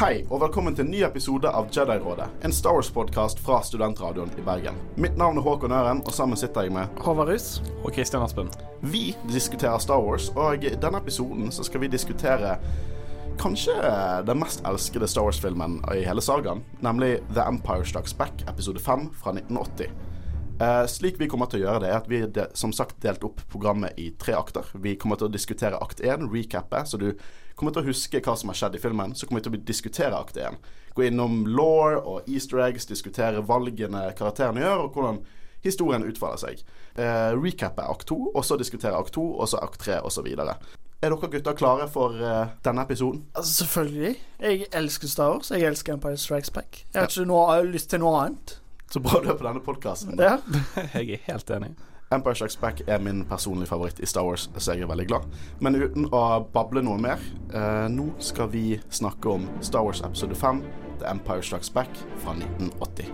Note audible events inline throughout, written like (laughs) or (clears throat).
Hei, og velkommen til en ny episode av Jedi-rådet, en Star Wars-podkast fra Studentradioen i Bergen. Mitt navn er Håkon Øren, og sammen sitter jeg med Håvard Russ. Og Kristian Aspen. Vi diskuterer Star Wars, og i denne episoden så skal vi diskutere kanskje den mest elskede Star Wars-filmen i hele sagaen, nemlig The Empire Strikes Back, episode 5 fra 1980. Eh, slik vi kommer til å gjøre det, er at vi de, som sagt delt opp programmet i tre akter. Vi kommer til å diskutere akt 1, recappe, så du kommer til å huske hva som har skjedd i filmen. Så kommer vi til å diskutere akt 1. Gå innom law og easter eggs, diskutere valgene karakterene gjør, og hvordan historien utfolder seg. Eh, recappe akt 2, og så diskutere akt 2, og så akt 3, osv. Er dere gutter klare for uh, denne episoden? Altså Selvfølgelig. Jeg elsker Star Wars. Jeg elsker Empire Strikes Back. Jeg har ikke noe, lyst til noe annet. Så bra du er på denne podkasten. Ja. (laughs) Jeg er helt enig. Empire Strikes Back er min personlige favoritt i Star Wars, så jeg er veldig glad. Men uten å bable noe mer, eh, nå skal vi snakke om Star Wars episode 5, The Empire Strikes Back, fra 1980.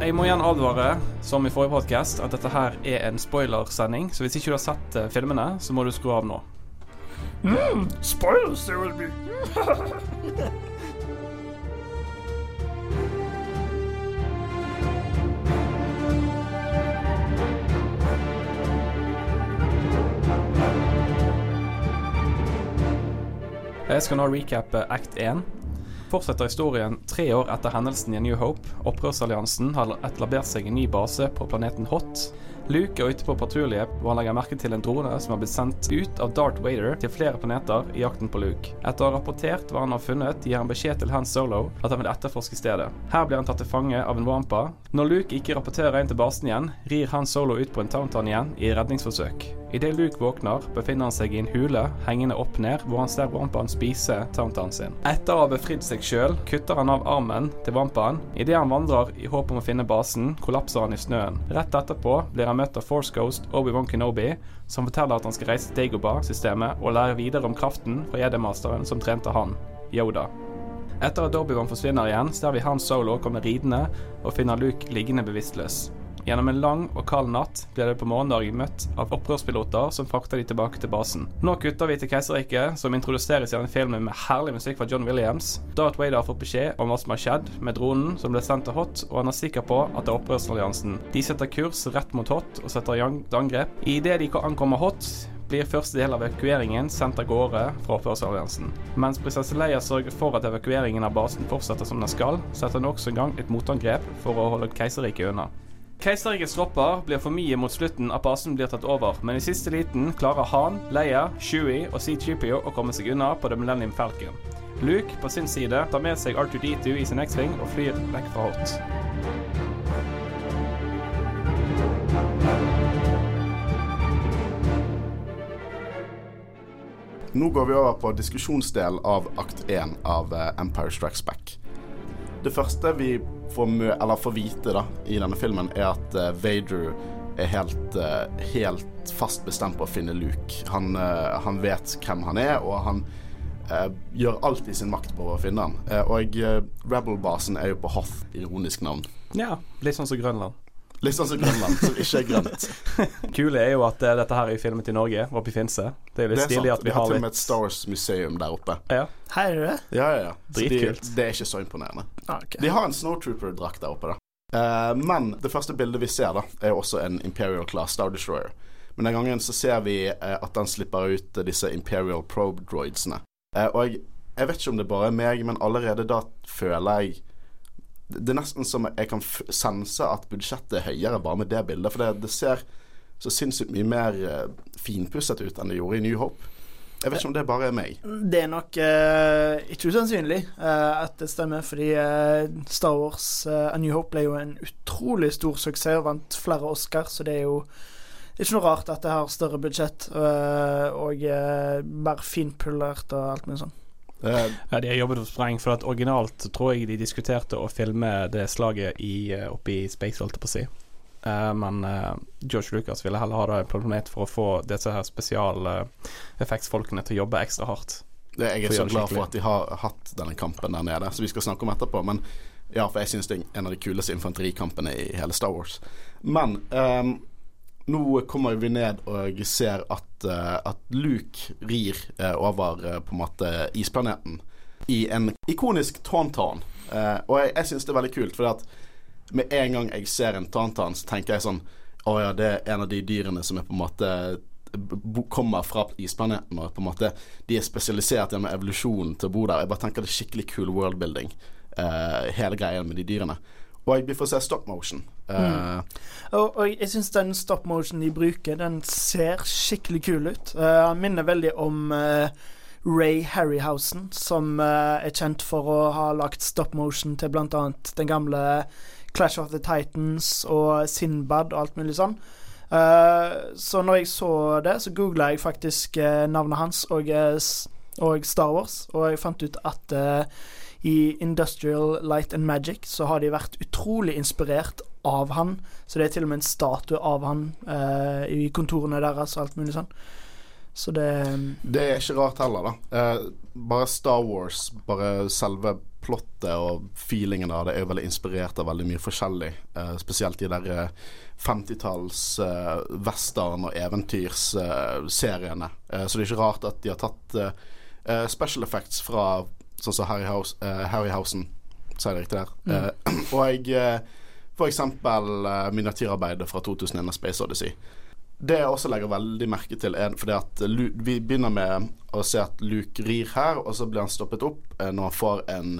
Jeg må igjen advare, som i forrige podcast, at dette her er en spoilersending. Så hvis ikke du har sett eh, filmene, så må du skru av nå. Mm, spoilers there will be. Jeg skal nå recappe act 1. Fortsetter historien tre år etter hendelsen i New Hope. Opprørsalliansen har etablert seg en ny base på planeten Hot. Luke er ute på patrulje, og han legger merke til en drone som har blitt sendt ut av Darth Vader til flere planeter i jakten på Luke. Etter å ha rapportert hva han har funnet, gir han beskjed til Han Solo at han vil etterforske stedet. Her blir han tatt til fange av en Wampa. Når Luke ikke rapporterer inn til basen igjen, rir Han Solo ut på en Tauntown igjen i redningsforsøk. Idet Luke våkner, befinner han seg i en hule hengende opp ned, hvor han ser Wampaen spise Tauntaun sin. Etter å ha befridd seg sjøl, kutter han av armen til Wampaen. Idet han vandrer i håp om å finne basen, kollapser han i snøen. Rett etterpå blir han av Force Ghost Obi-Wan Kenobi, som forteller at han skal reise til Dagobah-systemet og lære videre om kraften fra Jedi-masteren som trente han, Yoda. Etter at Obi-Wan forsvinner igjen, ser vi Han Solo komme ridende og finner Luke liggende bevisstløs. Gjennom en lang og kald natt ble det på morgendagen møtt av opprørspiloter som frakter de tilbake til basen. Nå kutter vi til Keiserriket, som introduseres denne filmen med herlig musikk fra John Williams. Darth Vader har fått beskjed om hva som har skjedd med dronen som ble sendt til Hot, og han er sikker på at det er opprørsalliansen. De setter kurs rett mot Hot og setter i angrep. Idet de ankommer Hot, blir første del av evakueringen sendt av gårde fra opprørsalliansen. Mens prinsesse Leia sørger for at evakueringen av basen fortsetter som den skal, setter hun også i gang et motangrep for å holde Keiserriket unna. Keiserrikets tropper blir for mye mot slutten at basen blir tatt over, men i siste liten klarer Han, Leia, Chewie og C-Tripio å komme seg unna på The Millennium Falcon. Luke på sin side tar med seg R2D2 i sin X-Wing og flyr vekk fra Hot. Nå går vi over på diskusjonsdel av akt 1 av eh, Empire Strikes Back. Det første vi får, mø eller får vite da, i denne filmen, er at uh, Vader er helt, uh, helt fast bestemt på å finne Luke. Han, uh, han vet hvem han er, og han gjør alt i sin makt på å finne han. og Rebel-basen er jo på Hoth, ironisk navn. Ja, litt sånn som Grønland. Litt sånn som Grønland, som ikke er grønt. (laughs) Kule er jo at uh, dette her er filmet i Norge, oppe i Finse. Det er jo litt Det er stilig sant. at Vi vi har har til og med et Star Wars-museum der oppe. Ja. Her er det? Ja, ja, ja. Dritkult. de, det er ikke så imponerende. Ah, ok. De har en Snowtrooper-drakt der oppe, da. Uh, men det første bildet vi ser, da, er jo også en Imperial Class Star Destroyer. Men den gangen så ser vi uh, at den slipper ut eh, disse Imperial Probe droidsene. Uh, og jeg, jeg vet ikke om det bare er meg, men allerede da føler jeg Det er nesten som jeg kan sense at budsjettet er høyere bare med det bildet. For det, det ser så sinnssykt mye mer finpusset ut enn det gjorde i New Hope. Jeg vet ikke om det bare er meg. Det er nok eh, ikke usannsynlig eh, at det stemmer, fordi eh, Star Wars eh, A New Hope ble jo en utrolig stor suksess og vant flere Oscar, så det er jo ikke noe rart at det har større budsjett eh, og eh, mer finpullert og alt mulig sånn. Ja, de har jobbet på spreng, for at originalt tror jeg de diskuterte å filme det slaget i, oppe i Space, holdt jeg på å si. Eh, men eh, George Lucas ville heller ha det på for å få disse her spesialeffektsfolkene til å jobbe ekstra hardt. Det, jeg er så glad for at de har hatt denne kampen der nede, som vi skal snakke om etterpå. Men ja, for jeg syns det er en av de kuleste infanterikampene i hele Star Wars. Men um, nå kommer vi ned og ser at, uh, at Luke rir uh, over uh, på en måte isplaneten i en ikonisk tauntaun. Og jeg, jeg syns det er veldig kult, for at med en gang jeg ser en tantan, så tenker jeg sånn Å ja, det er en av de dyrene som er på en måte kommer fra isplaneten, og på en måte de er spesialisert gjennom evolusjonen til å bo der. Jeg bare tenker det er skikkelig cool worldbuilding, uh, hele greia med de dyrene. Og vi får se stop motion. Uh, og, og, jeg syns den stop motion de bruker, den ser skikkelig kul ut. Uh, han minner veldig om uh, Ray Harryhausen, som uh, er kjent for å ha lagt stop motion til bl.a. den gamle Clash of the Titans og Sinbad og alt mulig sånn. Uh, så når jeg så det, så googla jeg faktisk uh, navnet hans og, og, Star Wars, og jeg fant ut at i Industrial Light and Magic så har de vært utrolig inspirert av han. Så det er til og med en statue av han i kontorene deres og alt mulig sånn. Så det Det er ikke rart heller, da. Eh, bare Star Wars, bare selve plottet og feelingen av det er jo veldig inspirert av veldig mye forskjellig. Eh, spesielt de der 50-talls eh, eh, western- og eventyrseriene. Eh, så det er ikke rart at de har tatt eh, special effects fra sånn som Harry House, Harryhausen, sier jeg riktig der. Mm. (clears throat) og jeg for eksempel miniatyrarbeidet fra 2001 Space Odyssey. Det jeg også legger veldig merke til, er fordi at vi begynner med å se at Luke rir her, og så blir han stoppet opp eh, når han får en,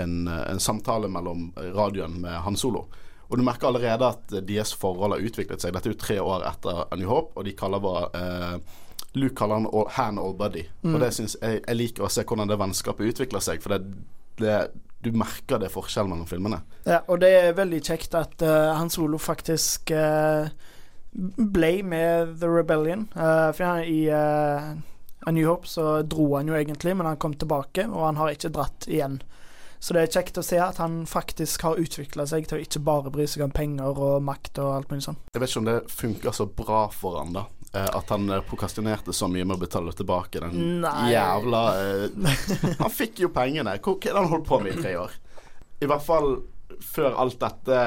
en, en samtale mellom radioen med Han Solo. Og du merker allerede at deres forhold har utviklet seg. Dette er jo tre år etter A New Hope, og de kaller hva eh, Luke kaller han all, Han All Buddy. Mm. Og det synes jeg, jeg liker å se hvordan det vennskapet utvikler seg, for det, det du merker det forskjellen mellom filmene. Ja, og det er veldig kjekt at uh, Han Solo faktisk uh, ble med The Rebellion. Uh, for I uh, A New Hope så dro han jo egentlig, men han kom tilbake, og han har ikke dratt igjen. Så det er kjekt å se at han faktisk har utvikla seg til å ikke bare bry seg om penger og makt og alt mulig sånn. Jeg vet ikke om det funker så bra for han da. Eh, at han prokastinerte så mye med å betale tilbake den Nei. jævla (laughs) Han fikk jo pengene. Hva er det han holdt på med i tre år? I hvert fall før alt dette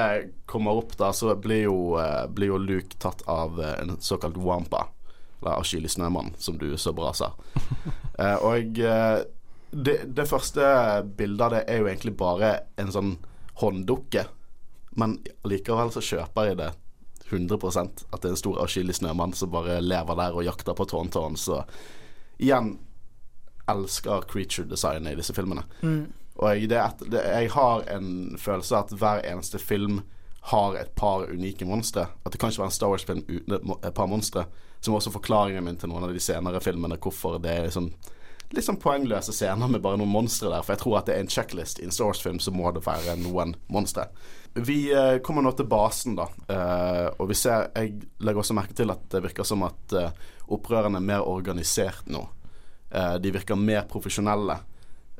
kommer opp, da, så blir jo, uh, blir jo Luke tatt av uh, en såkalt wampa. Eller avskyelig snømann, som du så bra sa. uh, (laughs) og det, det, første bildet av det er jo egentlig bare en sånn hånddukke. Men likevel så kjøper jeg det 100 at det er en stor avskyelig snømann som bare lever der og jakter på tårntårn. Så igjen elsker creature designet i disse filmene. Mm. Og jeg, et, det, jeg har en følelse av at hver eneste film har et par unike monstre. At det kan ikke være en Star Wars-film uten et par monstre. Som også forklaringen min til noen av de senere filmene hvorfor det er liksom litt sånn poengløse scener med bare noen monstre der. For jeg tror at det er en checklist. I en Star Wars-film så må det være noen monstre. Vi uh, kommer nå til basen, da. Uh, og vi ser Jeg legger også merke til at det virker som at uh, opprørerne er mer organisert nå. de virker mer profesjonelle.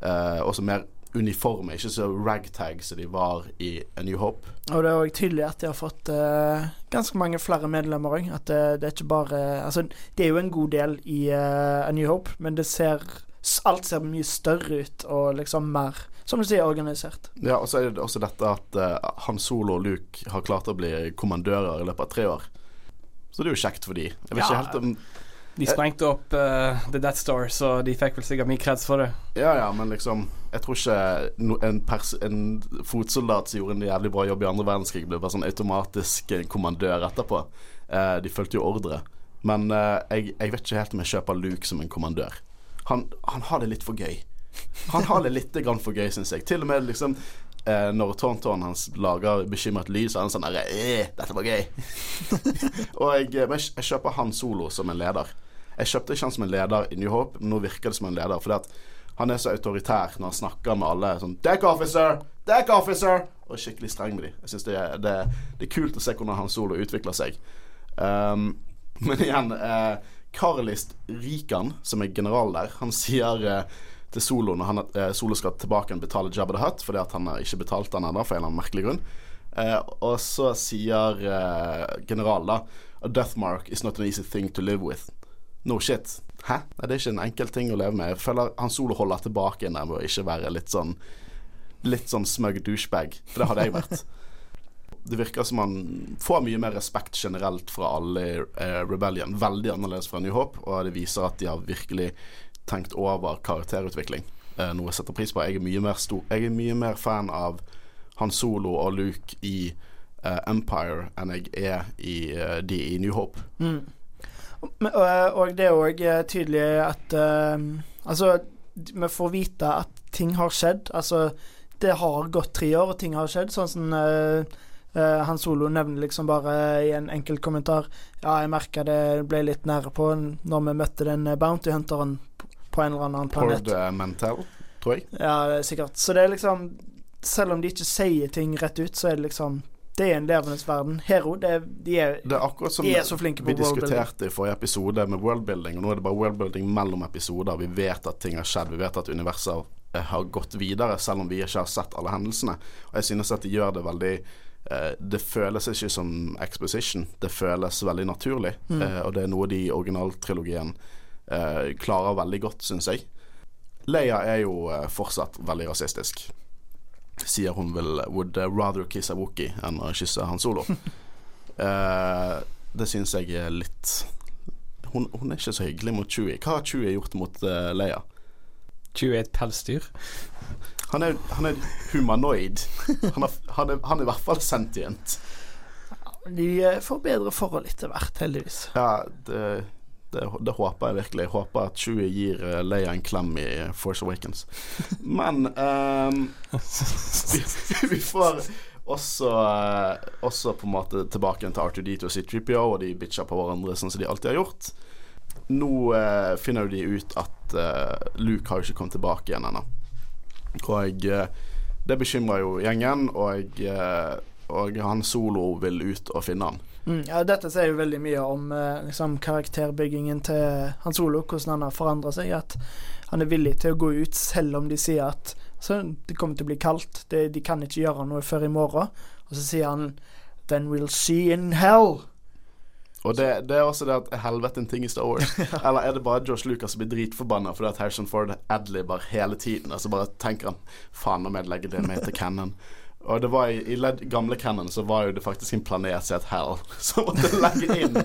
også mer uniforme, ikke så ragtag som de var i A New Hope. Og det er òg tydelig at de har fått uh, ganske mange flere medlemmer òg. At det, det, er ikke bare Altså, det er jo en god del i uh, A New Hope, men det ser Alt ser mye større ut og liksom mer som du sier, organisert. Ja, og så er det også dette at uh, Han Solo og Luke har klart å bli kommandører i løpet av tre år. Så det er jo kjekt for de. Jeg vet ja. ikke helt om de sprengte opp uh, The Death Star, så de fikk vel sikkert mye kreds for det. Ja, ja, men liksom Jeg tror ikke en, en, fotsoldat som gjorde en jævlig bra jobb i andre verdenskrig, ble bare sånn automatisk kommandør etterpå. Uh, de fulgte jo ordre. Men uh, jeg, jeg, vet ikke helt om jeg kjøper Luke som en kommandør. Han, han har det litt for gøy. Han har det litt grann for gøy, syns jeg. Til og med liksom eh, når Tauntaun hans lager bekymret lyd, så er han sånn derre eh, 'Dette var gøy'. (laughs) og jeg, jeg, jeg, kjøper han solo som en leder. Jeg kjøpte ikke han som en leder i New Hope, men nå virker det som en leder. Fordi at han er så autoritær når han snakker med alle sånn 'Deck officer! Deck officer!' Og er skikkelig streng med dem. Jeg syns det, det, det, er kult å se hvordan han solo utvikler seg. Um, men igjen eh, Karlist Rikan, som er general der, han sier eh, til Solo når han, eh, Solo skal tilbake og betale Jabba the Hutt fordi at han har ikke betalt han ennå, for en eller annen merkelig grunn. Eh, og så sier eh, general da A death mark is not an easy thing to live with. No shit. Hæ? Nei, det er ikke en enkel ting å leve med. Jeg føler Han Solo holder tilbake der med å ikke være litt sånn Litt sånn smug douchebag. For det hadde jeg vært. det virker som han får mye mer respekt generelt fra alle i eh, Rebellion. Veldig annerledes fra New Hope, og det viser at de har virkelig tenkt over karakterutvikling. Eh, noe jeg setter pris på. Jeg er stor, jeg er mye mer fan av Han Solo og Luke i eh, Empire enn jeg er i de i New Hope. Mm. Men, og, det er òg tydelig at eh, Altså, vi får vite at ting har skjedd. Altså, det har gått tre år, og ting har skjedd. Sånn som uh, uh, Han Solo nevner liksom bare i en enkelt kommentar Ja, jeg merka det ble litt nære på når vi møtte den Bounty Hunteren på en eller annen planet. Pord Mental, tror jeg. Ja, sikkert. Så det er liksom Selv om de ikke sier ting rett ut, så er det liksom det er en levendes verden. Hero, det de, er, det er akkurat som de er så flinke på vi diskuterte i forrige episode med worldbuilding, og nå er det bare worldbuilding mellom episoder. Vi vet at ting har skjedd, vi vet at universet Eh, har gått videre, selv om vi ikke har sett alle hendelsene. Og jeg synes at de gjør det veldig eh, Det føles ikke som exposition, det føles veldig naturlig. Mm. Eh, og det er noe de i originaltrilogien eh, klarer veldig godt, syns jeg. Leia er jo fortsatt veldig rasistisk. Sier hun vil would rather kiss a Wookie enn å kysse Han Solo. uh, (laughs) det syns jeg er litt hun, hun, er ikke så hyggelig mot Chewie. Hva har Chewie gjort mot Leia? Chewie er et pelsdyr. Han er, han er humanoid. Han er, han, er, han er, i hvert fall sentient. De eh, får bedre forhold etter hvert, heldigvis. Ja, det, det, det, håper jeg virkelig. Jeg håper at Chewie gir uh, Leia en klem i Force Awakens. Men um, vi, (laughs) vi, får også, uh, også på en måte tilbake til R2D2 og C3PO, og de bitcher på hverandre sånn som de alltid har gjort. Nå uh, finner de ut at Luke har jo ikke kommet tilbake igjen ennå. Og det bekymrer jo gjengen, og, og han Solo vil ut og finne han. Mm, ja, dette sier jo veldig mye om liksom, karakterbyggingen til han Solo, hvordan han har forandra seg. At han er villig til å gå ut selv om de sier at det kommer til å bli kaldt, de, de kan ikke gjøre noe før i morgen. Og så sier han Then we'll see in hell. Og det, det, er også det at helvete en ting i Star Wars? (laughs) Eller er det bare Josh Lucas som blir dritforbanna fordi at Harrison Ford adliber hele tiden? Og så bare tenker han faen om jeg legger det med til Cannon. Og det var i, i gamle Cannon så var jo det faktisk en planet som het Hell, (laughs) som måtte legge inn.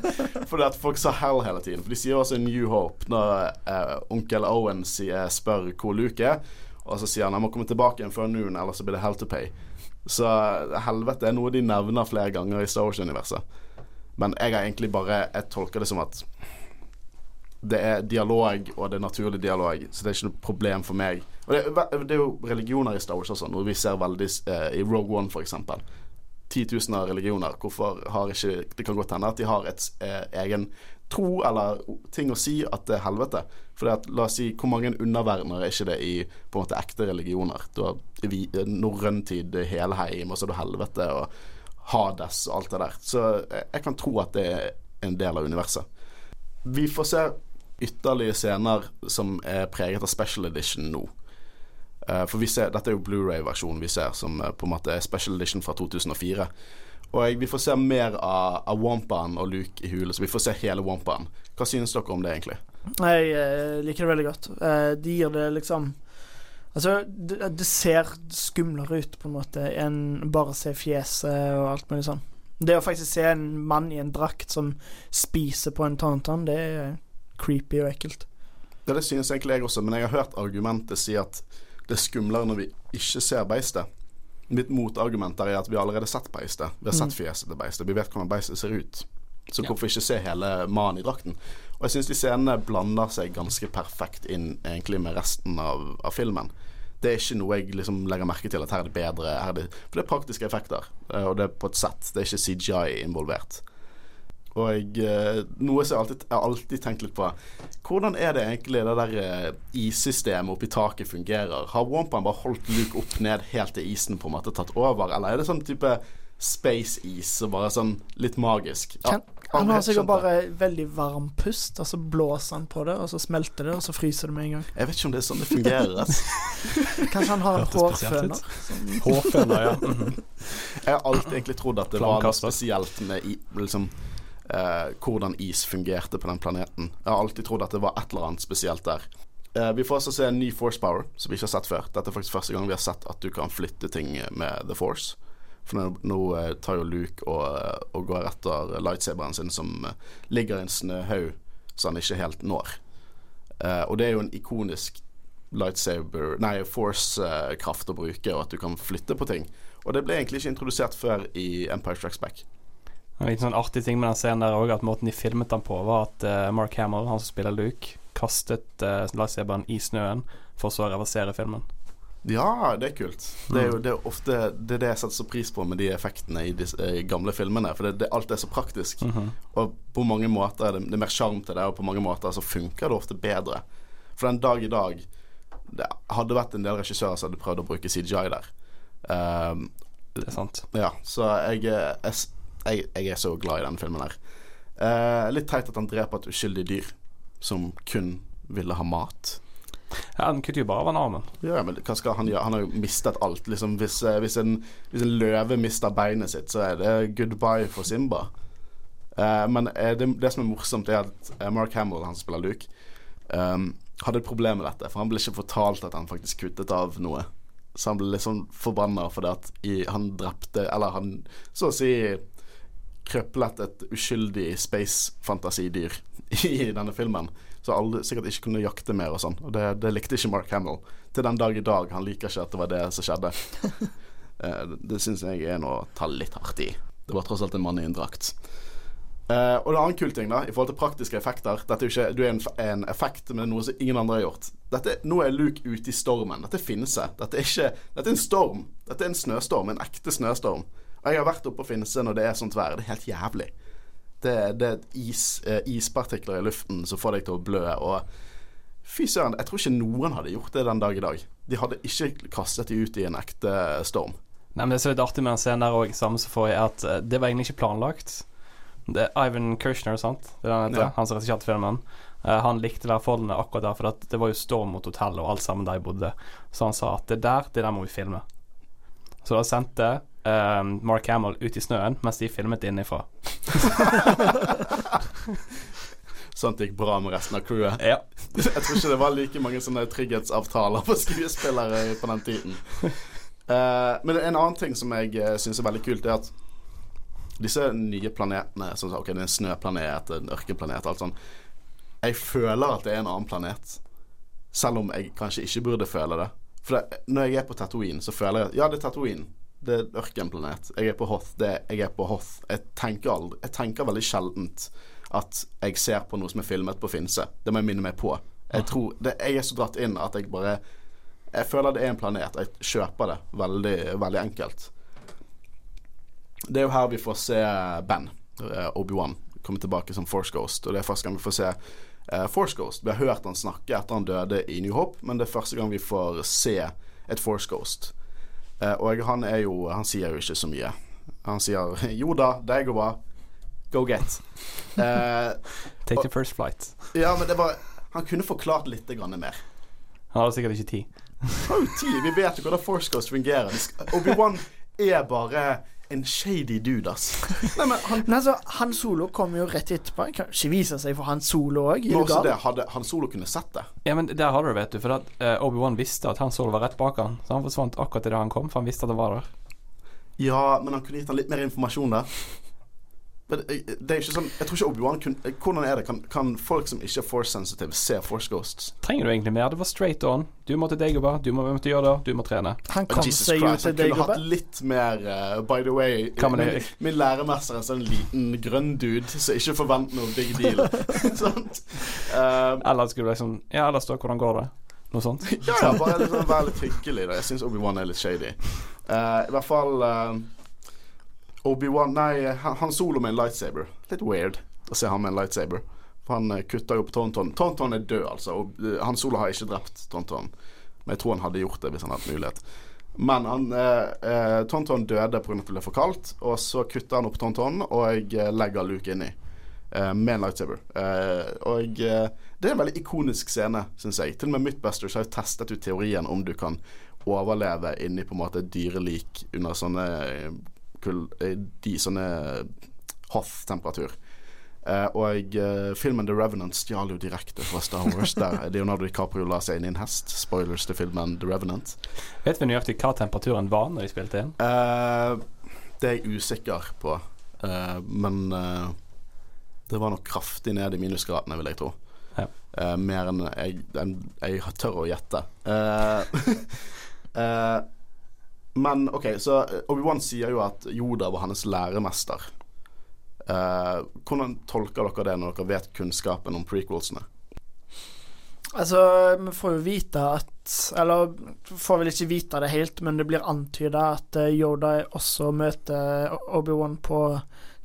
Fordi at folk sa Hell hele tiden. For de sier også New Hope når eh, onkel Owen sier, spør hvor Luke er. Og så sier han han må komme tilbake igjen før noon, ellers så blir det Hell to pay. Så helvete er noe de nevner flere ganger i Star Wars-universet. Men jeg har egentlig bare Jeg tolker det som at det er dialog, og det er naturlig dialog, så det er ikke noe problem for meg. Og det, det er jo religioner i Star Wars også, noe vi ser veldig eh, i Rogue One, f.eks. 10 000 av religioner. Hvorfor har ikke Det kan godt hende at de har et eh, egen tro eller ting å si at det er helvete. For at, la oss si, hvor mange underverdener er ikke det i på en måte ekte religioner? Du har norrøn tid, Helheim, og så er det helvete. og Hades og alt det der. Så jeg kan tro at det er en del av universet. Vi får se ytterligere scener som er preget av special edition nå. Uh, for ser, Dette er jo Blu-ray-versjonen vi ser, som uh, på en måte er special edition fra 2004. Og vi får se mer av, av Wampaen og Luke i hulet, så vi får se hele Wampaen. Hva synes dere om det, egentlig? Jeg uh, liker det veldig godt. de gir det liksom Altså, det, det, ser skumlere ut på en måte enn bare å se fjeset og alt mulig sånn. Det å faktisk se en mann i en drakt som spiser på en tauntaun, det er creepy og ekkelt. Ja, det synes egentlig jeg også, men jeg har hørt argumentet si at det er skumlere når vi ikke ser beistet. Mitt motargument er at vi allerede har sett beistet. Vi har sett mm. fjeset til beistet. Vi vet hvordan beistet ser ut. Så hvorfor ikke se hele mannen i drakten? Og jeg syns de scenene blander seg ganske perfekt inn egentlig med resten av, av filmen. Det er ikke noe jeg liksom legger merke til at her er det bedre. Er det, for det er praktiske effekter, eh, og det er på et sett. Det er ikke CGI involvert. Og jeg, eh, noe som jeg alltid, jeg alltid tenkt litt på Hvordan er det egentlig det der eh, issystemet oppi taket fungerer? Har Wampaen bare holdt Luke opp ned helt til isen på en måte tatt over, eller er det sånn type space-is og bare sånn litt magisk. Ja, han har sikkert bare veldig varm pust, og så blåser han på det, og så smelter det, og så fryser det med en gang. Jeg vet ikke om det er sånn det fungerer. Altså. (laughs) Kanskje han har hårføner. Hårføner, ja. Mm (laughs) -hmm. Jeg har alltid egentlig trodd at det var noe spesielt med liksom, eh, hvordan is fungerte på den planeten. Jeg har alltid trodd at det var et eller annet spesielt der. Eh, vi får også se en ny Force Power som vi ikke har sett før. Dette er faktisk første gang vi har sett at du kan flytte ting med The Force. For nå, nå eh, tar jo Luke og, eh, og går etter lightsaberen sin, som eh, ligger i en snøhaug så han ikke helt når. Eh, og det er jo en ikonisk lightsaber Nei, force-kraft å bruke, og at du kan flytte på ting. Og det ble egentlig ikke introdusert før i Empire Strikes Back. En liten sånn artig ting med den scenen der òg, at måten de filmet den på, var at uh, Mark Hamill, han som spiller Luke, kastet uh, lightsaberen i snøen for så å reversere filmen. Ja, det er kult. Det er jo det er ofte det, er det jeg setter så pris på med de effektene i de eh, gamle filmene. For det, det, alt er så praktisk. Mhm. Og på mange måter er det, det er mer sjarm til det, og på mange måter så funker det ofte bedre. For den dag i dag Det hadde vært en del regissører som hadde prøvd å bruke CGI der. Um, Det er sant. ja, så jeg, jeg, jeg, jeg er så glad i den filmen her. Eh, litt teit at han dreper et uskyldig dyr som kun ville ha mat. Ja, Han kutter jo bare av han armen. Ja, men hva skal han gjøre? Han har jo mistet alt. Liksom, hvis, eh, hvis, en, hvis en løve mister beinet sitt, så er det goodbye for Simba. Eh, men eh, det, det som er morsomt, er at eh, Mark Hamill, han spiller Luke, eh, hadde et problem med dette. For han ble ikke fortalt at han faktisk kuttet av noe. Så han ble litt sånn forbanna fordi at i, han drepte Eller han så å si krøplet et uskyldig space-fantasidyr (laughs) i denne filmen. Så alle sikkert ikke kunne jakte mer og sånn. Og det, det likte ikke Mark Hamill. Til den dag i dag. Han liker ikke at det var det som skjedde. (laughs) Eh, det det syns jeg er noe å ta litt hardt i. Det var tross alt en mann i en drakt. Uh, og en annen kul ting da i forhold til praktiske effekter Dette er jo ikke Du er en, en effekt, men det er noe som ingen andre har gjort. Dette, nå er Luke ute i stormen. Dette finnes. Dette er ikke Dette er en storm. Dette er en snøstorm. En ekte snøstorm. Og jeg har vært oppe på Finse når det er sånt vær. Det er helt jævlig. Det, det er is, eh, ispartikler i luften som får deg til å blø. Og fy søren, jeg tror ikke noen hadde gjort det den dag i dag. De hadde ikke kastet de ut i en ekte storm. Nei, men Det som er litt artig med den scenen der òg, samme som forrige, er at eh, det var egentlig ikke planlagt. Det er Ivan Kirshner, sant? Det er han, heter, Ja. han som regisserte filmen. Eh, han likte værforholdene forholdene akkurat der, for det var jo storm mot hotellet og alt sammen der jeg bodde. Så han sa at det der, det der må vi filme. Så da sendte eh, Mark Hamill ut i snøen mens de filmet innenfra. (laughs) Sånn at det gikk bra med resten av crewet. Ja. (laughs) Jeg tror ikke det var like mange sånne trygghetsavtaler for skuespillere på den tiden. Uh, men en annen ting som jeg uh, syns er veldig kult, er at disse nye planetene som ok, det er en snøplanet, en ørkenplanet, alt sånn. Jeg føler at det er en annen planet, selv om jeg kanskje ikke burde føle det. For det, når jeg er på Tatooine, så føler jeg at ja, det er Tatooine. Det er ørkenplanet. Jeg er på Hoth. Det, jeg er på Hoth. Jeg tenker, aldri, jeg tenker veldig sjeldent at jeg ser på noe som er filmet på Finse. Det må jeg minne meg på. Jeg tror det, Jeg er så dratt inn at jeg bare Jeg føler det er en planet. Jeg kjøper det veldig, veldig enkelt. Det er jo her vi får se Ben, eh, Obi-Wan, komme tilbake som Force Ghost. Og det er første gang vi får se uh, Force Ghost. Vi har hørt han snakke etter han døde i New Hope, men det er første gang vi får se et Force Ghost. Eh, og han er jo Han sier jo ikke så mye. Han sier 'jo da, det går bra'. Go get. Uh, (laughs) Take the first flight. ja, men det var Han kunne forklart litt grann mer. Han hadde sikkert ikke tid. Har jo tid. Vi vet jo hvordan Force Ghost fungerer. Obi-Wan er bare en shady dude, ass. (laughs) Nei, men han Men altså, Han Solo kommer jo rett etterpå. Kan ikke vise seg for Han Solo òg. Han Solo kunne sett det. Ja, men der har du det, vet du. For at uh, Obi-Wan visste at Han Solo var rett bak han Så han forsvant akkurat idet han kom, for han visste at han var der. Ja, men han kunne gitt han litt mer informasjon der. Men det det er ikke sånn Jeg tror ikke Obi-Wan Hvordan er det? Kan, kan folk som ikke er force sensitive, se Force Ghosts? Trenger du egentlig mer? Det var straight on. Du må til Dagobah, du må måtte gjøre det, du må trene. Han kom Jesus seg Christ, Christ, til Dagoba. kunne hatt litt mer uh, By the way, min, min læremester er en sånn liten grønn dude, så ikke forvent noe big deal. (laughs) (laughs) sånt. Eh, Eller skulle du liksom Ja, ellers da, hvordan går det? Noe sånt. Ja, ja, bare liksom være litt hyggelig. Da. Jeg syns Obi-Wan er litt shady. Uh, I hvert fall eh, Obi-Wan Nei, han, solo med en lightsaber. Litt weird å se han med en lightsaber. For han eh, kutter jo på Tonton. Tonton er død, altså. Og eh, han solo har ikke drept Tonton. Men jeg tror han hadde gjort det hvis han hadde mulighet. Men han, eh, eh, Tonton døde pga. at det ble for kaldt, og så kutter han opp Tonton og eh, legger Luke inni. eh, med en lightsaber. Eh, og eh, det er en veldig ikonisk scene, syns jeg. Til og med Mythbusters har jo testet ut teorien om du kan overleve inni på en måte dyrelik under sånne sånne Hoth-temperatur. Eh, og eh, filmen The Revenant stjal jo direkte fra Star Wars, der Leonardo DiCaprio la seg inn i en hest. Spoilers til filmen The Revenant. Vet vi nøyaktig hva temperaturen var når de spilte inn? Eh, det er jeg usikker på, Eh, men det var nok kraftig ned i minusgradene, vil jeg tro. Ja. Eh, mer enn jeg, enn jeg tør å gjette. (laughs) Eh, eh, men OK, så Obi-Wan sier jo at Yoda var hans læremester. Uh, hvordan tolker dere det når dere vet kunnskapen om prequelsene? Altså, vi får jo vite at Eller får vel ikke vite det helt, men det blir antyda at eh, Yoda også møter Obi-Wan på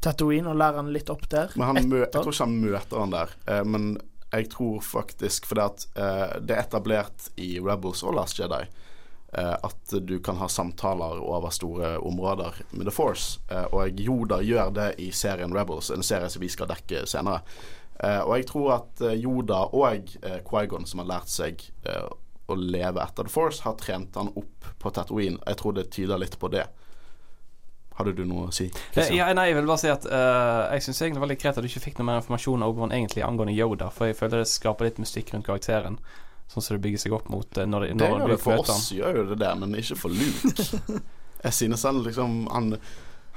Tatooine og lærer han litt opp der. Men jeg tror ikke han møter han der. uh, men jeg tror faktisk fordi at eh, det er etablert i Rebels og Last Jedi eh, at du kan ha samtaler over store områder med The Force. Eh, og Yoda gjør det i serien Rebels, en serie som vi skal dekke senere. Eh, og jeg tror at eh, Yoda og eh, Quaigon, som har lært seg eh, å leve etter The Force, har trent han opp på Tatooine. Jeg tror det tyder litt på det. Hadde du noe å si? Eh, Ja, nei, jeg vil bare si at uh, jeg syns egentlig det var litt greit at du ikke fikk noe mer informasjon egentlig angående Yoda, for jeg føler det skaper litt mystikk rundt karakteren. Sånn som det bygger seg opp mot eh, når, Det når gjør det for oss, gjør jo det der, men ikke for Luke. (laughs) Jeg synes han liksom Han,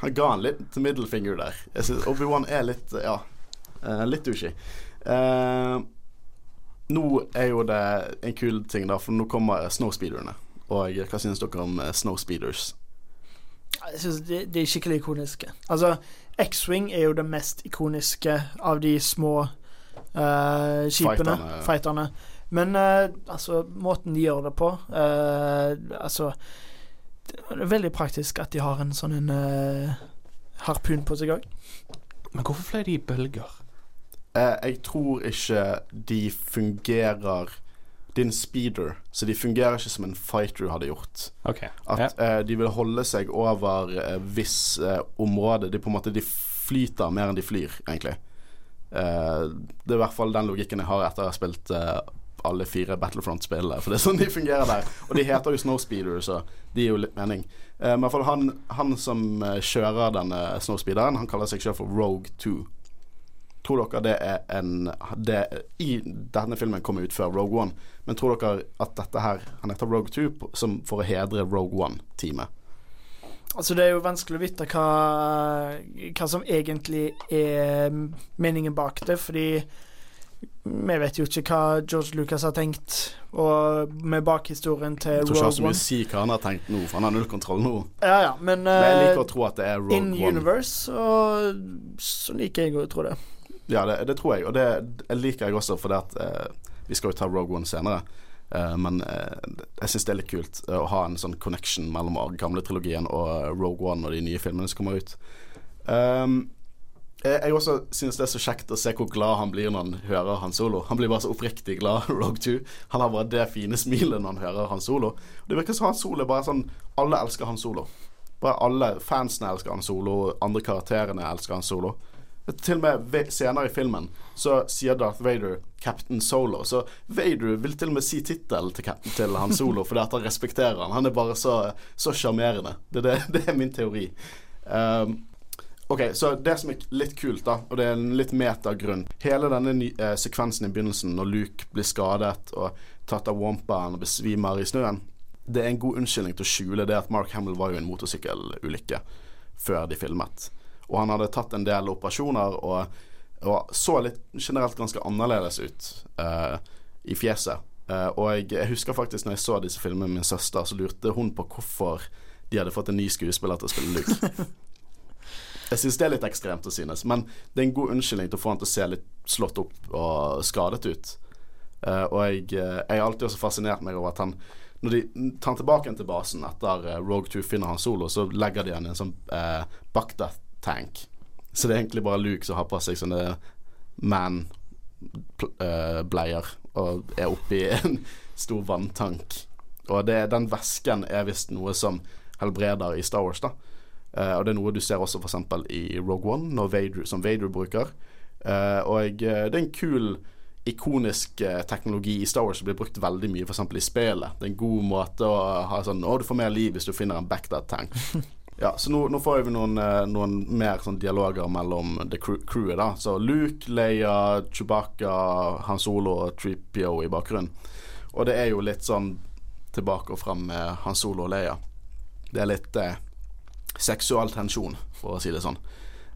han ga en litt middelfinger der. Jeg synes Obi-Wan er litt Ja, eh, litt douchey. Uh, nå er jo det en kul ting, da, for nå kommer snowspeederne. Og hva synes dere om snowspeeders? Jeg synes de, de er skikkelig ikoniske. Altså, X-Wing er jo det mest ikoniske av de små uh, skipene. Fighterne. Fighterne. Men eh, altså, måten de gjør det på eh, Altså Det er veldig praktisk at de har en sånn en eh, harpun på seg òg. Men hvorfor fløy de i bølger? Eh, jeg tror ikke de fungerer Det er en speeder, så de fungerer ikke som en fighter hadde gjort. Okay. At Ja. eh, de vil holde seg over eh, viss eh, område. De på en måte De flyter mer enn de flyr, egentlig. Eh, det er i hvert fall den logikken jeg har etter å ha spilt alle fire Battlefront-spillene. For det er sånn de fungerer der. Og de heter jo Snowspeeder, så de gir jo litt mening. Eh, men i hvert fall han, han som eh, kjører denne Snowspeederen, han kaller seg selv for Rogue 2. Tror dere det er en det, I denne filmen kom ut før Rogue One, men tror dere at dette her Han heter Rogue 2 som for å hedre Rogue One-teamet? Altså, det er jo vanskelig å vite hva, hva som egentlig er meningen bak det, fordi vi vet jo ikke hva George Lucas har tenkt, og med bakhistorien til Rogue One Jeg tror ikke jeg har så mye å si hva han har tenkt nå, for han har null kontroll nå. Ja, ja, men, Men jeg eh, liker å tro at det er Rogue in One. universe, og så liker jeg å tro det. Ja, det, det tror jeg, og det, liker jeg også, for at eh, vi skal jo ta Rogue One senere. Eh, men eh, jeg syns det er litt kult eh, å ha en sånn connection mellom gamle trilogien og Rogue One og de nye filmene som kommer ut. Um, jeg jeg også synes det er så kjekt å se hvor glad han blir når han hører Han Solo. Han blir bare så oppriktig glad, (laughs) Rogue 2. Han har bare det fine smilet når han hører Han Solo. Det virker som Han Solo er bare sånn Alle elsker Han Solo. Bare alle fansene elsker Han Solo, andre karakterene elsker Han Solo. Til og med senere i filmen så sier Darth Vader 'Captain Solo'. Så Vader vil til og med si tittelen til, til Han Solo fordi at han respekterer han. Han er bare så sjarmerende. Det, det, (laughs) det er min teori. Um, Ok, så det som er litt kult, da, og det er en litt metagrunn Hele denne ny, eh, sekvensen i begynnelsen når Luke blir skadet og tatt av Wampaen og besvimer i snøen, det er en god unnskyldning til å skjule det at Mark Hamill var jo en motorsykkelulykke før de filmet. Og han hadde tatt en del operasjoner og, og så litt generelt ganske annerledes ut eh, i fjeset. Eh, og jeg, jeg husker faktisk når jeg så disse filmene med min søster, så lurte hun på hvorfor de hadde fått en ny skuespiller til å spille Luke. (laughs) Jeg syns det er litt ekstremt å synes, men det er en god unnskyldning til å få han til å se litt slått opp og skadet ut. Uh, og jeg, har alltid også fascinert meg over at han Når de tar han tilbake til basen etter uh, Rogue 2 finner han solo, så legger de han i en sånn uh, Bagdad-tank. Så det er egentlig bare Luke som har på seg sånne man-bleier og er oppi en (laughs) stor vanntank. Og det, den væsken er visst noe som helbreder i Star Wars, da. Eh, og det er noe du ser også f.eks. i Rogue One, Vader, som Vader bruker. Uh, og eh, det er en kul ikonisk teknologi i Star Wars som blir brukt veldig mye f.eks. i spillet. Det er en god måte å ha sånn Å, du får mer liv hvis du finner en Bagdad-tank. (laughs) Ja, så nå, nå får vi noen, noen mer sånn dialoger mellom the crew, crewet. da Så Luke, Leia, Chewbacca, Han Solo og Treepio i bakgrunnen. Og det er jo litt sånn tilbake og fram med Han Solo og Leia. Det er litt eh, seksual tensjon, for å si det sånn.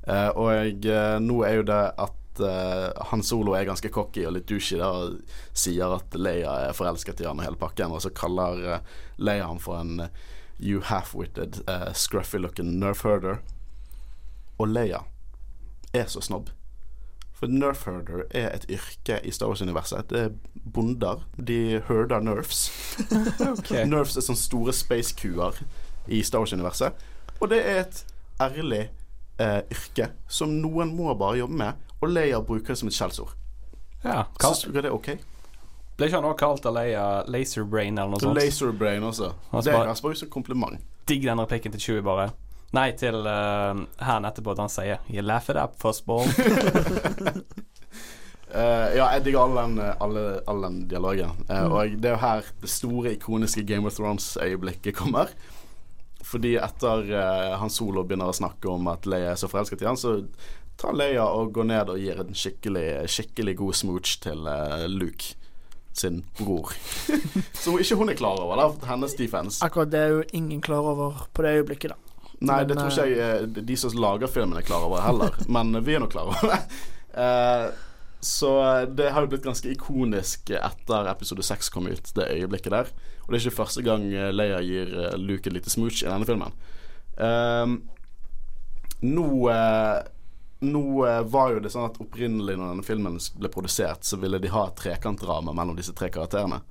Uh, og uh, nå er jo det at uh, Han Solo er ganske cocky og litt douchey da, og sier at Leia er forelsket i han og hele pakken, og så kaller Leia han for en You half-witted, eh, scruffy looking nerf herder. Og Leia er så snobb. For nerf herder er et yrke i Star Wars-universet. Det er bonder. De herder nerfs. (laughs) Nerfs er sånne store space-kuer i Star Wars-universet. Og det er et ærlig eh, yrke som noen må bare jobbe med, og Leia bruker det som et skjellsord. Ja, Syns du det er ok? Ble ikke han også kalt Leia Laserbrain eller noe Så sånt? Laserbrain også. Altså Det er bare som kompliment. Digg den replikken til Chewie, bare. Nei, til uh, han etterpå da han sier You laugh it up, fussball'. Uh, (laughs) ja, jeg digger all den, alle, all den dialogen. Uh, Mm. Og det er jo her det store, ikoniske Game of Thrones-øyeblikket kommer. Fordi etter uh, han Solo begynner å snakke om at Leia er så forelsket i han, så tar Leia og går ned og gir en skikkelig, skikkelig god smooch til uh, Luke sin bror. (laughs) Som ikke hun er klar over, da, hennes defense. Akkurat det er jo ingen klar over på det øyeblikket, da. Nei, Men, det tror ikke jeg eh, de som lager filmen er klar over heller, (laughs) men vi er nok klar over det. Uh, så det har jo blitt ganske ikonisk etter episode 6 kom ut, det øyeblikket der. Og det er ikke første gang eh, Leia gir eh, Luke et lite smooch i denne filmen. Um, nå eh, nå var jo det sånn at opprinnelig når denne filmen ble produsert, så ville de ha et trekantdrama mellom disse tre karakterene.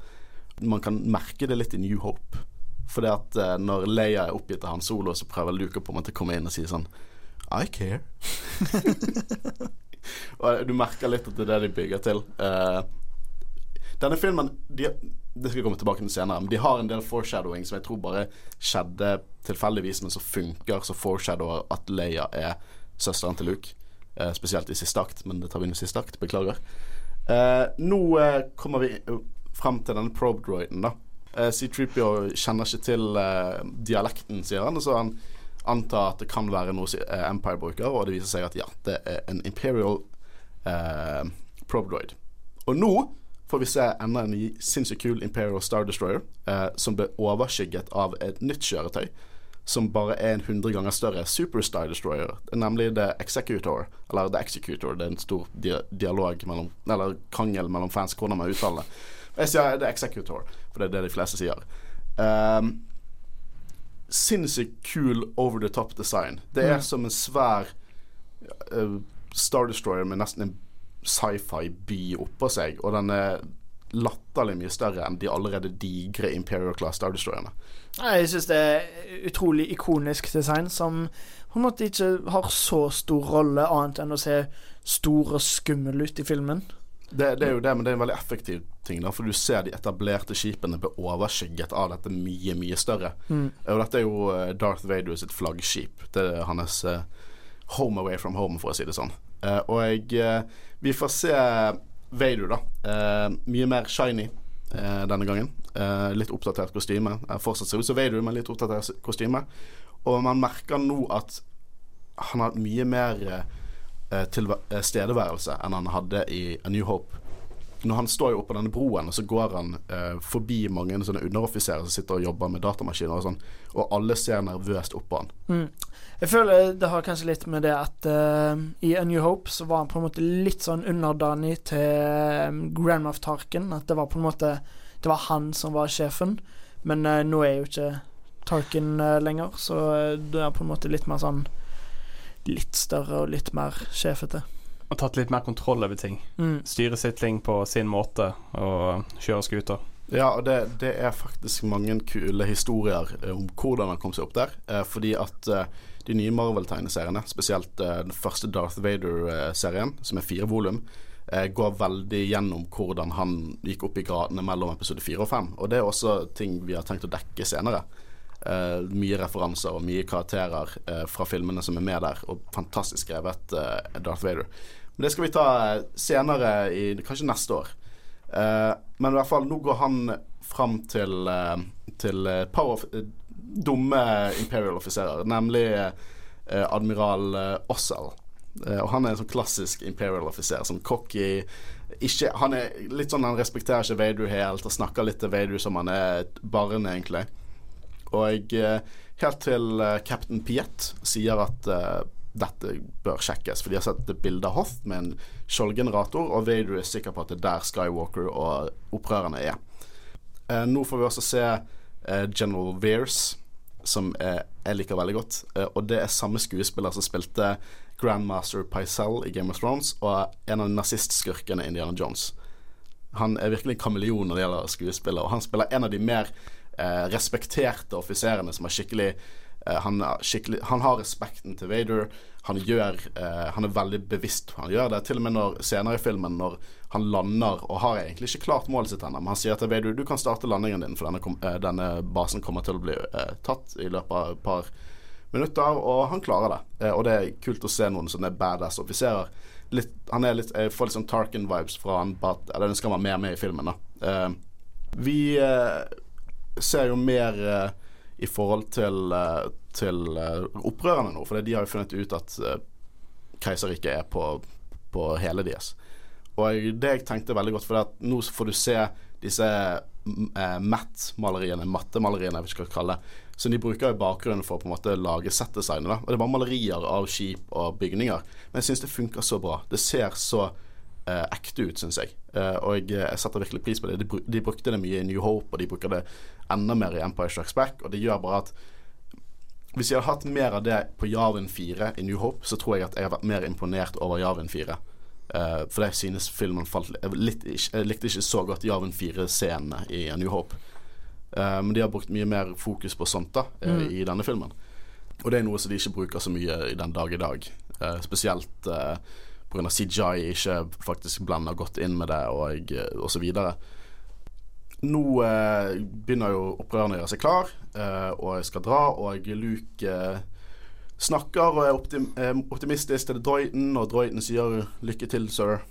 Man kan merke det litt i New Hope. Fordi at eh, når Leia er oppgitt av Han Solo, så prøver Luke å på en måte komme inn og si sånn I care. (laughs) og du merker litt at det er det de bygger til. Uh, denne filmen de, Det skal jeg komme tilbake til senere, men de har en del foreshadowing som jeg tror bare skjedde tilfeldigvis, men som funker, som foreshadower at Leia er søsteren til Luke. Eh, spesielt i siste akt, men det tar vi inn i siste akt. Beklager. Eh, nå eh, kommer vi eh, frem til denne probe-droiden, da. Eh, C-Tripio kjenner ikke til eh, dialekten, sier han, så han antar at det kan være noe Empire bruker, og det viser seg at ja, det er en Imperial eh, probe droid. Og nå får vi se enda en sinnssykt kul Imperial Star Destroyer eh, som ble overskygget av et nytt kjøretøy som bare er en 100 ganger større Super Star Destroyer, nemlig The Executor, eller The Executor. Det er en stor dia dialog mellom Eller krangel mellom fans hvordan man uttaler det. Jeg sier The Executor, for det er det de fleste sier. Um, Sinnssykt kul over the top design. Det er Mm. som en svær uh, Star Destroyer med nesten en sci-fi-by oppå seg, og den er latterlig mye større enn de allerede digre Imperial Class Star Destroyerne. Jeg syns det er utrolig ikonisk design som på en måte ikke har så stor rolle annet enn å se stor og skummel ut i filmen. Det, det er jo det, men det er en veldig effektiv ting, da, for du ser de etablerte skipene bli overskygget av dette mye, mye større. Mm. Og dette er jo eh, Darth Vader sitt flaggskip. Det er hans eh, home away from home, for å si det sånn. Eh, og jeg, eh, vi får se Veidu, da. Eh, mye mer shiny denne gangen. Litt oppdatert kostyme. Fortsatt ser ut som Veidu, men litt oppdatert kostyme. Og man merker nå at han har mye mer tilstedeværelse enn han hadde i A New Hope. Når han står jo oppå denne broen, og så går han eh, forbi mange sånne underoffiserer som sitter og jobber med datamaskiner og sånn, og alle ser nervøst opp på han. Mm. Jeg føler det har kanskje litt med det at uh, i A New Hope så var han på en måte litt sånn underdanig til um, Grand Moff Tarkin. At det var på en måte Det var han som var sjefen. Men uh, nå er jo ikke Tarkin uh, lenger, så eh, det er på en måte litt mer sånn Litt større og litt mer sjefete. Og tatt litt mer kontroll over ting. Mm. Styre sitt ting på sin måte og kjøre skuter. Ja, og det, det er faktisk mange kule historier eh, om hvordan han kom seg opp der. Eh, fordi at eh, de nye Marvel-tegneseriene, spesielt eh, den første Darth Vader-serien, som er fire volum, eh, går veldig gjennom hvordan han gikk opp i gradene mellom episode fire og fem. Og det er også ting vi har tenkt å dekke senere. Uh, mye referanser og mye karakterer uh, fra filmene som er med der, og fantastisk skrevet uh, Darth Vader. Men det skal vi ta senere, i kanskje neste år. Men i hvert fall, nå går han fram til, til Power of- dumme Imperial-offiserer, nemlig eh, admiral eh, Ossel. Eh, og han er en sånn klassisk Imperial-offiser, sånn cocky ikke, Han er litt sånn Han respekterer ikke Vader helt og snakker litt til Vader som han er barn, egentlig. Og eh, helt til eh, Captain Piet sier at eh, dette bør sjekkes, for de har sett et bilde av Hoth med en skjoldgenerator, og Vader er sikker på at det er der Skywalker og opprørerne er. Nå får vi også se General Veers, som jeg liker veldig godt. Eh, og det er samme skuespiller som spilte Grandmaster Pycelle i Game of Thrones, og en av nazistskurkene i Indiana Jones. Han er virkelig en kameleon når det gjelder skuespiller, og han spiller en av de mer eh, respekterte offiserene som har skikkelig han, skikkelig, han, har respekten til Vader. Han, gjør, eh, han er veldig bevisst han gjør det. Til og med når, senere i filmen, når han lander og har egentlig ikke klart målet sitt ennå, men han sier til Vader du kan starte landingen din, for denne, uh, denne basen kommer til å bli tatt i løpet av et par minutter, og han klarer det. og det er kult å se noen sånne badass offiserer. Litt, han er litt, jeg får litt sånn Tarkin-vibes fra han på at den skal være mer med i filmen. da Vi ser jo mer i forhold til, eh, til eh, opprørerne nå. For de har jo funnet ut at eh, keiserriket er på, på hele deres. Og det jeg tenkte veldig godt, for nå får du se disse matt-maleriene, mattemaleriene, jeg vet ikke hva det, som de bruker i bakgrunnen for å på en måte lage settdesignet. Og det er bare malerier av skip og bygninger. Men jeg syns det funker så bra. Det ser så ekte ut, syns jeg. Eh, og jeg, jeg, setter virkelig pris på det. De, de, brukte det mye i New Hope, og de bruker det enda mer i Empire Strikes Back. Og det gjør bare at hvis jeg hadde hatt mer av det på Javin 4 i New Hope, så tror jeg at jeg har vært mer imponert over Javin 4. Uh, eh, for jeg synes filmen falt litt, Jeg likte ikke så godt Javin 4-scenene i New Hope. Uh, men de har brukt mye mer fokus på sånt da uh, mm. i denne filmen. Og det er noe som de ikke bruker så mye i den dag i dag. spesielt uh, pga. CJI ikke faktisk blander godt inn med det, og, og så videre. Nå eh, begynner jo opprørerne å gjøre seg klar, eh, og jeg skal dra, og Luke eh, snakker og er optim optimistisk til droiden, og droiden sier 'lykke til, sir'.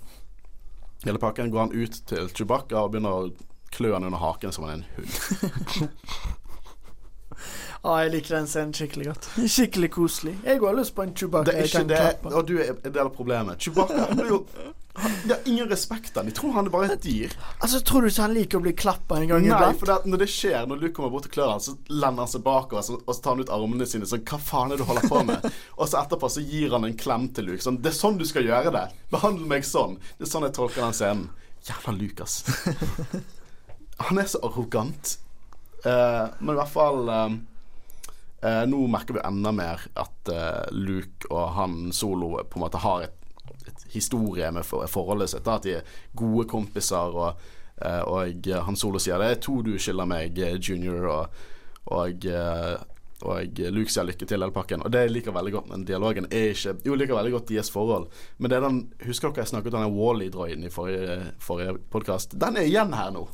Hele pakken går han ut til Chewbacca og begynner å klø han under haken som en hund. (laughs) Ja, jeg liker den scenen skikkelig godt. (laughs) Skikkelig koselig. Jeg har lyst på en Chewbacca. Det er ikke det, og du er en del av problemet. Chewbacca blir jo de har ingen respekt han. De tror han er bare et dyr. Altså, Tror du ikke han liker å bli klappa en gang iblant? Nei, for det, når det skjer, når Luke kommer bort til klørne, så lander han seg bakover så, og så tar han ut armene sine sånn Hva faen er det du holder på med? (laughs) og så etterpå så gir han en klem til Luke. Sånn Det er sånn du skal gjøre det. Behandle meg sånn. Det er sånn jeg tolker den scenen. Jævla Lukas. (laughs) han er så arrogant. Uh, men i hvert fall uh, Eh, nå merker vi enda mer at eh, Luke og han Solo på en måte har et, et historie med for, forholdet sitt. At de er gode kompiser. Og, eh, og han Solo sier det er to du skylder meg, eh, junior. Og, og, eh, og Luke sier lykke til hele pakken. Og det jeg liker veldig godt. Men dialogen er ikke Jo, liker veldig godt deres forhold. Men det er den Husker dere jeg snakket om den Wally-droiden i forrige, forrige podkast? Den er igjen her nå.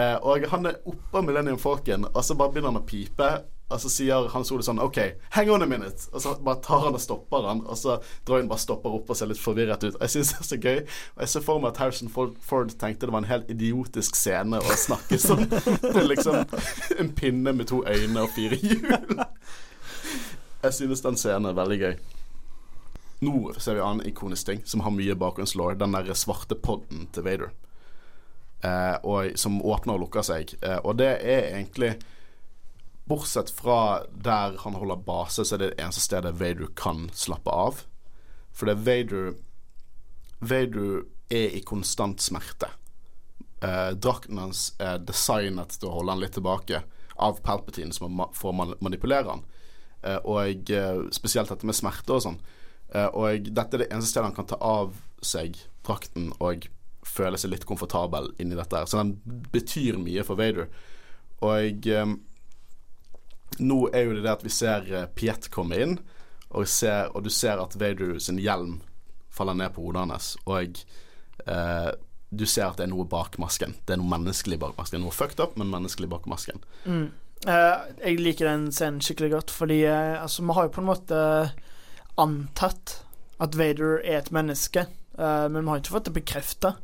Eh, og han er oppe Millennium Falcon, og så bare begynner han å pipe. Og så sier Hans Ole sånn OK, hang on a minute. Og så bare tar han og stopper han. Og så drøyen bare stopper opp og ser litt forvirret ut. Jeg syns det er så gøy. Og jeg ser for meg at Harrison Ford tenkte det var en helt idiotisk scene å snakke sånn (laughs) til liksom en pinne med to øyne og fire hjul. Jeg synes den scenen er veldig gøy. Nå ser vi en annen ikonisk ting som har mye bakgrunnslår. Den der svarte podden til Vader. Eh, og, som åpner og lukker seg. Eh, og det er egentlig Bortsett fra der han holder base, så er det det eneste stedet Vader kan slappe av. For det er Vader Vader er i konstant smerte. Eh, drakten hans er designet til å holde han litt tilbake av Palpatine, som får man manipulere han. Eh, og eh, spesielt dette med smerte og sånn. Eh, og dette er det eneste stedet han kan ta av seg drakten og føle seg litt komfortabel inni dette her. Så den betyr mye for Vader. Og eh, nå er jo det det at vi ser eh, Piet komme inn, og, ser, og, du ser at Vader sin hjelm faller ned på hodet hans. Og eh, du ser at det er noe bak masken. Det er noe menneskelig bak masken. Noe fucked up, men menneskelig bak masken. Mm. Eh, jeg liker den scenen skikkelig godt, fordi eh, altså, vi har jo på en måte antatt at Vader er et menneske, uh, men vi har ikke fått det bekrefta.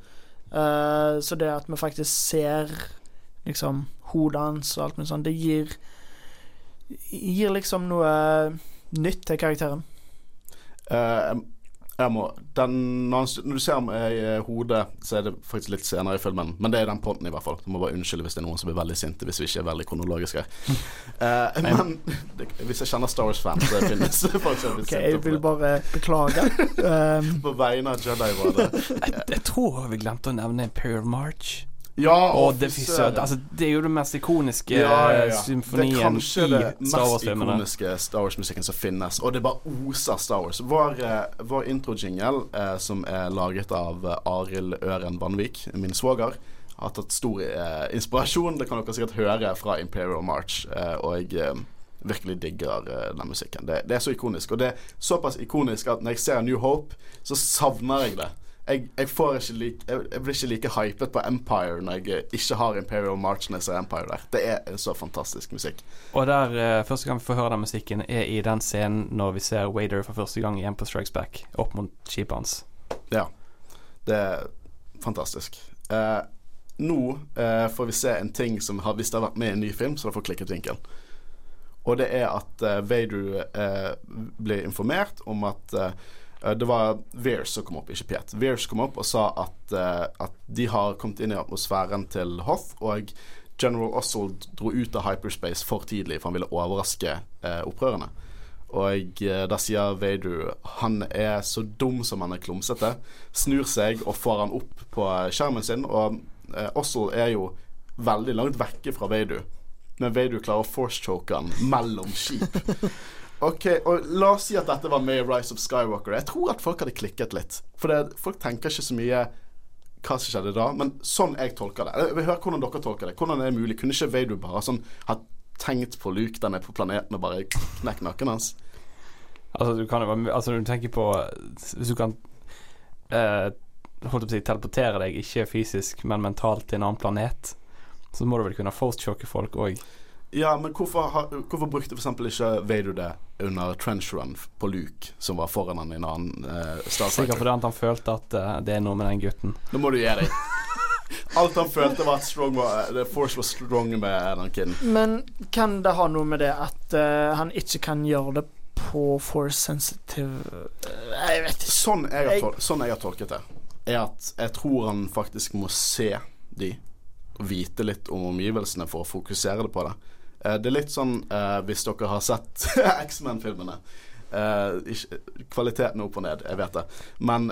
Uh, så det at vi faktisk ser liksom hodet hans og alt mulig sånt, det gir gir liksom noe nytt til karakteren. Uh, jeg må den, når, han, når du ser ham i eh, hodet, så er det faktisk litt senere i filmen. Men det er den ponten, i hvert fall. Du må bare unnskylde hvis det er noen som blir veldig sinte hvis vi ikke er veldig kronologiske. (laughs) Uh, men (laughs) det, hvis jeg kjenner Star Wars-fan, så finnes det folk som blir sinte. Ok, sinte jeg vil bare beklage. (laughs) Um, På vegne av Jedi var det Jeg, jeg tror vi glemte å nevne Imperial March. Ja, Og det, altså, det er jo det mest ikoniske Ja, ja, ja. eh, Det er kanskje det i Star mest Wars-filmene. ikoniske Star Wars-musikken som finnes. Og det bare oser Star Wars. Vår, eh, vår intro-jingle, eh, som er laget av eh, Arild Øren Vanvik, min svoger, har tatt stor eh, inspirasjon. Det kan dere sikkert høre fra Imperial March. Eh, og jeg eh, virkelig digger den musikken. Det, det er så ikonisk. Og det er såpass ikonisk at når jeg ser New Hope, så savner jeg det. Jeg, jeg, får ikke like, jeg, jeg blir ikke like hypet på Empire når jeg ikke har Imperial March når jeg ser Empire der. Det er så fantastisk musikk. Og der uh, første gang vi får høre den musikken, er i den scenen når vi ser Wader for første gang i Empire Strikes Back opp mot skipet hans. Ja. Det er fantastisk. Uh, nå eh, får vi se en ting som har, hvis det har vært med i en ny film, så da det fått klikket vinkel. Og det er at eh, Vader eh, blir informert om at eh, det var Vears som kom opp, ikke Piet. Vears kom opp og sa at, eh, at de har kommet inn i atmosfæren til Hoth, og General Ossold dro ut av hyperspace for tidlig, for han ville overraske eh, opprørerne. Og eh, da sier Vader han er så dum som han er klumsete. Snur seg og får han opp på skjermen sin. Og eh, Ossold er jo veldig langt vekke fra Vader. Men Vader klarer å force-choke han mellom skip. Ok, og La oss si at dette var med i Rise of Skywalker. Jeg tror at folk hadde klikket litt. For det, folk tenker ikke så mye hva som skjedde da, men sånn jeg tolker det. Jeg vil høre hvordan dere tolker det. Hvordan er det mulig? Kunne ikke Vader bare sånn ha tenkt på Luke der nede på planeten og bare knekt nakken hans? Altså, du kan jo Altså, du tenker på Hvis du kan eh, Holdt på å si teleportere deg, ikke fysisk, men mentalt til en annen planet, så må du vel kunne force-choke folk òg. Ja, men hvorfor, hvorfor brukte eksempel ikke Vader det under trench run på Luke, som var foran han i en annen uh, Star Sikkert fordi han følte at uh, det er noe med den gutten. Nå må du gi deg. (laughs) Alt han følte var at strong var, the Force var strong med den kiden. men kan det ha noe med det at uh, han ikke kan gjøre det på force sensitive eh, Jeg vet ikke. Sånn jeg, har tol sånn jeg har tolket det, er at jeg tror han faktisk må se de, vite litt om omgivelsene for å fokusere det på det. Eh, det er litt sånn eh, hvis dere har sett (laughs) X-Men-filmene. Eh, kvaliteten opp og ned, jeg vet det. Men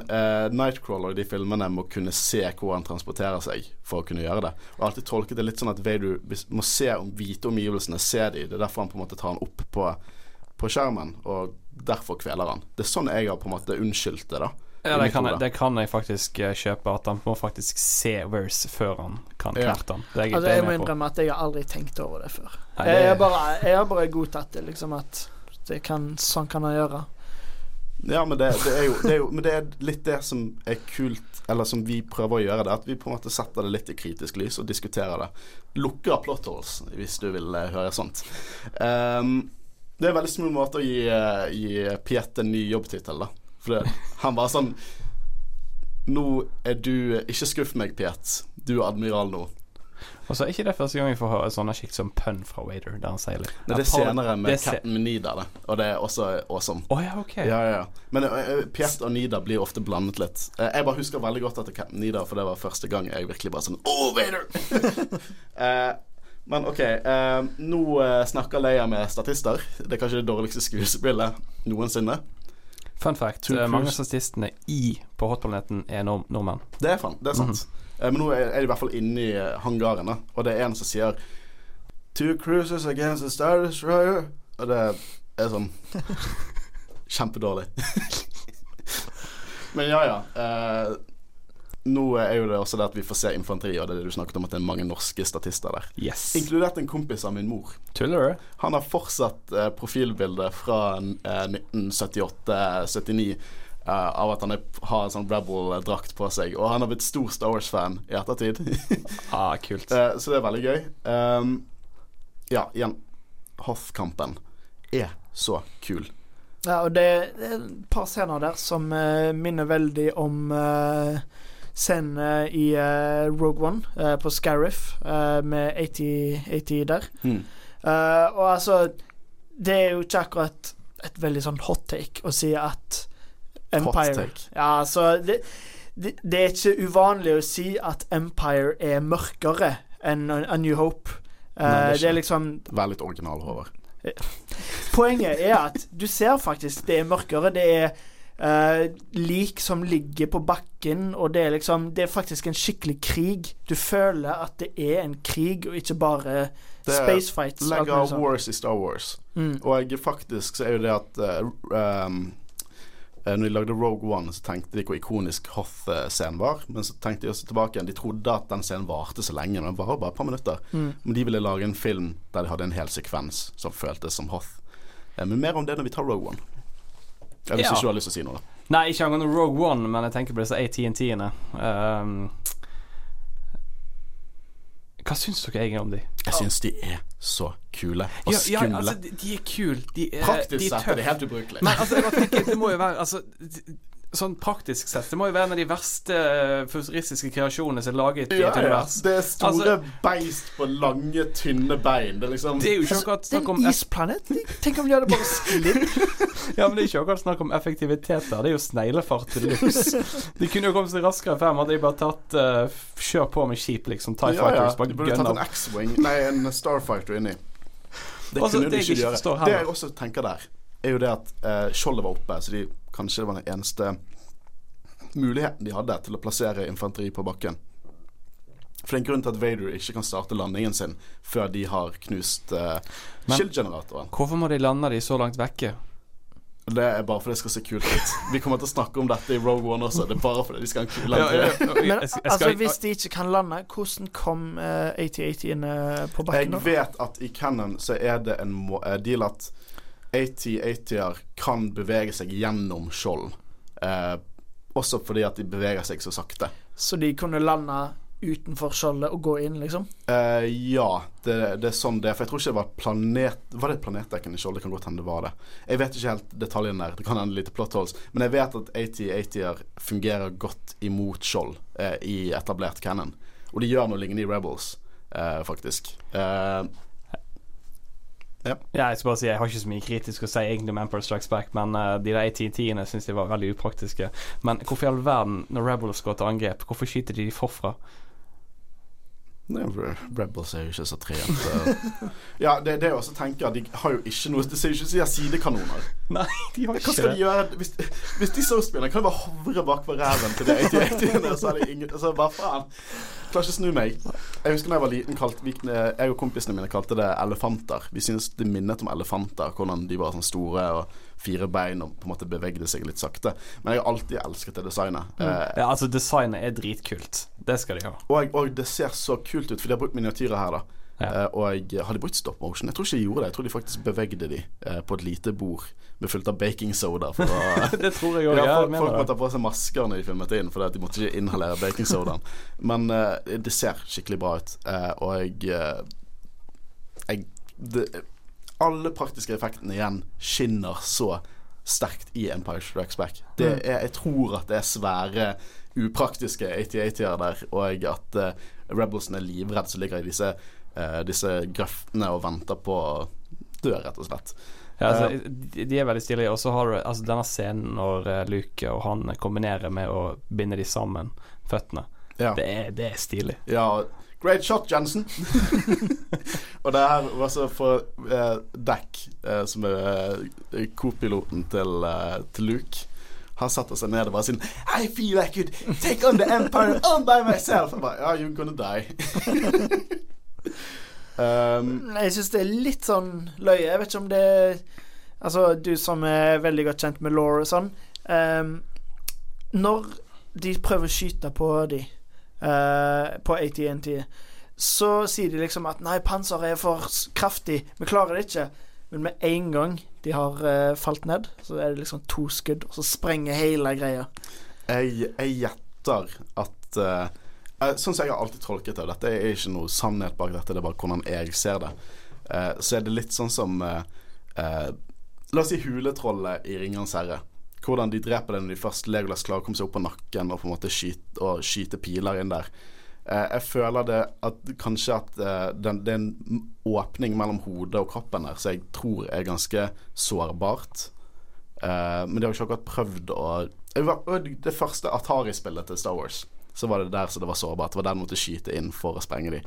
Nightcrawler i de filmene må kunne se hvor han transporterer seg for å kunne gjøre det. Og alltid tolket det litt sånn at Vader må se om vite omgivelsene, se de. Det er derfor han på en måte tar han opp på, på skjermen, og derfor kveler han. Det er sånn jeg har på en måte unnskyldt det, da. Ja, det kan, jeg, det kan jeg faktisk eh, kjøpe, at han må faktisk se Verse før han kan Ja. knerte han. Det er jeg, Altså, jeg jeg må innrømme at jeg har aldri tenkt over det før. Nei, Jeg, det- har bare, jeg har bare godtatt det, liksom at det kan, sånn kan han gjøre. Ja, men det, det, er jo, det er jo Men det er litt det som er kult, eller som vi prøver å gjøre, det at vi på en måte setter det litt i kritisk lys og diskuterer det. Lukker plot holes, hvis du vil eh, høre sånt. Um, det er en veldig smul måte å gi, eh, gi Piet en ny jobbtittel, da. For det, han var sånn Nå er du Ikke skuff meg, Piet. Du er admiral nå. Og så er ikke det første gang vi får høre sånne skikt som pønn fra Wader, der han sier litt. Nei, det er senere med se- Captain Nida, det. Og det er også awesome. Oh, ja, ok. Ja, ja. Men uh, Piet og Nida blir ofte blandet litt. Uh, jeg bare husker veldig godt at det er Captain Nida, for det var første gang jeg virkelig bare sånn Oh, Vader! uh, (laughs) men OK. eh, nå snakker Leia med statister. Det er kanskje det dårligste skuespillet noensinne. Fun fact, Tom eh, mange av statistene i på Hotplaneten er nord nordmenn. Det er, fan, det er sant. Eh, men nå er, de i hvert fall inne i eh, hangaren, da. og det er en som sier Two cruises against a Star Destroyer. Og det er sånn (laughs) Kjempedårlig. (laughs) Men ja, ja. Eh, nå er jo det også det at vi får se infanteri, og det er det du snakket om at det er mange norske statister der. Yes. Inkludert en kompis av min mor. Tuller du? Han har fortsatt eh, profilbildet fra eh, 1978-79 eh, av at han er, har en sånn Rebel-drakt på seg. Og han har blitt stor Star Wars-fan i ettertid. (laughs) Ah, kult. Eh, så det er veldig gøy. Um, ja, igjen. Hoth-kampen er så kul. Ja, og det det er et par scener der som uh, minner veldig om uh, scenen i uh, Rogue One uh, på Scariff, uh, med 80, 80 der. Mm. Og altså det er jo ikke akkurat et veldig sånn hot take å si at Empire. Ja, altså det, det, det er ikke uvanlig å si at Empire er mørkere enn A New Hope. Nei, det er det, er liksom Vær litt original, Håvard. Poenget er at du ser faktisk det er mørkere. Det er eh, lik som ligger på bakken, og det er liksom Det er faktisk en skikkelig krig. Du føler at det er en krig, og ikke bare Det er space fights. og Legger mulig. Wars i Star Wars. Mm. Og faktisk så er jo det at uh, um, eh, Når de lagde Rogue One, så tenkte de hvor ikonisk Hoth-scenen var. Men så tenkte de også tilbake igjen. De trodde at den scenen varte så lenge, men den varer bare et par minutter. Mm. Men de ville lage en film der de hadde en hel sekvens som føltes som Hoth. Men mer om det når vi tar Rogue One. Ja, hvis Ja. ikke du har lyst til å si noe, da. Nei, ikke angående Rogue One, men jeg tenker på disse AT&T-ene. Um, hva syns dere egentlig om de? Jeg syns de er så kule og Ja, ja, skumle. altså, de, de er kule. De er, Praktisk de er sett er de helt ubrukelig. Men altså, jeg bare tenker, det må jo være altså, Sånn praktisk sett, det må jo være en av de verste eh, futuristiske kreasjonene som er laget i et et ja. univers. Det er store Altså- beist på lange, tynne bein. Det er liksom Det er jo ikke akkurat snakk er om en isplanet. Tenk om de hadde bare sklidd. (laughs) Ja, men det er ikke akkurat snakk om effektivitet der. Det er jo sneglefart til luks. (laughs) De kunne jo kommet seg raskere frem. Hadde de bare tatt uh, Kjør på med skip, liksom. TIE ja, ja. Fighters. Du De burde tatt en X-Wing Nei, en Starfighter inni. Det Altså, kunne det de ikke ikke gjøre. Det jeg også tenker der, er jo det at uh, skjoldet var oppe, så de kanskje det var den eneste muligheten de hadde til å plassere infanteri på bakken. For det er en grunn til at Vader ikke kan starte landingen sin før de har knust uh, Men- skildgeneratoren. Hvorfor må de lande de så langt vekke? Det er bare fordi det skal se kult ut. Vi kommer til å snakke om dette i Rogue One også. Det er bare fordi de skal ha en kul Ja, ja, landing. ja, Men altså, hvis de ikke kan lande, hvordan kom uh, AT-AT-ene på bakken? Jeg vet at i Cannon så er det en må eh, deal at AT-AT-er kan bevege seg gjennom skjold. Eh, også fordi at de beveger seg så sakte. Så de kunne lande utenfor skjoldet og gå inn, liksom? Eh, ja, det, det er sånn det er. For jeg tror ikke det var planet Var det et i skjold? Det kan godt hende det var det. Jeg vet ikke helt detaljene der. Det kan hende lite plot holes. Men jeg vet at AT-AT-er fungerer godt imot skjold eh, i etablert Cannon. Og de gjør noe lignende i Rebels, eh, faktisk. Eh, ja, jeg skal bare si Jeg har ikke så mye kritisk å si egentlig om Empire Strikes Back, men uh, de der AT&T-ene syns de var veldig upraktiske. Men hvorfor i all verden, når Rebels går til angrep, hvorfor skyter de de forfra? Rebels er jo ikke så trent. ja, det, det er jo (laughs) også tenker de har jo ikke noe Det ser jo ikke ut som de har sidekanoner. (laughs) Nei, de har Hva skal de gjøre hvis, hvis de så spiller? Kan de bare hovre bakpå ræven til det 80-80-ene? Så er det ingen Altså, hva faen? Klarer ikke snu meg. Jeg husker da jeg var liten, kalt, jeg og kompisene mine kalte det elefanter. Vi syntes det minnet om elefanter, hvordan de var sånn store og fire bein og på en måte bevegde seg litt sakte. Men jeg har alltid elsket det designet. Eh, Ja, altså, designet er dritkult. Det skal de ha. og, og det ser så kult ut, for de har brukt miniatyrer her, da. Ja. Eh, og har de brukt stop motion? Jeg tror ikke de gjorde det. Jeg tror de faktisk bevegde de eh, på et lite bord med fullt av baking soda. Å, (laughs) det tror jeg (laughs) òg. ja, folk, folk mener må ta på seg masker når de filmet inn, for de måtte ikke inhalere baking sodaen. (laughs) Men eh, det ser skikkelig bra ut, eh, og jeg, eh, jeg det, Alle praktiske effektene igjen skinner så sterkt i Empire Strikes Back. Det Mm. er, jeg tror at det er svære, upraktiske 80-80-er der, og at uh, Rebelsen er livredd som ligger i disse, uh, disse grøftene og venter på å dø, rett og slett. Ja, altså, de, de er veldig stilige. Og så har du altså, denne scenen når eh, Luke og han kombinerer med å binde de sammen, føttene. Ja. Det er, det er stilig. Ja, great shot, Jensen. (laughs) og det her var så for eh, Dack, eh, som er uh, co-piloten til, eh, til Luke. Han satt seg ned og bare sånn I feel I could take on the empire on by myself. Jeg bare, yeah, you're gonna die. (laughs) um, Jeg syns det er litt sånn løye. Jeg vet ikke om det Altså, du som er veldig godt kjent med law og sånn um, Når de prøver å skyte på de eh, på AT&T, så sier de liksom at Nei, panseret er for kraftig. Vi klarer det ikke. Men med en gang de har uh, falt ned, så er det liksom to skudd, og så sprenger hele greia. jeg, jeg gjetter at uh, Sånn som jeg har alltid tolket det, dette er ikke noe sannhet bak dette, det er bare hvordan jeg ser det. uh, så er det litt sånn som La oss si huletrollet i Ringenes herre. Hvordan de dreper det når de først Legolas klarer å komme seg opp på nakken og på en måte skyte, og skyte piler inn der. Eh, jeg føler det at kanskje at eh, den, det er en åpning mellom hodet og kroppen der, så jeg tror er ganske sårbart. Eh, men de har ikke akkurat prøvd å Det første Atari-spillet til Star Wars, så var det der så det var sårbart. Det var der de måtte skyte inn for å sprenge de.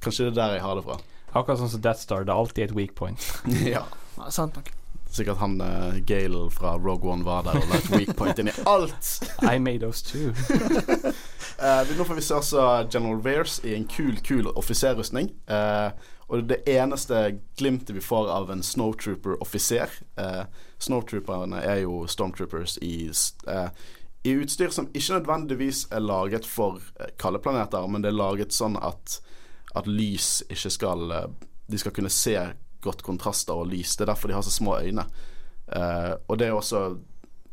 Kanskje det er der jeg har det fra. Akkurat sånn som Death Star, det er alltid et weak point. (laughs) (laughs) ja. Ja, sant nok. Sikkert han uh, Gale fra Rogue One var der og la et weak point inn i alt. (laughs) I made those too. uh, (laughs) nå får vi se også General Vears i en kul, kul offiserrustning. Uh, og det eneste glimtet vi får av en snowtrooper-offiser eh, Snowtrooperne er jo stormtroopers i, eh, i utstyr som ikke nødvendigvis er laget for eh, kalde planeter, men det er laget sånn at, at lys ikke skal eh, De skal kunne se godt kontraster og lys. Det er derfor de har så små øyne. Uh, og det er også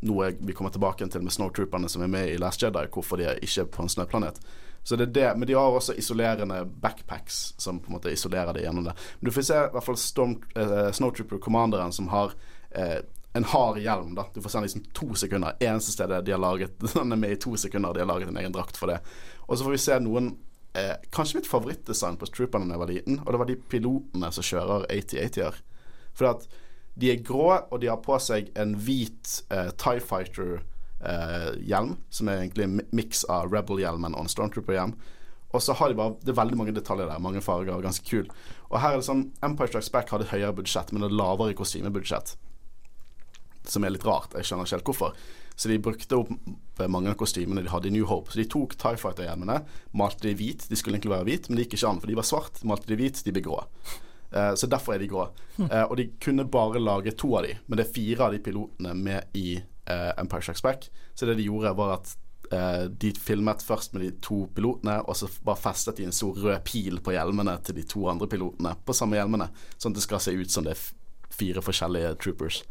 noe vi kommer tilbake til med snowtrooperne som er med i Last Jedi, hvorfor de er ikke på en snøplanet. Så det er det, Men de har også isolerende backpacks som på en måte isolerer det gjennom det. Men du får se i hvert fall Storm, uh, Snowtrooper-commanderen som har uh, en hard hjelm. da Du får se den liksom to sekunder. Eneste stedet de har laget (laughs) Den er med i to sekunder, de har laget en egen drakt for det. Og så får vi se noen eh, Kanskje mitt favorittdesign på Strooper da jeg var liten, og det var de pilotene som kjører 80-80-er. For at de er grå, og de har på seg en hvit eh, Tie Fighter-hjelm, som er egentlig en mi- miks av Rebel-hjelmen og en Stormtrooper-hjelm. Og så har de bare Det er veldig mange detaljer der, mange farger, ganske kul. Og her er det sånn Empire Strikes Back hadde høyere budsjett, men et lavere kostymebudsjett. Som er litt rart. Jeg skjønner ikke helt hvorfor. Så de brukte opp mange av kostymene de hadde i New Hope. Så de tok Tie Fighter-hjelmene, malte de hvit. De skulle egentlig være hvit, men det gikk ikke an, for de var svart. Malte de hvit, de ble grå. Eh, så derfor er de grå. (laughs) Eh, og de kunne bare lage to av de, men det er fire av de pilotene med i eh, Empire Strikes Back. Så det de gjorde, var at eh, de filmet først med de to pilotene, og så bare festet de en stor rød pil på hjelmene til de to andre pilotene på samme hjelmene, sånn at det skal se ut som det er fire forskjellige troopers.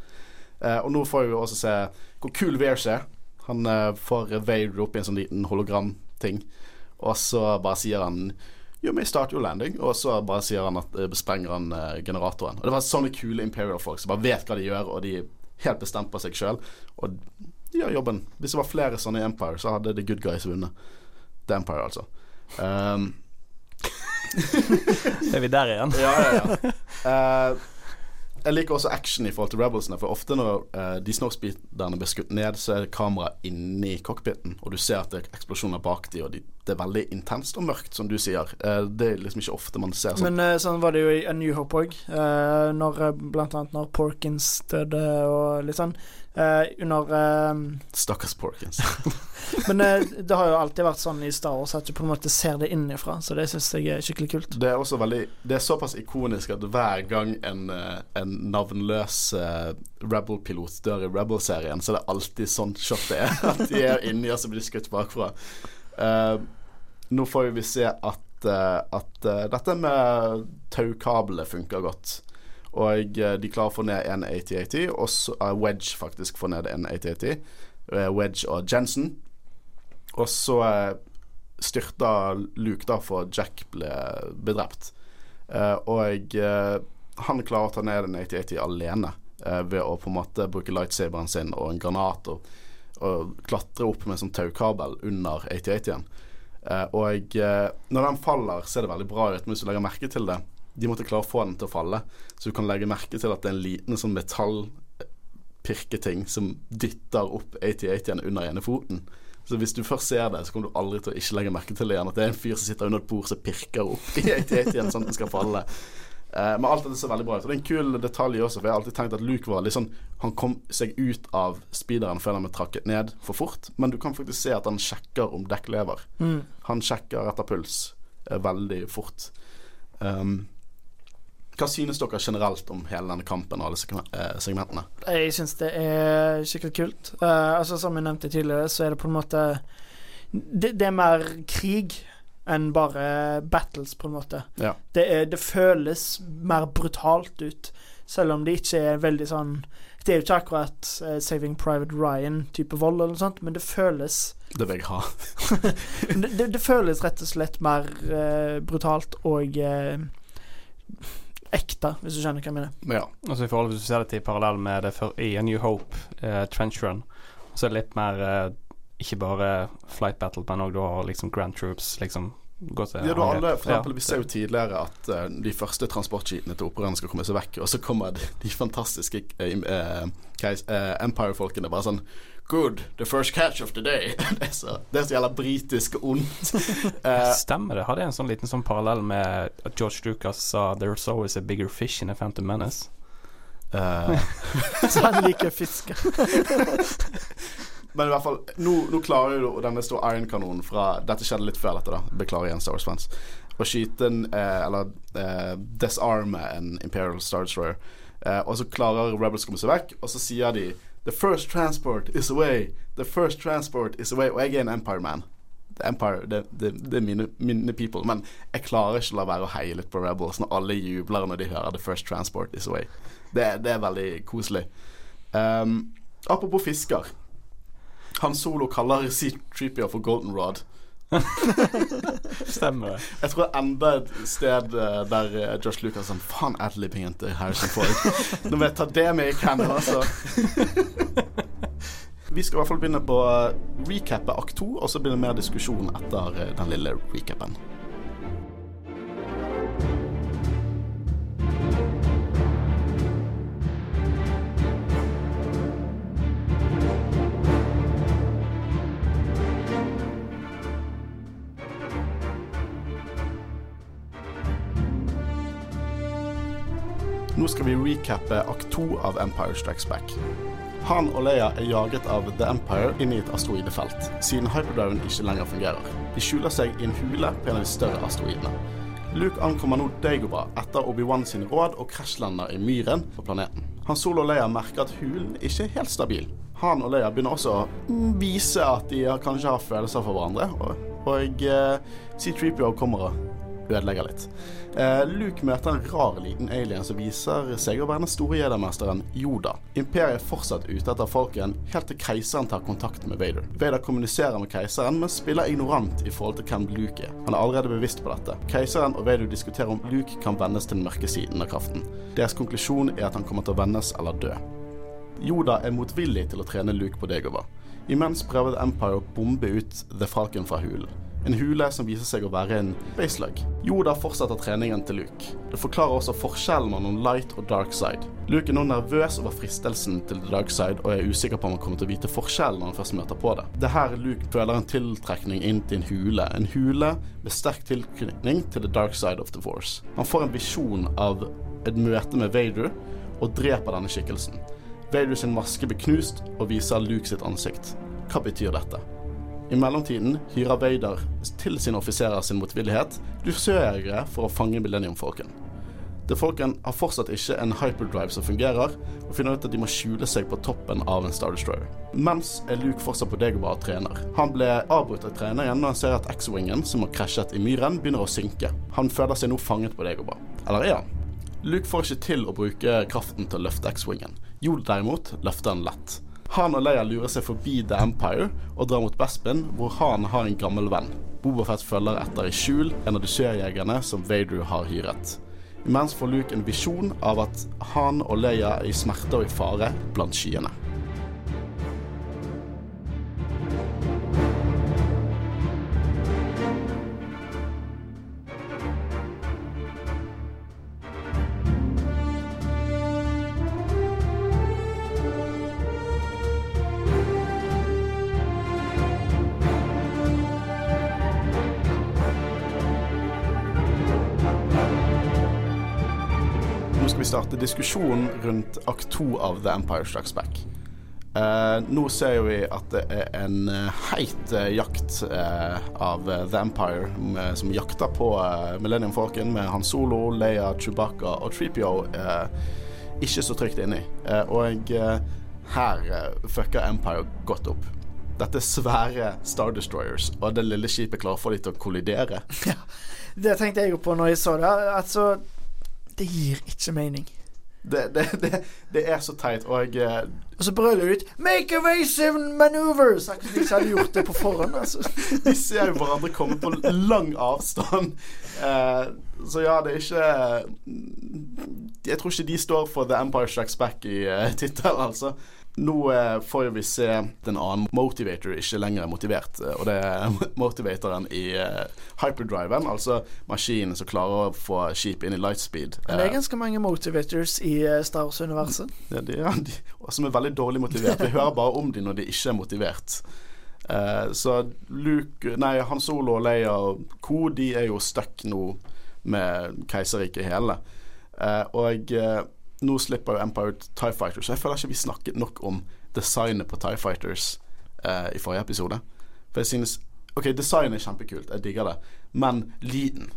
Eh, og nå får vi også se hvor kul Vears er. Han eh, får Vader opp i en sånn liten hologramting, og så bare sier han You may start your landing. Og så bare sier han at eh, besprenger han generatoren. Og det var sånne kule Imperial-folk som bare vet hva de gjør, og de helt bestemt på seg sjøl. Og de gjør jobben. Hvis det var flere sånne i Empire, så hadde The Good Guys vunnet. The Empire, altså. Um, (laughs) Er vi der igjen? ja, ja, ja. (laughs) Eh, jeg liker også action i forhold til Rebelsene, for ofte når uh, de snorkspeederne blir skutt ned, så er det kamera inni cockpiten, og du ser at det er eksplosjoner bak de, og de, det er veldig intenst og mørkt, som du sier. Uh, det er liksom ikke ofte man ser sånn. Men uh, sånn var det jo i A New Hope òg. eh, Blant annet når Porkins døde og litt sånn. Eh, under uh, Stakkars Porkins. (laughs) Men uh, det har jo alltid vært sånn i Star Wars at du på en måte ser det innenfra, så det syns jeg er skikkelig kult. Det er også veldig Det er såpass ikonisk at hver gang en, en navnløs Rebel-pilot dør i Rebel-serien, så er det alltid sånn shot det er. (laughs) At de er inni og så blir de skutt bakfra. Eh, nå får vi se at, at dette med Taukabelet funker godt. Og eh, de klarer å få ned en 8080, og så uh, Wedge faktisk får ned en 8080. Uh, Wedge og Jensen. Og så uh, styrta Luke da for Jack ble bedrept. Uh, og eh, han klarer å ta ned en 8080 alene eh, ved å på en måte bruke lightsaberen sin og en granat og, og klatre opp med en sånn taukabel under 8080-en. Eh, og eh, når den faller, ser det veldig bra ut, men hvis du legger merke til det De måtte klare å få den til å falle, så du kan legge merke til at det er en liten sånn metallpirketing som dytter opp 8080-en under ene foten. Så hvis du først ser det, så kommer du aldri til å ikke legge merke til det igjen. At det er en fyr som sitter under et bord som pirker opp i 8080-en sånn at den skal falle. Eh, men alt dette ser veldig bra ut. Og det er en kul detalj også, for jeg har alltid tenkt at Luke var litt sånn Han kom seg ut av speederen før han ble trakket ned for fort, men du kan faktisk se at han sjekker om dekk lever. Mm. Han sjekker etter puls eh, veldig fort. Um, hva synes dere generelt om hele denne kampen og alle eh, segmentene? Jeg synes det er skikkelig kult. Uh, altså Som jeg nevnte tidligere, så er det på en måte Det, det er mer krig enn bare battles, på en måte. Ja. Det, er, det føles mer brutalt ut, selv om det ikke er veldig sånn Det er jo ikke akkurat uh, Saving Private Ryan-type vold, eller noe sånt, men det føles Det vil jeg ha. (laughs) det, det, føles rett og slett mer uh, brutalt og ekte, hvis du skjønner hva jeg mener. Ja. Altså i forhold Hvis du ser det til parallell med det for, i A New Hope, eh, Trench Run, så er det litt mer eh, ikke bare Flight Battle, men òg da liksom Grand Troops, liksom gå til Ja, du har alle, for Ja, Vi ser jo tidligere at uh, de første transportskipene til opererne skal komme seg vekk, og så kommer de, de fantastiske uh, Empire-folkene bare sånn Good, the first catch of the day. (laughs) det, er så, det er så jævla britisk ondt. (laughs) Eh, Stemmer det? Hadde jeg en sånn liten sånn parallell med at George Lucas sa 'There's always a bigger fish in a Phantom Menace'? Uh. (laughs) Så han liker fiske. men i hvert fall, nå, nå klarer jo denne store Iron-kanonen fra Dette skjedde litt før dette, da. Beklager igjen, Star Wars-fans. Å skyte en eh, Eller eh, disarme en Imperial Star Destroyer. Eh, og så klarer Rebels å komme seg vekk, og så sier de The first transport is away. The first transport is away. Og jeg er en Empire-man. Empire, det, det, det er mine, mine people. Men jeg klarer ikke å la være å heie litt på Rebels når alle jubler når de hører The first transport is away. Det, det er veldig koselig. Um, apropos fisker. Han Solo kaller C-Trippier for Golden Rod. (laughs) Stemmer det. Jeg tror enda et sted eh, der eh, Josh Lucas sånn Faen, adlibbingen til Harrison Ford. (laughs) Nå må jeg ta det med i canon, altså. (laughs) Vi skal i hvert fall begynne på uh, recappe akt to, og så blir det mer diskusjon etter eh, den lille recapen. Nå skal vi recappe akt to av Empire Strikes Back. Han og Leia er jaget av The Empire inn i et asteroidefelt, siden hyperdriven ikke lenger fungerer. De skjuler seg i en hule på en av de større asteroidene. Luke ankommer nå Dagobah etter Obi-Wan sine råd og krasjlander i myren på planeten. Han Solo og Leia merker at hulen ikke er helt stabil. Han og Leia begynner også å vise at de kanskje har følelser for hverandre, og, og eh, C-3PO kommer og ødelegger litt. Eh, Luke møter en rar liten alien som viser seg å være den store jedi-mesteren Yoda. Imperiet er fortsatt ute etter folken helt til keiseren tar kontakt med Vader. Vader kommuniserer med keiseren, men spiller ignorant i forhold til hvem Luke er. Han er allerede bevisst på dette. Keiseren og Vader diskuterer om Luke kan vendes til den mørke siden av kraften. Deres konklusjon er at han kommer til å vendes eller dø. Yoda er motvillig til å trene Luke på Degova. Imens prøver Empire å bombe ut The Falcon fra hulen. En hule som viser seg å være en baselug. Yoda fortsetter treningen til Luke. Det forklarer også forskjellen mellom light og dark side. Luke er nå nervøs over fristelsen til the dark side og er usikker på om han kommer til å vite forskjellen når han først møter på det. Det er her Luke føler en tiltrekning inn til en hule. En hule med sterk tilknytning til the dark side of the force. Han får en visjon av et møte med Vader og dreper denne skikkelsen. Vader sin maske blir knust og viser Luke sitt ansikt. Hva betyr dette? I mellomtiden hyrer Vader til sine offiserer sin motvillighet dusørjegere for å fange Millennium-folken. The Folken har fortsatt ikke en hyperdrive som fungerer, og finner ut at de må skjule seg på toppen av en Star Destroyer. Mens er Luke fortsatt på Dagobah og trener. Han ble avbrutt av treneren når han ser at X-Wingen, som har krasjet i myren, begynner å synke. Han føler seg nå fanget på Dagobah. Eller er han? Luke får ikke til å bruke kraften til å løfte X-Wingen. Jo, derimot løfter han lett. Han og Leia lurer seg forbi The Empire og drar mot Bespin, hvor han har en gammel venn. Bobafett følger etter i skjul en av dusørjegerne som Vader har hyret. Imens får Luke en visjon av at han og Leia er i smerte og i fare blant skyene. Nå skal vi starte diskusjonen rundt akt to av The Empire Strikes Back. Uh, nå ser vi at det er en eh, heit eh, jakt uh, av The Empire med, som jakter på uh, Millennium Falcon med Han Solo, Leia, Chewbacca og 3PO eh, ikke så trygt inni. Og her fucker Empire godt opp. Dette er svære Star Destroyers, og det lille skipet klarer å få dem til å kollidere. (laughs) Det tenkte jeg jo på når jeg så det. Altså, det gir ikke mening. Det, det, det, det er så teit, og eh, Og så brøler de ut 'Make evasive maneuvers!' Akkurat som de ikke hadde gjort det på forhånd. Altså. (laughs) De ser jo hverandre komme på lang avstand. Uh, så ja, det er ikke Jeg tror ikke de står for The Empire Strikes Back i uh, tittelen, altså. Nå eh, får vi se den annen motivator ikke lenger er motivert. eh, Og det er (laughs) motivatoren i eh, hyperdriven, altså maskinen som klarer å få skip inn i lightspeed. Det er ganske mange motivators i Star Wars-universet. ja, de, ja, de, som er veldig dårlig motivert. Vi hører bare om de når de ikke er motivert. Eh, så Luke Nei, Han Solo og Leia og co. De er jo stuck nå med keiserriket hele. Eh, og nå slipper jo Empire TIE Fighters. Jeg føler ikke vi snakket nok om designet på TIE Fighters eh, i forrige episode. For jeg synes OK, designet er kjempekult, jeg digger det. Men lyden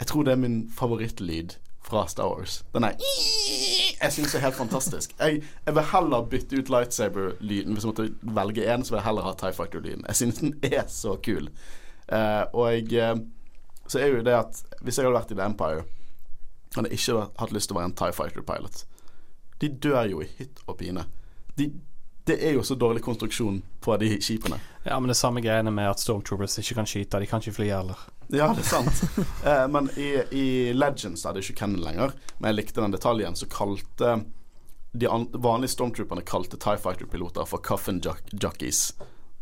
Jeg tror det er min favorittlyd fra Star Wars. Den er Jeg syns det er helt fantastisk. Jeg, jeg vil heller bytte ut lightsaber-lyden. Hvis jeg måtte velge én, så vil jeg heller ha TIE Fighter-lyden. Jeg synes den er så kul. Eh, og jeg eh, Så er jo det at hvis jeg hadde vært i The Empire hadde ikke hatt lyst til å være en TIE Fighter-pilot. De dør jo i hytt og pine. De, det er jo så dårlig konstruksjon på de skipene. Ja, men det samme greiene med at Stormtroopers ikke kan skyte. De kan ikke fly heller. Ja, det er sant. (laughs) eh, men i, i Legends er det ikke Cannon lenger. Men jeg likte den detaljen. Så kalte de an vanlige stormtrooperne kalte TIE Fighter-piloter for coffin jock jockeys.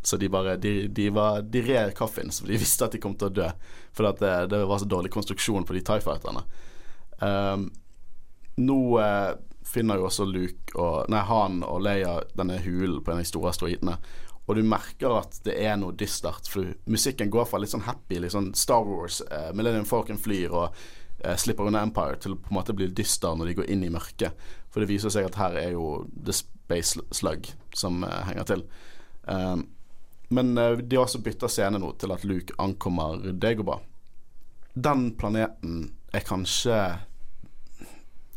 Så de bare De, de, var, de red coffins, for de visste at de kom til å dø. For det, det var så dårlig konstruksjon på de TIE Fighterne. Um, nå eh, finner jo også Luke og Nei, han og Leia denne hulen på en av de store asteroidene. Og du merker at det er noe dystert, for musikken går fra litt sånn happy, litt sånn Star Wars, eh, Millennium Falcon flyr og eh, slipper unna Empire, til å på en måte bli dyster når de går inn i mørket. For det viser seg at her er jo The Space Slug som eh, henger til. Um, men de har også bytta scene nå til at Luke ankommer Dagobah. Den planeten er kanskje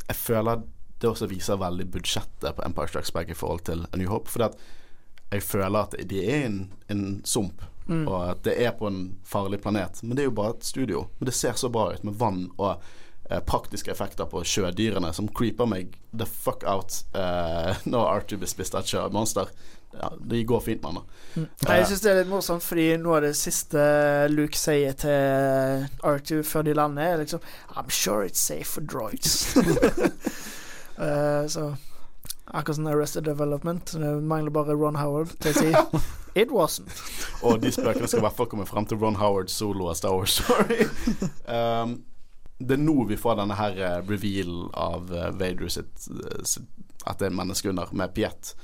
Jeg føler det også viser veldig budsjettet på Empire Strikes Back i forhold til A New Hope. For jeg føler at de er en, en sump, og at det er på en farlig planet. Men det er jo bare et studio. Men det ser så bra ut med vann og eh, praktiske effekter på sjødyrene som creeper meg the fuck out eh, (laughs) når Arthur blir spist av et sjømonster. Ja, det går fint med han. da. Nei, Jeg syns det er litt morsomt, fordi noe av det siste Luke sier til R2 før de lander, er liksom I'm sure it's safe for droids. uh, (laughs) så akkurat som Arrested Development. Det mangler bare Ron Howard til å si (laughs) It wasn't. Og de spøkene skal i hvert fall komme frem til Ron Howard solo av Star Wars Story. (laughs) um, det er nå vi får denne her eh, reveal av uh, Vader sitt, eh, sitt At det er menneskeunder med Piet.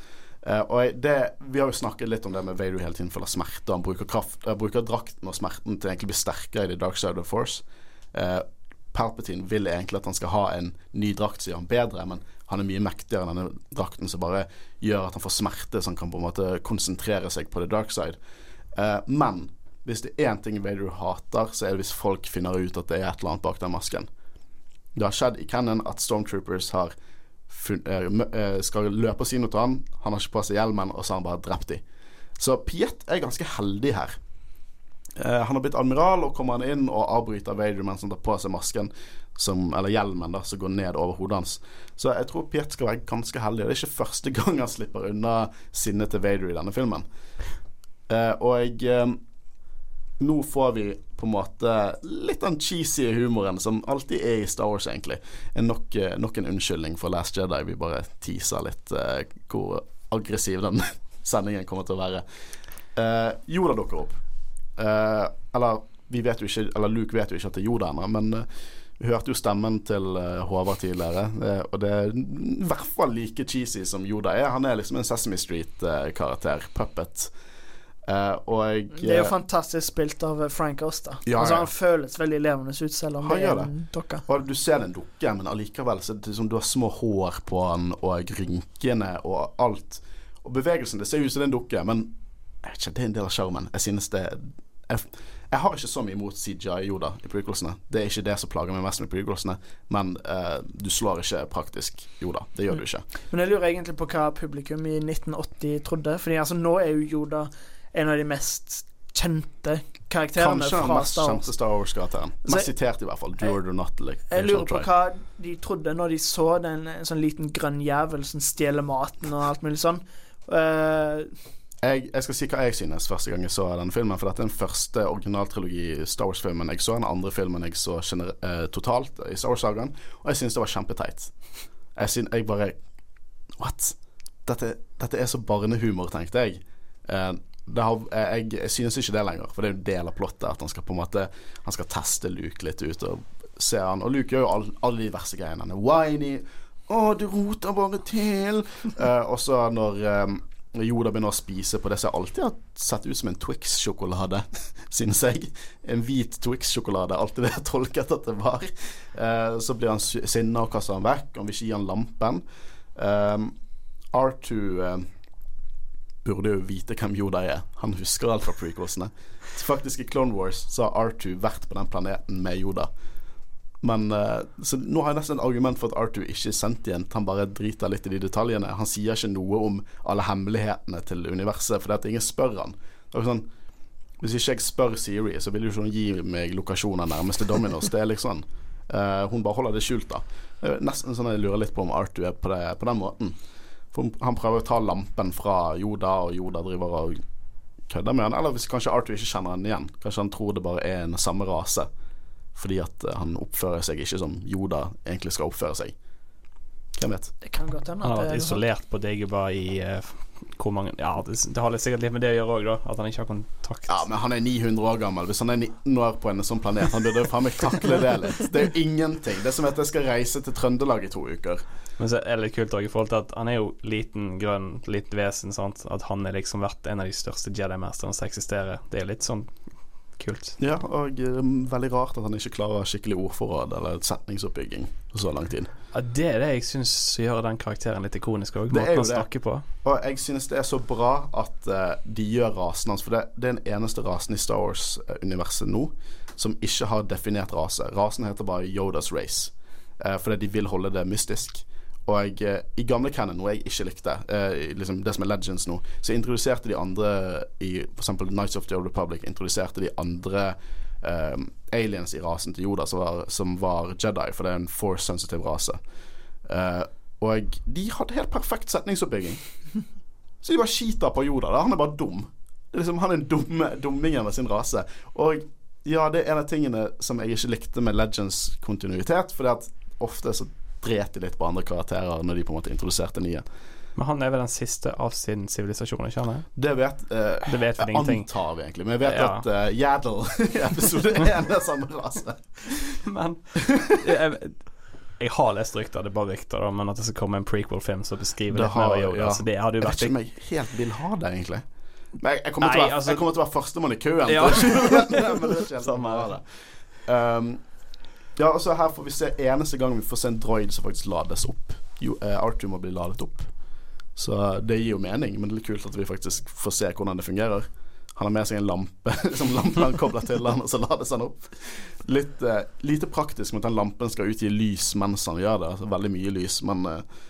Eh, og det, Vi har jo snakket litt om det med Vader hele tiden føler smerte. Han bruker, kraft, uh, bruker drakten og smerten til å egentlig bli sterkere i The Dark Side of the Force. Uh, Palpatine vil egentlig at han skal ha en ny drakt som gjør han bedre, men han er mye mektigere enn denne drakten som bare gjør at han får smerte, så han kan på en måte konsentrere seg på the dark side. Eh, men hvis det er én ting Vader hater, så er det hvis folk finner ut at det er et eller annet bak den masken. Det har skjedd i Cannon at Stormtroopers har skal løpe og si noe til han, han har ikke på seg hjelmen, og så har han bare drept dem. Så Piet er ganske heldig her. Eh, han har blitt admiral, og kommer han inn og avbryter Vader mens han tar på seg masken, som, eller hjelmen, da, som går ned over hodet hans. Så jeg tror Piet skal være ganske heldig. Det er ikke første (laughs) gang han slipper unna sinnet til Vader i denne filmen. Eh, og eh, nå får vi på en måte litt den cheesy humoren som alltid er i Star Wars, egentlig. Er nok, eh, nok en unnskyldning for Last Jedi. Vi bare teaser litt uh, hvor aggressiv den (laughs) sendingen kommer til å være. Uh, Yoda dukker opp. Uh, eller vi vet jo ikke Eller Luke vet jo ikke at det er Yoda ennå, men uh, vi hørte jo stemmen til Håvard tidligere, og det er i hvert fall like cheesy som Yoda er. Han er liksom en Sesame Street-karakter. puppet. Eh, og Det er jo eh, fantastisk spilt av Frank Osta. Ja, altså, han føles veldig levende ut, selv om Han det er en dokke. Og du ser den en dukke, men allikevel så det liksom, du har små hår på han, og rynkene og alt. Og bevegelsen Det ser ut som det er en dukke, men ikke, det er en del av sjarmen. Jeg synes det jeg, jeg har ikke så mye imot CGI-Yoda i prequelsene. Det er ikke det som plager meg mest med prequelsene, men uh, du slår ikke praktisk Yoda. Det gjør du ikke. Men jeg lurer egentlig på hva publikum i 1980 trodde. Fordi altså, nå er jo Yoda en av de mest kjente karakterene Kanskje den fra mest Star Wars. kjente Star Wars-karakteren. Mest sitert i hvert fall. Do or do not. Like, Jeg lurer på hva de trodde når de så den en sånn liten grønn jævel som stjeler maten og alt mulig sånn. Uh, jeg, jeg skal si hva jeg synes første gang jeg så denne filmen. For dette er den første originaltrilogi Star Wars-filmen jeg så. Den andre filmen jeg så eh, totalt i Star Wars-sagaen. Og jeg synes det var kjempeteit. Jeg, synes, jeg bare What? dette, dette er så barnehumor, tenkte jeg. Uh, har, jeg, jeg synes ikke det lenger, for det er jo en del av plottet at han skal på en måte Han skal teste Luke litt ut og se han Og Luke gjør jo all- alle de verste greiene. Han er whiny. 'Å, du roter bare til.' uh, (laughs) og så når um, Yoda begynner å spise på det som alltid har sett ut som en Twix-sjokolade, (laughs) synes jeg. En hvit Twix-sjokolade. Alltid det jeg tolket at det var. Uh, så blir han sinna og kaster han vekk. Han vil ikke gi han lampen. Um, R2 eh, burde jo vite hvem Yoda er. Han husker alt fra prequelsene. Faktisk i Clone Wars så har R2 vært på den planeten med Yoda. Men eh, Så nå har jeg nesten et argument for at R2 ikke er sentient. Han bare driter litt i de detaljene. Han sier ikke noe om alle hemmelighetene til universet, fordi at ingen spør han. Det er sånn Hvis ikke jeg spør Siri, så vil jo ikke hun gi meg lokasjonen nærmeste Dominos. Det er liksom uh, Hun bare holder det skjult, da. Det er nesten sånn jeg lurer litt på om R2 er på, det, på den måten. For han prøver å ta lampen fra Yoda, og Yoda driver og kødder med han. Eller hvis kanskje Arthur ikke kjenner han igjen. Kanskje han tror det bare er en samme rase. Fordi at eh, han oppfører seg ikke som Yoda egentlig skal oppføre seg. Hvem vet? Det kan godt hende Han har det vært isolert på Dagobah i uh, hvor mange Ja, det, det har sikkert litt med det å gjøre òg, da. At han ikke har kontakt. Ja, men han er 900 år gammel. Hvis han er 19 år på en sånn planet, han burde faen meg takle det litt. Det er jo ingenting. Det er som at jeg skal reise til Trøndelag i to uker. Men så er det litt kult òg i forhold til at han er jo liten, grønn, litt vesen. Sant? At han er liksom vært en av de største Jedi-mesterne som eksisterer. Det er litt sånn kult. Ja, og um, veldig rart at han ikke klarer skikkelig ordforråd eller setningsoppbygging på så lang tid. Ja, det er det jeg syns gjør den karakteren litt ikonisk òg. Måten han snakker på. Og jeg synes det er så bra at uh, de gjør rasen hans, for det, det er den eneste rasen i Star Wars-universet nå som ikke har definert rase. Rasen heter bare Yodas race, uh, fordi de vil holde det mystisk. Og jeg, i gamle canon, noe jeg ikke likte, eh, liksom det som er Legends nå, så introduserte de andre i f.eks. Nights of the Old Republic, introduserte de andre eh, aliens i rasen til Yoda som var, som var Jedi, for det er en force-sensitive rase. Eh, og de hadde helt perfekt setningsoppbygging. Så de bare skiter på Yoda. Da. Han er bare dum. Er liksom, han er den dumme dummingen av sin rase. Og ja, det er en av tingene som jeg ikke likte med Legends kontinuitet, fordi at ofte så dret de litt på andre karakterer når de på en måte introduserte nye. Men han er vel den siste av sin sivilisasjon, ikke han? Det vet uh, Det vet vi ingenting. Antar vi egentlig. Men jeg vet Ja. at uh, Yaddle i episode (laughs) 1 er samme rase. Men jeg, jeg har lest rykter, det er bare rykter, da, men at det skal komme en prequel-film som beskriver Det litt har- mer yoga. ja. Så det hadde jo Jeg vet ikke om jeg helt vil ha det, egentlig. Men jeg, jeg, kommer, til å være, altså- jeg kommer til å være førstemann i køen. Ja. (laughs) men det er ikke helt Samme det. Um, ja, altså her får vi se eneste gang vi får se en droid som faktisk lades opp. Jo, eh, Arthur må bli ladet opp. Så det gir jo mening, men det er litt kult at vi faktisk får se hvordan det fungerer. Han har med seg en lampe (laughs) som lampen han kobler til han, og så lades han opp. Litt eh, lite praktisk med at den lampen skal utgi lys mens han gjør det. Altså, veldig mye lys, men eh,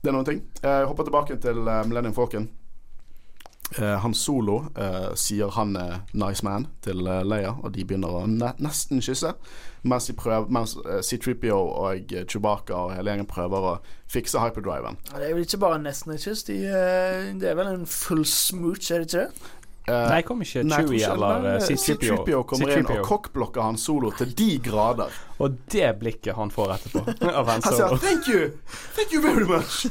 det er noen ting. Jeg hopper tilbake til uh, Millennium Falcon. Eh, han Solo eh, sier han er nice man til eh, Leia, og de begynner å ne nesten kysse. Mens, de prøver, mens C-3PO og Chewbacca og hele gjengen prøver å fikse hyperdriven. Ja, Det er vel ikke bare nesten et kyss. De, det er vel en full smooch, er det ikke det? Uh, Nei, kom ikke Chewie eller C-3PO. C-3PO kommer inn og kokkblokker han Solo til de grader. (laughs) Og det blikket han får etterpå (laughs) av Han Han sier 'thank you', 'thank you very much'.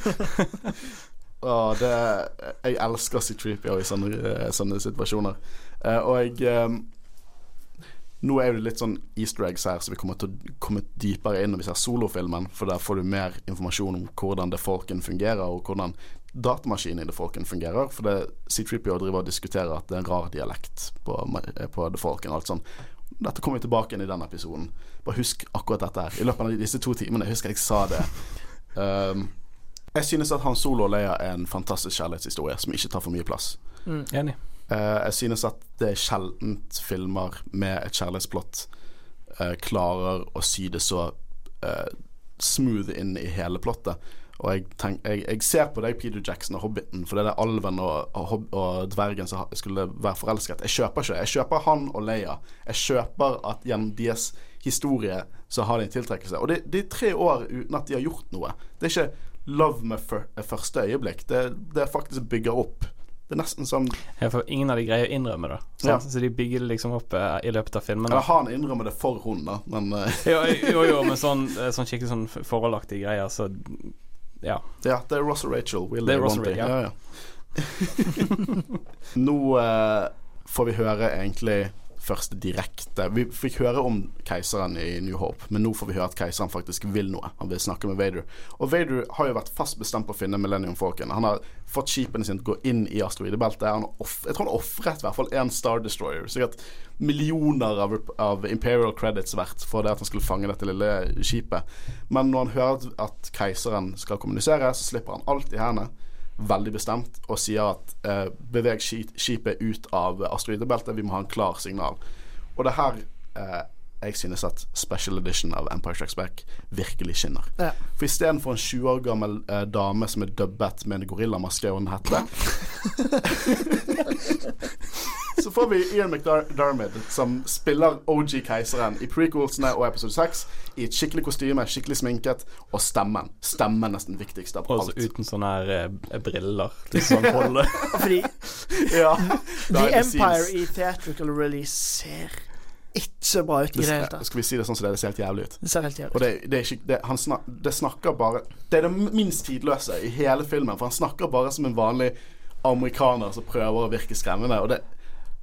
(laughs) Åh, det, jeg elsker C-3PO i sånne, eh, sånne situasjoner. Uh, og jeg um, Nå er det litt sånn easter eggs her, så vi kommer til å komme dypere inn når vi ser solofilmen, for der får du mer informasjon om hvordan det folken fungerer, og hvordan datamaskinen i det folken fungerer. For det C-3PO driver og diskuterer at det er en rar dialekt på, på det folken. Alt sånn. Dette kommer vi tilbake inn i den episoden. Bare husk akkurat dette her. I løpet av disse to timene husker jeg sa det. Um, (laughs) jeg synes at Han Solo og Leia er en fantastisk kjærlighetshistorie som ikke tar for mye plass. Enig. Uh, jeg synes at det er sjeldent filmer med et kjærlighetsplott uh, klarer å sy det så uh, smooth inn i hele plottet. Og jeg, tenk, jeg, jeg ser på deg, Peter Jackson og Hobbiten, for det er det alven og, og, og dvergen som skulle være forelsket. Jeg kjøper ikke. Jeg kjøper han og Leia. Jeg kjøper at gjennom deres historie så har de en tiltrekkelse. Og det, det er tre år uten at de har gjort noe. Det er ikke love med første øyeblikk. Det, det faktisk bygger opp. Det er nesten som Ja, for ingen av de greier å innrømme det. Ja. Så de bygger det liksom opp eh, i løpet av filmen. Eller han innrømmer det for hun, da, men eh, (laughs) Jo, jo, jo, men sånn, eh, sånn skikkelig sånn forholdaktige greier, så Ja. Ja, det er Ross og Rachel. Will Det er Ross og? Rachel, ja. ja. (laughs) Nå eh, får vi høre egentlig først direkte Vi fikk høre om keiseren i New Hope, men nå får vi høre at keiseren faktisk vil noe. Han vil snakke med Vader. Og Vader har jo vært fast bestemt på å finne Millennium Falcon. Han har fått skipene sine til å gå inn i asteroidebeltet. Jeg tror han ofret i hvert fall én Star Destroyer. Sikkert millioner av, av Imperial credits verdt for det at han skulle fange dette lille skipet. Men når han hører at keiseren skal kommunisere, så slipper han alt i hendene veldig bestemt og sier at eh, beveg skipet ut av asteroidebeltet, vi må ha en klar signal. Og det er her eh, jeg synes at special edition av Empire Strikes Back virkelig skinner. Ja. For istedenfor en 20 år gammel eh, dame som er dubbet med en gorillamaske og en hette, (laughs) (laughs) så får vi Ian McDermid som spiller OG-keiseren i prequelsene og episode 6 i et skikkelig kostyme, skikkelig sminket, og stemmen. Stemmen er nesten viktigst av Og så uten sånne her eh, briller. Til sånn rolle. Fordi Ja. The the Empire scenes. i theatrical release ser ikke bra ut i det hele tatt. skal vi si det sånn som det, det ser helt jævlig ut. Det ser helt jævlig Og ut. det, det er ikke det, han snak, det snakker bare Det er det minst tidløse i hele filmen, for han snakker bare som en vanlig amerikaner som prøver å virke skremmende. Og det,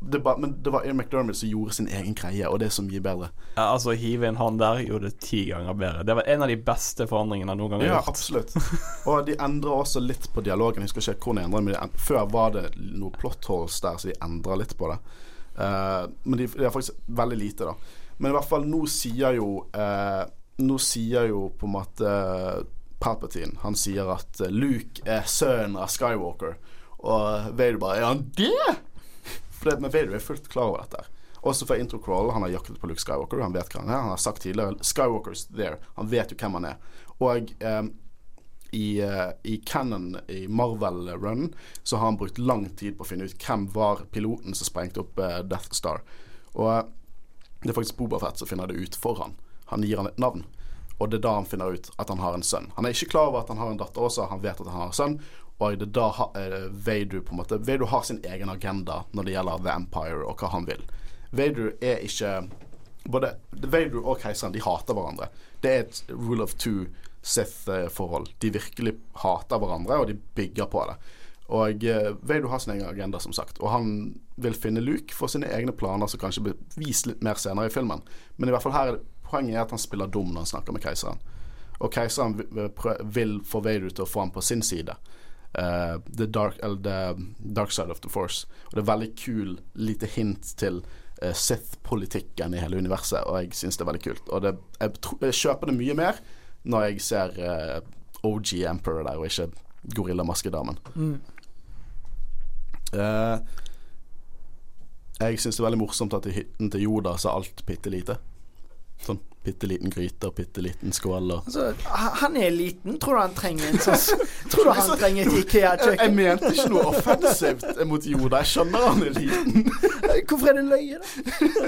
det ba, men det var Ian McDermott som gjorde sin egen greie, og det er så mye bedre. Ja, altså, hive inn han der gjorde det ti ganger bedre. Det var en av de beste forandringene jeg noen gang har Ja, gjort. absolutt. Og de endrer også litt på dialogen. Jeg husker ikke hvor de endrer, men de, før var det noe plot holes der, så de endra litt på det. Eh, men de, de er faktisk veldig lite, da. Men i hvert fall nå sier jo uh, Nå sier jo på en måte Palpatine Han sier at eh, Luke er sønnen av Skywalker. Og Vader bare Er han det?! For det, men Vader er fullt klar over dette. Også for intro crawl. Han har jaktet på Luke Skywalker. Han vet hva han er. Han har sagt tidligere Skywalker's there. Han vet jo hvem han er. Og eh, i, eh, i Canon, i Marvel-run så har han brukt lang tid på å finne ut hvem var piloten som sprengte opp eh, Death Star. Og eh, det er faktisk Boba Fett som finner det ut for han. Han gir han et navn. Og det er da han finner ut at han har en sønn. Han er ikke klar over at han har en datter også, han vet at han har en sønn. Og det er da uh, Vader på en måte Vader har sin egen agenda når det gjelder The Empire og hva han vil. Vader er ikke Både Vader og keiseren de hater hverandre. Det er et rule of two Sith-forhold. De virkelig hater hverandre, og de bygger på det. Og Veidu Vader har sin egen agenda, som sagt. Og han vil finne Luke for sine egne planer, som kanskje blir vist litt mer senere i filmen. Men i hvert fall her er poenget er at han spiller dum når han snakker med keiseren. Og keiseren vil, få Vader til å få ham på sin side. Uh, the, dark, eller the dark side of the force. Og det er veldig kul lite hint til uh, Sith-politikken i hele universet, og jeg syns det er veldig kult. Og det, jeg, jeg kjøper det mye mer når jeg ser uh, OG Emperor der, og ikke gorillamaskedamen. Mm. Uh, jeg syns det er veldig morsomt at i hytten til Joda så er alt bitte lite. Sånn bitte liten gryte og bitte liten skål og Altså, han er liten. Tror du han trenger en sånn Tror du han trenger et jeg, jeg Ikea-kjøkken? mente ikke noe offensivt mot Yoda. Jeg skjønner han er liten. (laughs) Hvorfor er det en løye, da?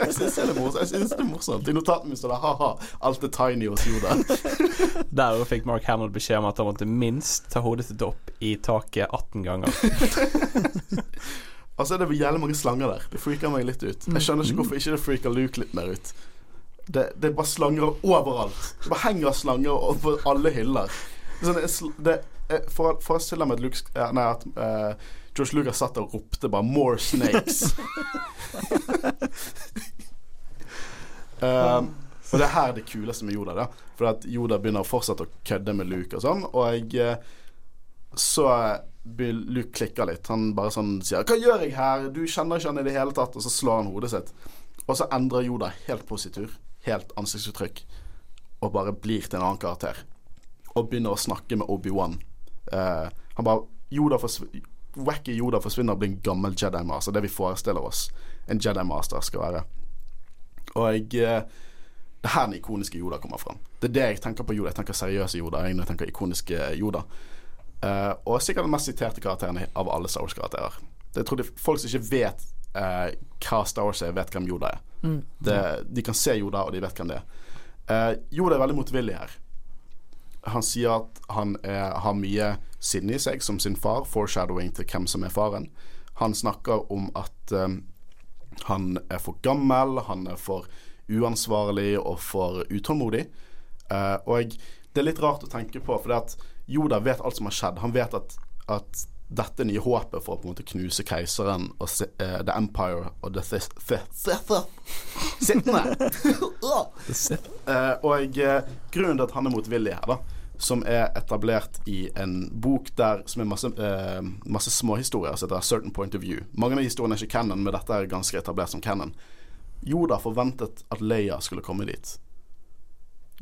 Jeg syns det er morsomt. Jeg synes det er morsomt I notatene mine står det ha-ha, alt er tiny hos Yoda. (laughs) Der fikk Mark Hamill beskjed om at han måtte minst ta hodet sitt opp i taket 18 ganger. (laughs) Altså er det jævlig mange slanger der. Det freaker meg litt ut. Jeg skjønner ikke hvorfor ikke det freaker Luke litt mer ut. Det, det er bare slanger overalt. Det bare henger slanger over alle hyller. Er sånn, det, for, Forestill deg at, Luke, eh, nei, at uh, George Lucas satt og ropte bare 'more snakes'. (laughs) um, og det er her det kuleste med Yoda. da For at Yoda begynner fortsatt å kødde med Luke og sånn. Og jeg eh, så Luke klikker litt. Han bare sånn sier 'Hva gjør jeg her? Du kjenner ikke han i det hele tatt.' Og så slår han hodet sitt. Og så endrer Yoda helt positur, helt ansiktsuttrykk, og bare blir til en annen karakter. Og begynner å snakke med Obi-Wan. Uh, han bare Yoda Wacky Yoda forsvinner og blir en gammel Jedi Master. Det vi forestiller oss en Jedi Master skal være. Og jeg uh, Det er her den ikoniske Yoda kommer fram. Det er det jeg tenker på Yoda. Jeg tenker seriøse Yoda jeg, tenker ikoniske Yoda. Uh, og sikkert den mest siterte karakteren av alle Star Wars-karakterer. Det- tror jeg folk som ikke vet hva Star Wars er, vet hvem Yoda er. Mm. Det, de kan se Yoda, og de vet hvem det er. Eh, Yoda er veldig motvillig her. Han sier at han er, har mye sinne i seg, som sin far, foreshadowing til hvem som er faren. Han snakker om at um, han er for gammel, han er for uansvarlig og for utålmodig. Uh, og det er litt rart å tenke på, for det at Yoda vet alt som har skjedd. Han vet at, at dette nye håpet for å på en måte knuse keiseren og se, uh, The Empire og The Sith Sittende! Eh, og eh, grunnen til at han er motvillig her, da, som er etablert i en bok der som er masse, uh, masse småhistorier som heter Certain Point of View. Mange av historiene er ikke canon, men dette er ganske etablert som canon. Yoda forventet at Leia skulle komme dit.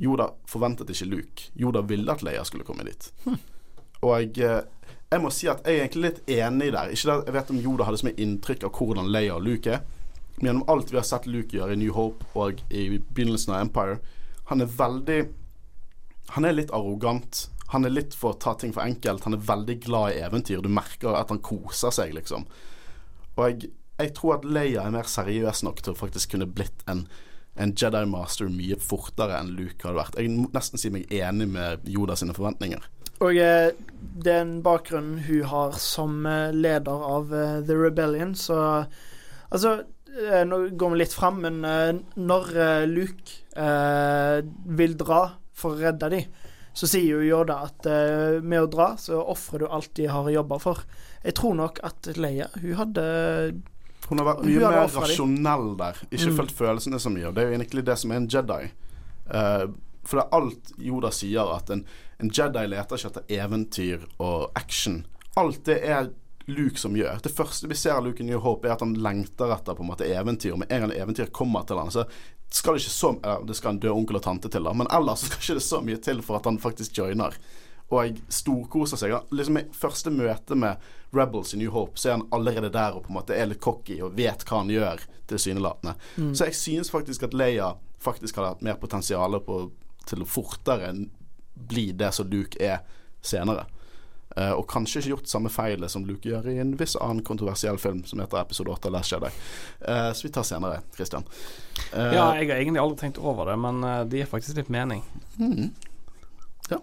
Yoda forventet ikke Luke. Yoda ville at Leia skulle komme dit. Og eh, jeg må si at jeg er egentlig litt enig der. Ikke at jeg vet om Yoda hadde så mye inntrykk av hvordan Leia og Luke er, men gjennom alt vi har sett Luke gjøre i New Hope og i begynnelsen av Empire, han er veldig Han er litt arrogant. Han er litt for å ta ting for enkelt. Han er veldig glad i eventyr. Du merker at han koser seg, liksom. Og jeg, jeg tror at Leia er mer seriøs nok til å faktisk kunne blitt en en Jedi Master mye fortere enn Luke hadde vært. Jeg må nesten si meg enig med Yoda sine forventninger. Og eh, den bakgrunnen hun har som eh, leder av eh, The Rebellion, så Altså, nå går vi litt fram, men når Luke vil dra for å redde dem, så sier jo Yoda at med å dra, så ofrer du alt de har jobba for. Jeg tror nok at Leia, hun hadde Hun har vært mye mer rasjonell der. Ikke Mm. følt følelsene så mye. Og det er jo egentlig det som er en Jedi. Uh, for det er alt Yoda sier, at en, en Jedi leter ikke etter eventyr og action. Alt det er Luke som gjør. Det første vi ser av Luke i New Hope, er at han lengter etter på en måte eventyr. Med en gang eventyr kommer til han, så skal det ikke så ja, Det skal en død onkel og tante til, da, men ellers skal ikke det så mye til for at han faktisk joiner. Og storkoser seg. Liksom I første møte med Rebels i New Hope, så er han allerede der og på en måte er litt cocky og vet hva han gjør, tilsynelatende. Så jeg synes faktisk at Leia faktisk hadde hatt mer potensial på, til å fortere bli det som Luke er senere. Uh, og kanskje ikke gjort samme feilet som Luke gjør i en viss annen kontroversiell film som heter Episode 8 Last Jedi. Uh, så vi tar senere, Christian. Uh, Ja, jeg har egentlig aldri tenkt over det, men det gir faktisk litt mening. Mm. Ja.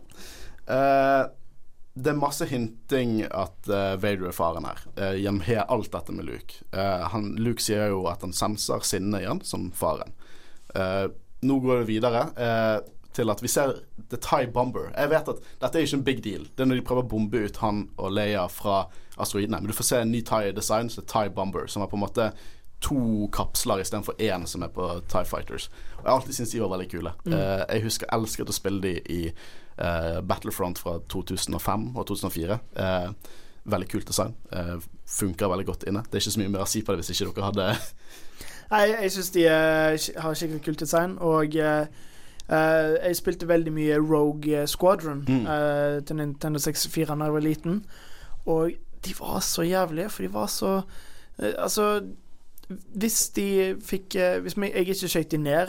Det er masse hinting at Vader er faren her, gjennom alt dette med Luke. Han, Luke sier jo at han senser sinne igjen, som faren. Nå går det videre til at vi ser The Tie Bomber. Jeg vet at dette er ikke en big deal. Det er når de prøver å bombe ut han og Leia fra asteroidene. Men du får se en ny Tie design, så Tie Bomber, som er på en måte to kapsler istedenfor én som er på Tie Fighters. Og jeg har alltid syntes de var veldig kule. Eh, jeg husker jeg elsket å spille de i uh, Battlefront fra 2005 og 2004. Uh, veldig kult design. Eh, funker veldig godt inne. Det er ikke så mye mer å si på det hvis ikke dere hadde Nei, jeg syns de eh, har skikkelig kult design, og eh, eh, jeg spilte veldig mye Rogue Squadron Mm. uh, til Nintendo 64 da jeg var liten, og de var så jævlige, for de var så uh, Altså, hvis de fikk Hvis jeg, jeg ikke skøyt de ned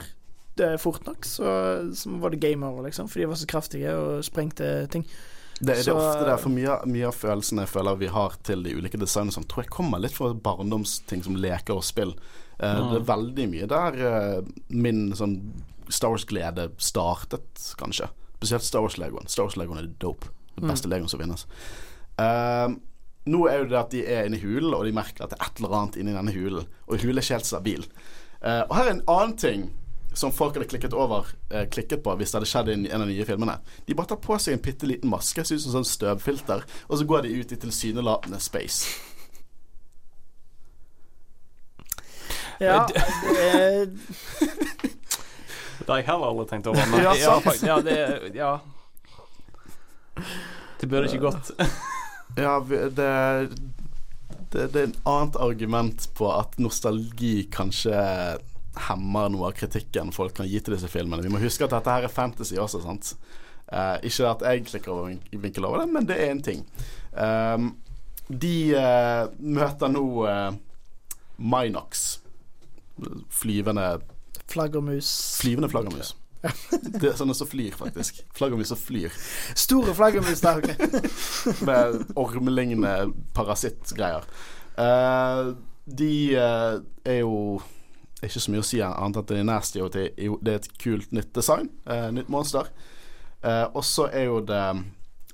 fort nok, så, så var det game over, liksom, for de var så kraftige og sprengte ting. Det, det er Så- ofte det, for mye, mye av følelsene jeg føler vi har til de ulike designene, som tror jeg kommer litt fra barndomsting som leker og spill. Uh, Mm. Det er veldig mye der uh, min sånn Star Wars-glede startet, kanskje. Spesielt Star Wars-legoen. Star Wars-legoen er dope. Det Mm. beste legoen som finnes. Uh, nå er jo det at de er inne i hulen, og de merker at det er et eller annet inni denne hulen. Og hulen er ikke helt stabil. Uh, og her er en annen ting som folk hadde klikket over uh, Klikket på hvis det hadde skjedd i en av de nye filmene. De bare tar på seg en bitte liten maske, ser ut som sånn støvfilter, og så går de ut i tilsynelatende space. Ja, (laughs) det (laughs) Det har jeg heller aldri tenkt over. Men Ja, ja, faktisk, ja, det Ja. Det burde ikke gått. (laughs) Ja, det, det, det er en annet argument på at nostalgi kanskje hemmer noe av kritikken folk kan gi til disse filmene. Vi må huske at dette her er fantasy også, sant. Uh, ikke at jeg klikker over vin- vinkel over det, men det er en ting. Um, de uh, møter nå uh, Minox. Flyvende flaggermus. Flyvende flaggermus. (laughs) Det er sånne som flyr, faktisk. Flaggermus som flyr. Store flaggermus der, ok. (laughs) med ormelignende parasittgreier. Uh, de uh, er jo ikke så mye å si annet enn at det er nasty, og det er, et kult nytt design. Uh, nytt monster. Og så er jo det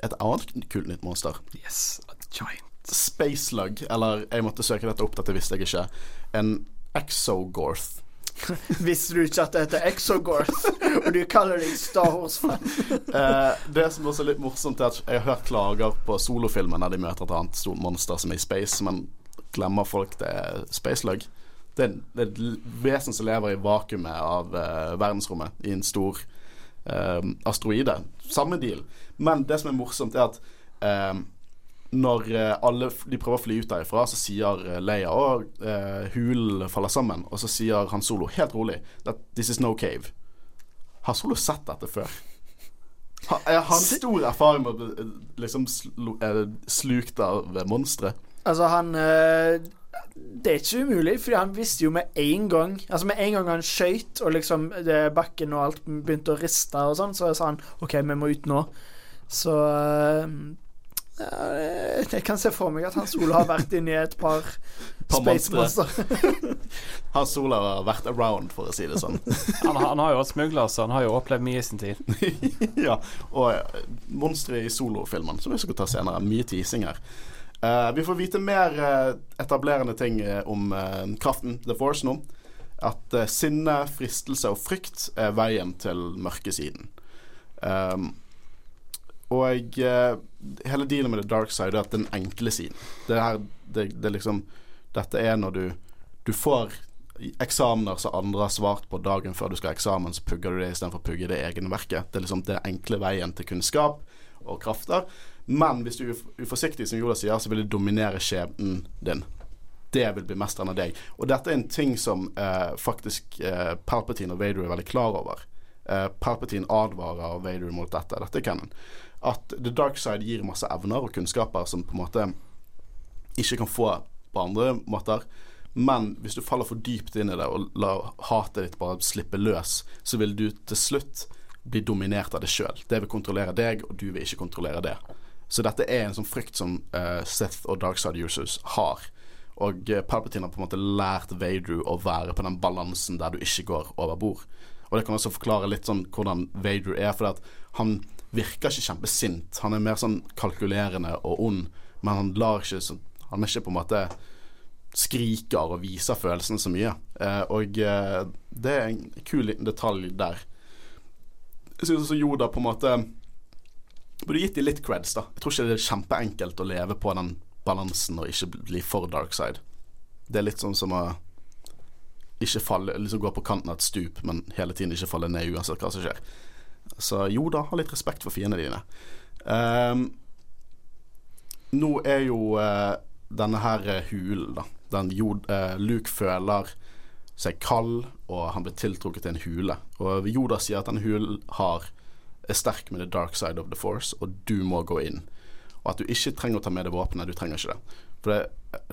et annet kult nytt monster. Yes, a giant. Spacelug, eller jeg måtte søke dette opp, dette visste jeg ikke. En exogorth. (laughs) Visste du ikke at det heter Exogorth, og du kaller deg Star Wars-fan? Eh, det som også er litt morsomt, er at jeg har hørt klager på solofilmer når de møter et annet stort monster som er i space, men glemmer folk det er spacelug. Det er, et vesen som lever i vakuumet av eh, verdensrommet, i en stor eh, asteroide. Samme deal. Men det som er morsomt, er at eh, når eh, alle de prøver å fly ut derifra, så sier eh, Leia at uh, hulen faller sammen. Og så sier Han Solo helt rolig that this is no cave. Har Solo sett dette før? Ha, er han stor erfaring med å eh, liksom slu, eh, slukt av eh, monstre? Altså, han eh, Det er ikke umulig, fordi han visste jo med en gang Altså, med en gang han skøyt, og liksom det, bakken og alt begynte å riste og sånn, så sa han OK, vi må ut nå. Så eh, Jeg kan se for meg at hans Ola har vært inni et par Par space monster. (laughs) Hans Solo har vært around, for å si det sånn. Han, han har jo vært smugler, så han har jo opplevd mye i sin tid. (laughs) ja, og eh, monstre i solofilmen, som vi skal ta senere. Mye teasing her. Uh, vi får vite mer uh, etablerende ting om uh, kraften The Force nå. At sinne, fristelse og frykt er veien til mørkesiden. Um, og uh, hele dealen med the dark side er at den enkle siden. Det her, det, det liksom Dette er når du, du får eksamener som andre har svart på dagen før du skal ha eksamen, så pugger du det istedenfor å pugge det egne verket. Det er liksom den enkle veien til kunnskap og krafter. Men hvis du er uforsiktig, som Joda sier, så vil det dominere skjebnen din. Det vil bli mesteren av deg. Og dette er en ting som eh, faktisk eh, Palpatine og Vader er veldig klar over. Eh, Palpatine advarer Vader mot dette. Dette er canon. At The Dark Side gir masse evner og kunnskaper som på en måte ikke kan få på andre måter. Men hvis du faller for dypt inn i det og lar hatet ditt bare slippe løs, så vil du til slutt bli dominert av det sjøl. Det vil kontrollere deg, og du vil ikke kontrollere det. Så dette er en sånn frykt som uh, Seth og Darkside users har. Og eh, Palpatine har på en måte lært Vader å være på den balansen der du ikke går over bord. Og det kan også forklare litt sånn hvordan Vader er, for han virker ikke kjempesint. Han er mer sånn kalkulerende og ond, men han lar ikke Han er ikke på en måte skriker og viser følelsene så mye. Eh, og eh, det er en kul liten detalj der. Jeg synes også Yoda på en måte Burde gitt de litt creds, da. Jeg tror ikke det er kjempeenkelt å leve på den balansen og ikke bli for dark side. Det er litt sånn som å ikke falle Liksom gå på kanten av et stup, men hele tiden ikke falle ned uansett hva som skjer. Så Yoda, ha litt respekt for fiendene dine. Um, nå er jo uh, denne her eh, hulen, da. Den jod, uh, Luke føler seg kald, og han blir tiltrukket til en hule. Og Joda sier at denne hulen har, er sterk med the dark side of the force, og du må gå inn. Og at du ikke trenger å ta med deg våpenet. Du trenger ikke det. For det,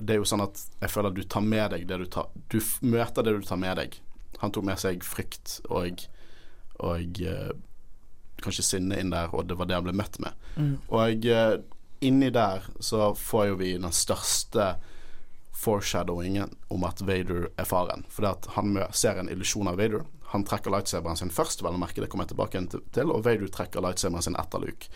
det er jo sånn at jeg føler at du tar med deg det du tar Du møter det du tar med deg. Han tok med seg frykt og, og eh, kanskje sinne inn der, og det var det han ble møtt med. Og eh, inni der så får jo vi den største foreshadowingen om at Vader er faren. Fordi at han ser en illusjon av Vader. Han trekker lightsaberen sin først, vel å merke, det kommer jeg tilbake til- og Vader trekker lightsaberen sin etter Luke.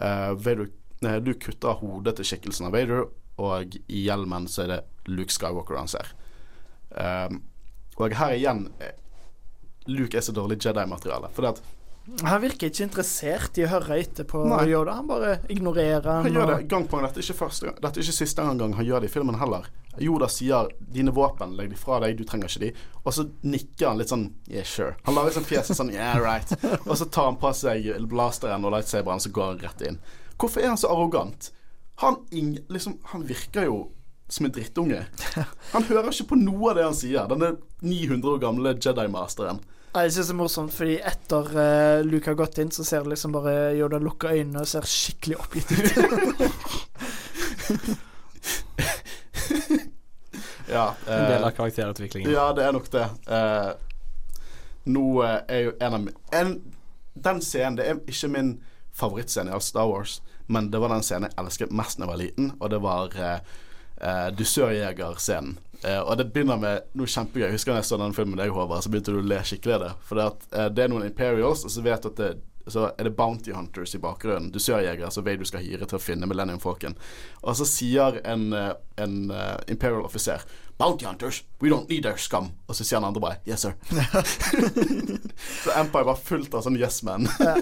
Uh, Vader, eh, Luke kutter hodet til skikkelsen av Vader, og i hjelmen så er det Luke Skywalker han ser. Um, og her igjen Luke er så dårlig Jedi-materiale. Fordi at Han virker ikke interessert i å høre etter på Nei. Yoda. Han bare ignorerer han. Han gjør det gang på gang. Dette er ikke første Dette er ikke siste gang han gjør det i filmen heller. Yoda sier 'dine våpen, legg de fra deg, du trenger ikke de'. Og så nikker han litt sånn 'yeah, sure'. Han lager sånn fjeset sånn 'yeah, right'. (laughs) Og så tar han på seg blasteren og lightsaberen, så går han rett inn. Hvorfor er han så arrogant? Han, ing, liksom, han virker jo som en drittunge. (laughs) Han hører ikke på noe av det han sier. Denne 900 år gamle Jedi-masteren. Jeg synes det er morsomt, fordi etter uh, Luke har gått inn, så ser det liksom bare Yoda lukke øynene og ser skikkelig oppgitt ut. (laughs) Ja, En del eh, av karakterutviklingen. Ja, det er nok det. Uh, nå eh, er jo en av mine Den scenen Det er ikke min favorittscene av Star Wars, men det var den scenen jeg elsket mest da jeg var liten, og det var uh, eh, dusørjegerscenen. Eh, og det begynner med noe kjempegøy. Husker da jeg så den filmen deg, Håvard, så begynte du å le skikkelig av det. For det, eh, det er noen Imperials, og så vet du at det så er det Bounty Hunters i bakgrunnen. Dusørjegere som du skal hyre til å finne Millennium Falcon. Og så sier en, eh, en uh, Imperial offiser Bounty hunters, we don't need their scum. Og så sier han andre bare Yes, sir. (laughs) så Empire var fullt av sånn yes men. Ja.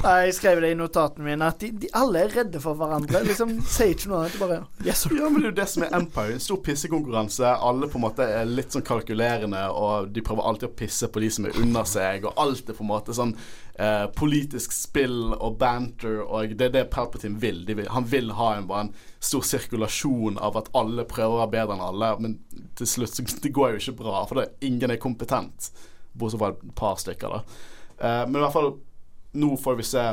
Jeg skrev det i notatene mine, at de, de alle er redde for hverandre. Liksom Sier ikke noe annet, bare Yes, sir. ja, men det er jo det som er Empire. Stor pissekonkurranse. Alle på en måte er litt sånn kalkulerende, og de prøver alltid å pisse på de som er under seg, og alt er på en måte sånn eh, politisk spill og banter, og det er det Palpatine vil. De vil han vil ha en, en stor sirkulasjon av at alle prøver å være bedre enn alle, men til slutt så (laughs) det går jo ikke bra, for det, ingen er kompetent. Bortsett fra et par stykker, da. Eh, men i hvert fall nå får vi se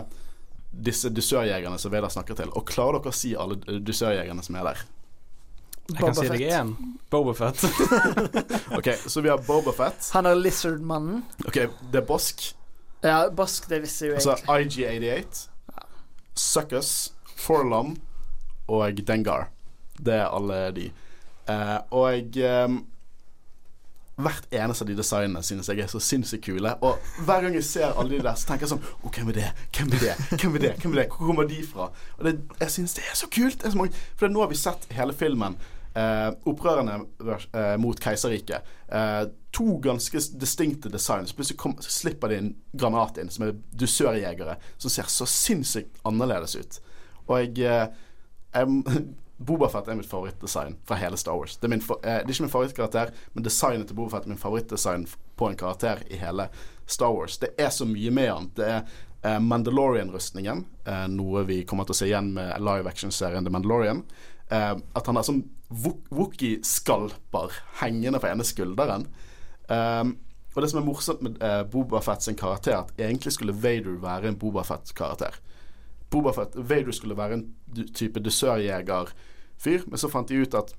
disse dusørjegerne som Veda snakker til. Og klarer dere å si alle dusørjegerne som er der? Jeg kan Boba si deg Fett. én. Bobafett. (laughs) (laughs) Ok, Så vi har Bobafett. Han er Lizard-mannen. Ok, det er Bosk. Ja, Bask, det visste jeg jo Altså egentlig. IG88, Suckus, Forlom og Dengar. Det er alle de. Eh, og ehm, hvert eneste av de designene synes jeg er så sinnssykt kule. Og hver gang jeg ser alle de der, så tenker jeg sånn Å, hvem er det? Hvem er det? Hvem er det? Hvem er det? Hvor kommer de fra? Og det, jeg synes det er så kult. Er så for nå har vi sett hele filmen. Eh, opprørerne eh, mot keiserriket. Eh, to ganske distinkte designs. Plutselig kom, slipper de en granat inn, som er dusørjegere, som ser så sinnssykt annerledes ut. Og jeg, eh, jeg (laughs) Bobafett er mitt favorittdesign fra hele Star Wars. Det er, fa- eh, det er ikke min favorittkarakter, men designet til Bobafett er min favorittdesign på en karakter i hele Star Wars. Det er så mye med han. Det er eh, Mandalorian-rustningen, noe vi kommer til å se igjen med live action-serien The Mandalorian. Eh, at han har sånn Wookie-skalper hengende fra ene skulderen. Um, og det som er morsomt med eh, Boba Fett sin karakter, at egentlig skulle Vader være en Boba Fett-karakter. Boba Fett, Vader skulle være en type dusørjeger-fyr, men så fant de ut at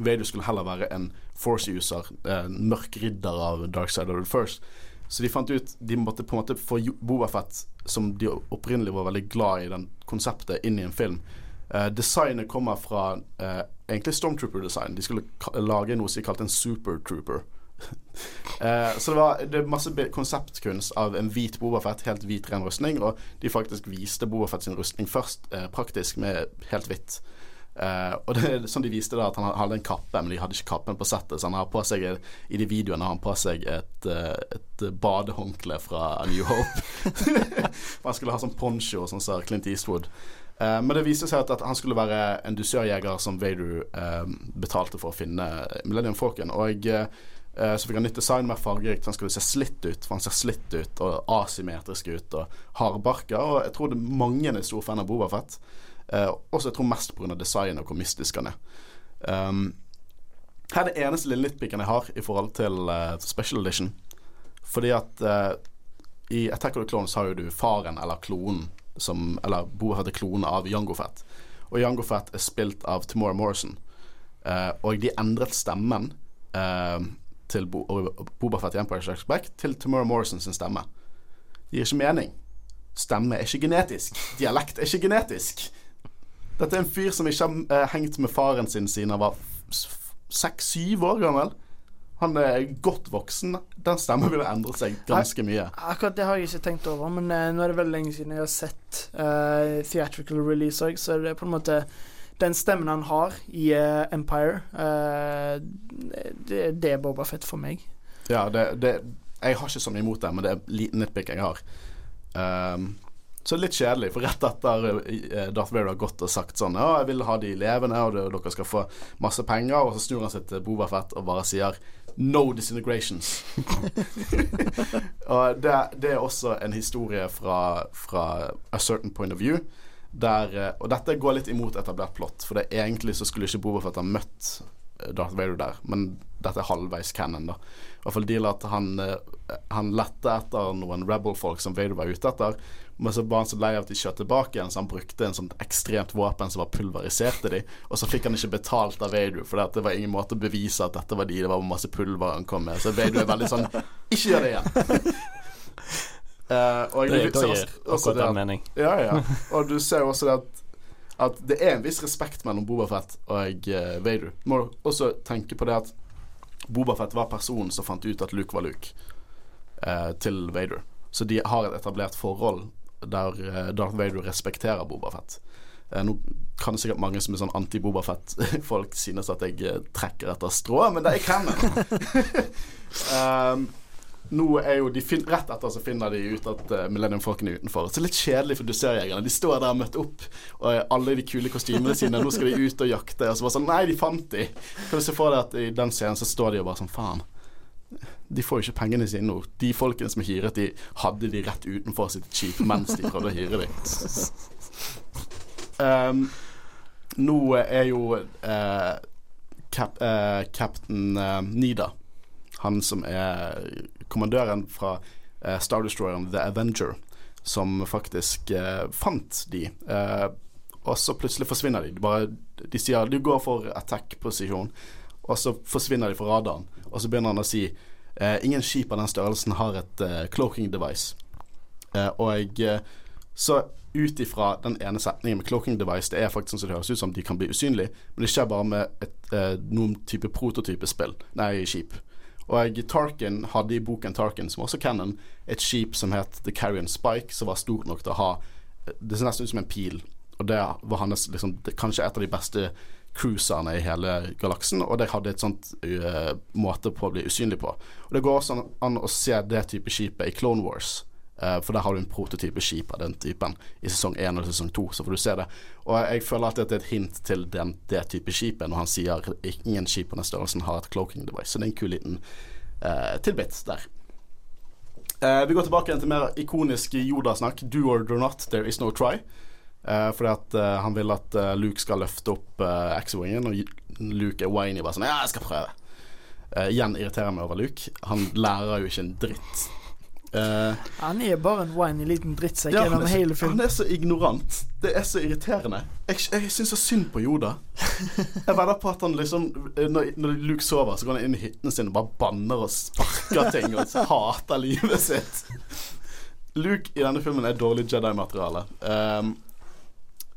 Vader skulle heller være en force-user, en mørk ridder av Dark Side of the First. Så de fant ut De måtte på en måte få Boba Fett, som de opprinnelig var veldig glad i, den konseptet, inn i en film. Eh, designet kommer fra uh, egentlig Stormtrooper-design. De skulle lage noe som de kalte en Super-Trooper. (laughs) Eh, så det var det masse konseptkunst av en hvit Bobafett, helt hvit ren rustning, og de faktisk viste Bobafett sin rustning først praktisk med helt hvitt. Og det er sånn de viste da at han hadde en kappe, men de hadde ikke kappen på settet, så han har på seg i de videoene har han på seg et, et badehåndkle fra A New Hope. (laughs) Han skulle ha sånn poncho, sånn som Clint Eastwood. Eh, men det viste seg at, at han skulle være en dusørjeger som Vader eh, betalte for å finne Millennium Falcon. Og eh, så fikk han nytt design, mer fargerikt. Han skulle se slitt ut, for han ser slitt ut og asymmetrisk ut og hardbarka. Og jeg tror det mange er stor fan av Boba Fett. Uh, også jeg tror mest pga. designet og hvor mystisk han er. Um, her er det eneste lille nitpicken jeg har i forhold til Special Edition. Fordi at i Attack of the Clones har jo du faren eller klonen som Eller Fett er klonen av Jango Fett. Og Jango Fett er spilt av Tamora Morrison. Uh, og de endret stemmen uh, til Bo Boba Fett i Empire Strikes Back til Tamora Morrison sin stemme. Det gir ikke mening. Stemme er ikke genetisk. Dialekt er ikke genetisk. Dette er en fyr som ikke har uh, hengt med faren sin siden han var seks-syv år gammel. Han er godt voksen. Den stemmen ville endret seg ganske mye. Akkurat det har jeg ikke tenkt over, men uh, nå er det veldig lenge siden jeg har sett uh, theatrical release òg, så det er på en måte den stemmen han har i uh, Empire, det, det er Boba Fett for meg. Ja, det, det Jeg har ikke så mye imot det, men det er liten nitpick jeg har. Um, så litt kjedelig, for rett etter Darth Vader har gått og sagt sånn Ja, jeg vil ha de levende, og dere skal få masse penger, og så snur han seg til Boba Fett og bare sier No disintegrations. (laughs) og det, det er også en historie fra, fra A Certain Point of View. Der, eh, og dette går litt imot etablert plott, for det egentlig så skulle ikke Boba Fett ha møtt eh, Darth Vader der, men dette er halvveis canon, da. I hvert fall deal at han, eh, han lette etter noen rebel-folk som Vader var ute etter, men så var han så lei av at de skjøt tilbake igjen, så han brukte en sånn ekstremt våpen som bare pulveriserte de, og så fikk han ikke betalt av Vader, for det var ingen måte å bevise at dette var de, det var masse pulver han kom med, så Vader er veldig sånn Ikke gjør det igjen! Uh, (laughs) og Det, også- gir akkurat den mening. ja, ja. (laughs) Og du ser jo også det at, at det er en viss respekt mellom Boba Fett og uh, Vader. Må også tenke på det at Boba Fett var personen som fant ut at Luke var Luke, eh, til Vader. Så de har et etablert forhold der eh, Darth Vader respekterer Boba Fett. Eh, nå kan det sikkert mange som er sånn anti-Bobafett-folk synes at jeg eh, trekker etter strå, men det er canon. (laughs) (laughs) um, nå er jo de fin Rett etter så finner de ut at uh, Millennium Falcon er utenfor. Så litt kjedelig for dusørjegerne. De står der og møtt opp, og uh, alle de kule kostymene sine. Nå skal de ut og jakte. Og så bare sånn Nei, de fant de. Kan du se for deg at i den scenen så står de og bare sånn Faen. De får jo ikke pengene sine nå. De folkene som er hyret, de hadde de rett utenfor sitt skip mens de prøvde å hyre dem. Um, nå er jo uh, Captain uh, Nida, han som er kommandøren fra uh, Star Destroyeren The Avenger, som faktisk fant de. og så plutselig forsvinner de. De, bare, de sier du går for attack-posisjon, og så forsvinner de fra radaren. Og så begynner han å si ingen skip av den størrelsen har et cloaking device. og så ut ifra den ene setningen med cloaking device, det er faktisk sånn som det høres ut som de kan bli usynlige, men det skjer bare med et, eh, noen type prototypespill, nei, skip. Og Tarkin hadde i boken Tarkin, som også canon, et skip som het The Carrion Spike, som var stort nok til å ha Det ser nesten ut som en pil, og det var hans liksom, det, kanskje et av de beste cruiserne i hele galaksen, og det hadde et sånt uh, måte på å bli usynlig på. Og Det går også an å se det type skipet i Clone Wars. Uh, for der har du en prototype skip av den typen i sesong 1 og sesong 2, så får du se det. Og jeg føler at det er et hint til den, det type skipet når han sier ingen skip på den størrelsen har et cloaking device. Så det er en kul liten uh, tilbit der. Uh, vi går tilbake til mer ikonisk Yoda-snakk. Do or do not, there is no try. Uh, fordi at han vil at Luke skal løfte opp X-wingen, og Luke er winy bare sånn Ja, jeg skal prøve. igjen irriterer meg over Luke. Han lærer jo ikke en dritt Uh, han er bare en winy liten drittsekk ja, gjennom hele filmen. Han er så ignorant. Det er så irriterende. Jeg, jeg syns så synd på Yoda. Jeg vedder på at han liksom når, når, Luke sover, så går han inn i hyttene sin og bare banner og sparker ting og hater livet sitt. Luke i denne filmen er dårlig Jedi-materiale. Um,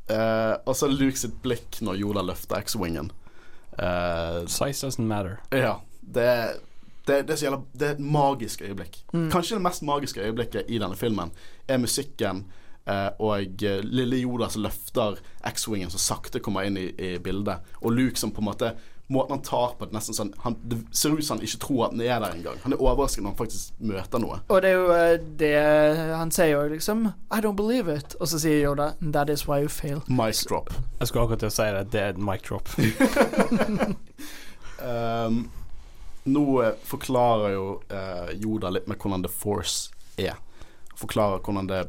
uh, og så Luke sitt blikk når Yoda løfter X-wingen. Uh, Size doesn't matter. Ja. Det er det, det, gjelder, det, er et magisk øyeblikk. Mm. Kanskje det mest magiske øyeblikket i denne filmen er musikken eh, og eh, lille Yoda som løfter X-wingen som sakte kommer inn i, i, bildet, og Luke som på en måte Måten han tar på det, nesten sånn han, Det ser ut som han ikke tror at den er der engang. Han er overrasket når han faktisk møter noe. Og det er jo eh, det Han sier jo liksom I don't believe it. Og så sier Yoda That is why you fail. Mic drop. Jeg skulle akkurat til å si det. Det er et mic drop. (laughs) (laughs) um, nå eh, forklarer jo eh, Yoda litt med hvordan The Force er. Forklarer hvordan det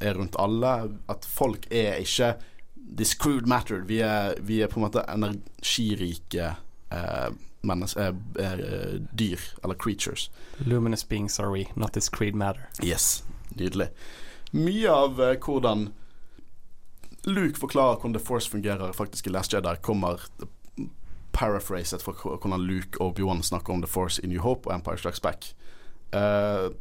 er rundt alle. At folk er ikke this crude matter. Vi er, vi er på en måte energirike eh, eh, eh, dyr, eller creatures. Luminous beings are we, not this creed matter. Yes, nydelig. Mye av eh, hvordan Luke forklarer hvordan The Force fungerer faktisk i Last Jedi, kommer paraphraset for hvordan Luke og Obi-Wan snakker om The Force in New Hope og Empire Strikes Back. Uh,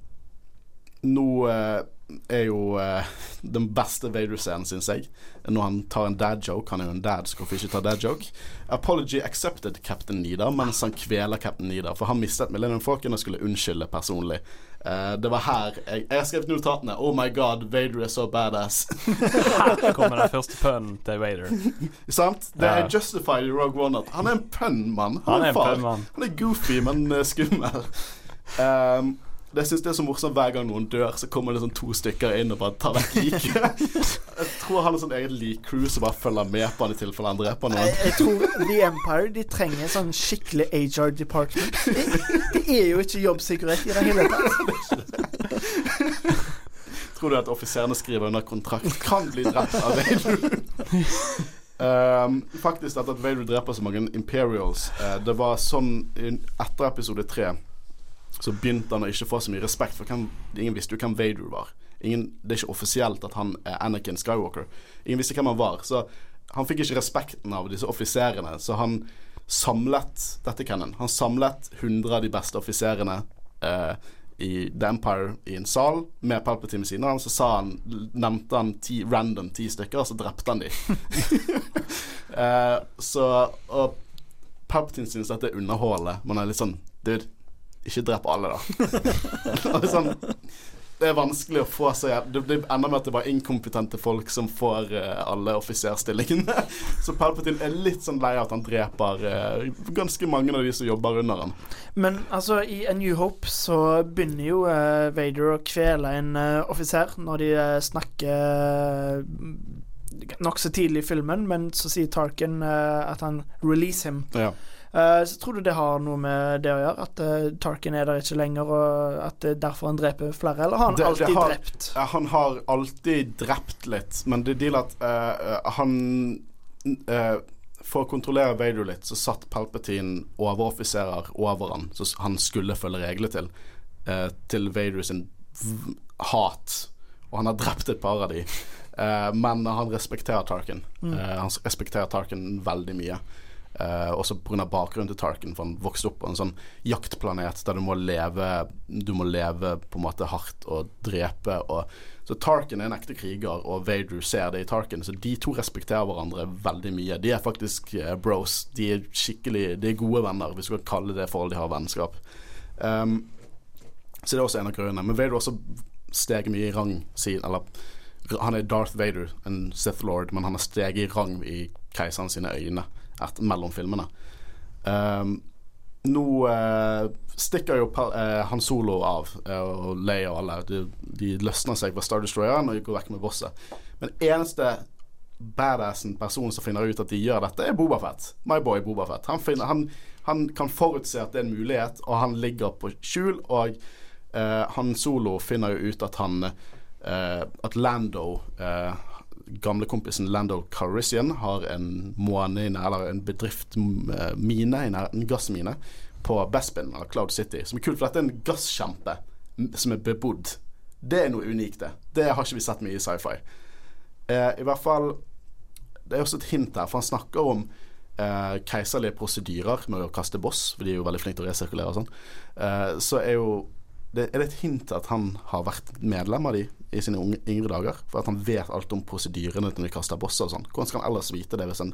nå uh, er jo uh, den beste Vader-scenen, syns jeg, når han tar en dad-joke. Han er jo en dad, så hvorfor ikke ta dad-joke? Apology accepted Captain Nida, mens han kveler Captain Nida. For han mistet Millennium Falcon og skulle unnskylde personlig. Uh, det var her jeg, jeg har skrevet notatene. Oh my god, Vader er så badass. her (laughs) kommer den første pønnen til Vader. Sant? Det er justified i Rogue One at han er en pønnmann. Han, han, er en Han er goofy, men uh, skummel. (laughs) Um, det syns jeg er så morsomt hver gang noen dør, så kommer det sånn to stykker inn og bare tar vekk liket. (laughs) jeg tror han har sånn eget lik-crew som bare følger med på han i tilfelle han dreper noen. Jeg, jeg, tror The Empire de trenger sånn skikkelig HR department. Det, det er jo ikke jobbsikkerhet i det hele tatt. tror du at offiserene skriver under kontrakt kan bli drept av Vader? (laughs) Um, faktisk at Vader dreper så mange Imperials. Uh, det var sånn etter episode tre så begynte han å ikke få så mye respekt, for hvem, ingen visste jo hvem Vader var. Ingen, det er ikke offisielt at han er Anakin Skywalker. Ingen visste hvem han var. Så han fikk ikke respekten av disse offiserene. Så han samlet dette Kennen, han samlet 100 av de beste offiserene eh, i The Empire i en sal med Palpatine ved siden av ham. Så sa han, nevnte han ti, random ti stykker, og så drepte han dem. (laughs) eh, så Og Palpatine synes dette er underholdende. Man er litt sånn Dude, ikke drep alle, da. (laughs) sånn, det er vanskelig å få seg Det blir enda med at det er bare inkompetente folk som får uh, alle offiserstillingene. (laughs) Så Palpatine er litt sånn lei av at han dreper uh, ganske mange av de som jobber under han. Men altså, i A New Hope så begynner jo uh, Vader å kvele en offiser når de snakker nokså tidlig i filmen, men så sier Tarkin at han 'release him'. Ja. Uh, så tror du det har noe med det å gjøre? At uh, Tarkin er der ikke lenger, og at det er derfor han dreper flere? Eller har han det, alltid det har, drept? Han har alltid drept litt, men det deal at uh, han For å kontrollere Vader litt, så satt Palpatine overoffiserer over han, så han skulle følge reglene til, til Vader sin hat. Og han har drept et par av de. men han respekterer Tarkin. Mm. han respekterer Tarkin veldig mye. Uh, også pga. bakgrunnen til Tarkin, for han vokste opp på en sånn jaktplanet der du må leve Du må leve på en måte hardt og drepe. Og, så Tarkin er en ekte kriger, og Vader ser det i Tarkin. Så de to respekterer hverandre veldig mye. De er faktisk uh, bros. De er skikkelig De er gode venner, hvis du kan kalle det forholdet de har vennskap. Um, så det er også en av grunnene. Men Vader også steg mye i rang siden Eller han er Darth Vader, en Sith Lord, men han har steget i rang i keiseren sine øyne et, mellom filmene. Um, nå eh, stikker jo eh, Han Solo av, eh, og Leia og alle. De, de løsner seg fra Star Destroyeren og går vekk med bosset. Men eneste badassen personen som finner ut at de gjør dette, er Bobafett. My boy Bobafett. Han, han, han kan forutse at det er en mulighet, og han ligger på skjul. Og Han Solo finner jo ut at han At Lando gamlekompisen Lando Calrissian har en måne eller en bedrift, eh, mine, en gassmine, på Bespin, av Cloud City, som er kult, for dette er en gasskjempe som er bebodd. Det er noe unikt, det. Det har ikke vi sett mye i sci-fi. Eh, I hvert fall Det er også et hint her, for han snakker om eh, keiserlige prosedyrer med å kaste boss, for de er jo veldig flinke til å resirkulere og sånn. Eh, så er jo det, Er det et hint at han har vært medlem av de i sine unge, yngre dager. For at han vet alt om prosedyrene når de kaster bosser og sånn. Hvordan skal han ellers vite det hvis han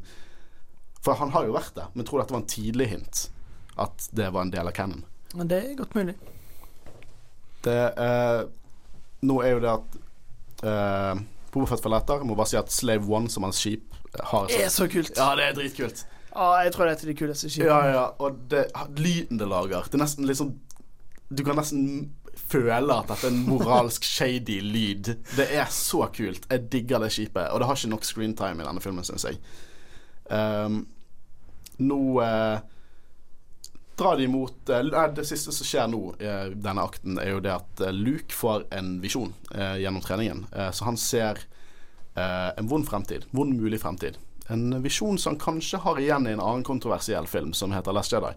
For han har jo vært det, men tror dette var en tidlig hint at det var en del av canon. Men det er godt mulig. Det eh, Nå er jo det at eh, Bobafett lettere. Må bare si at Slave One, som hans skip, har Det er så kult. Ja, det er dritkult. Ja, jeg tror det er et av de kuleste skipene. Ja, ja, og det, lyden det lager Det er nesten litt sånn Du kan nesten føler at dette er en moralsk shady lyd. Det er så kult. Jeg digger det skipet. Og det har ikke nok screentime i denne filmen, syns jeg. Um, nå uh, drar de mot uh, Det siste som skjer nå i uh, denne akten, er jo det at uh, Luke får en visjon gjennom treningen. så han ser en vond fremtid. Vond mulig fremtid. En visjon som han kanskje har igjen i en annen kontroversiell film som heter Last Jedi.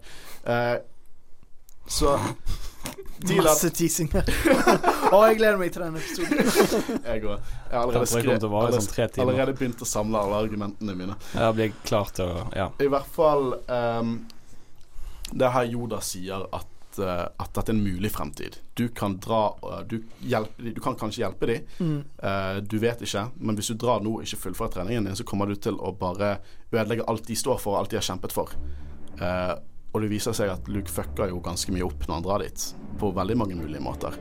så Masse teasing her. (laughs) Å, jeg gleder meg til den episoden. (laughs) jeg òg. Jeg har allerede, skrevet, allerede, sånn allerede begynt å samle alle argumentene mine. Ja, blir klar til å Ja. I hvert fall um, Det her Joda sier at, uh, at dette er en mulig fremtid. Du kan dra uh, du, hjelpe, du, kan kanskje hjelpe dem. Mm. Uh, du vet ikke, men hvis du drar nå og ikke fullfører treningen din, så kommer du til å bare ødelegge alt de står for, og alt de har kjempet for. Uh, og det viser seg at Luke fucker jo ganske mye opp når han drar dit, på veldig mange mulige måter.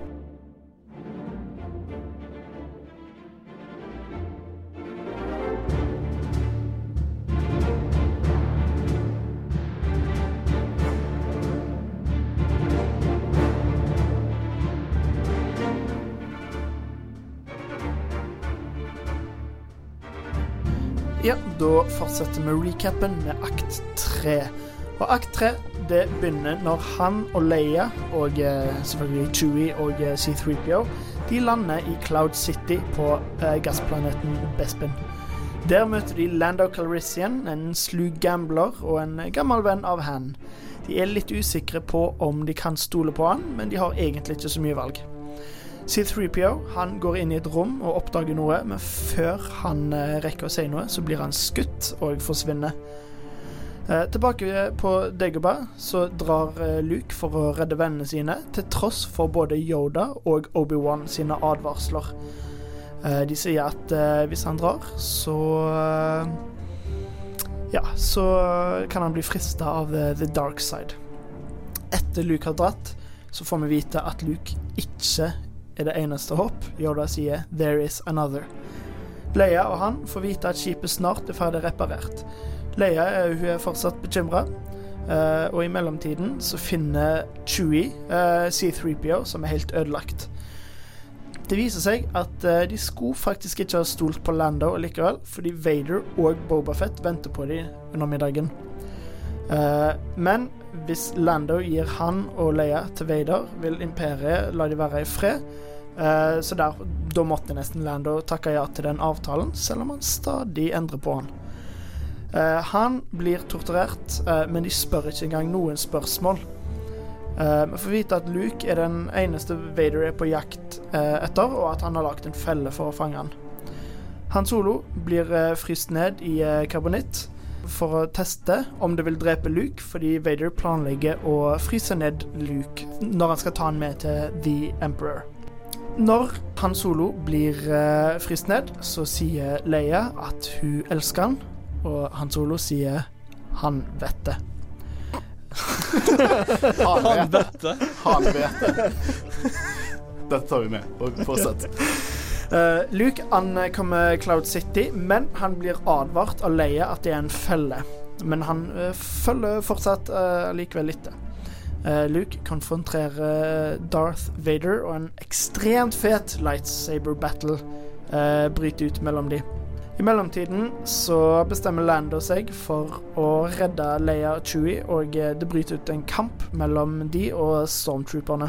Ja, da fortsetter vi recapen med akt tre. Og akt tre det begynner når han og Leia, og eh, selvfølgelig Chewie og eh, C3PO, de lander i Cloud City på eh, gassplaneten Bespin. Der møter de Lando Calrissian, en slu gambler og en gammel venn av Han. De er litt usikre på om de kan stole på han, men de har egentlig ikke så mye valg. C3PO han går inn i et rom og oppdager noe, men før han rekker å si noe, så blir han skutt og forsvinner. Eh, tilbake på Dagobah så drar eh, Luke for å redde vennene sine, til tross for både Yoda og Obi-Wan sine advarsler. Eh, de sier at eh, hvis han drar, så eh, Ja, så kan han bli frista av the, the, dark side. Etter Luke har dratt, så får vi vite at Luke ikke er det eneste håp. Yoda sier 'There is another'. Leia og han får vite at skipet snart er ferdig reparert. Leia hun er fortsatt bekymra, uh, og i mellomtiden så finner Chewie uh, C3PO, som er helt ødelagt. Det viser seg at uh, de skulle faktisk ikke ha stolt på Lando likevel, fordi Vader og Bobafett venter på dem under middagen. men hvis Lando gir han og Leia til Vader, vil imperiet la de være i fred. Så der, da måtte nesten Lando takke ja til den avtalen, selv om han stadig endrer på han. Uh, han blir torturert, uh, men de spør ikke engang noen spørsmål. Vi får vite at Luke er den eneste Vader er på jakt etter, og at han har lagd en felle for å fange han. Han Solo blir fryst ned i karbonitt for å teste om det vil drepe Luke, fordi Vader planlegger å fryse ned Luke når han skal ta han med til The Emperor. Når Han Solo blir fryst ned, så sier Leia at hun elsker han, og Han Solo sier han vet det. (laughs) han vet det. Han vet det. Dette tar vi med. Og fortsett. Uh, (laughs) Luke ankommer Cloud City, men han blir advart av Leia at det er en felle. Men han uh, følger fortsatt uh, likevel etter. Luke konfronterer Darth Vader, og en ekstremt fet lightsaber battle bryter ut mellom de. I mellomtiden så bestemmer Lando seg for å redde Leia og Chewie, og eh, det bryter ut en kamp mellom de og stormtrooperne.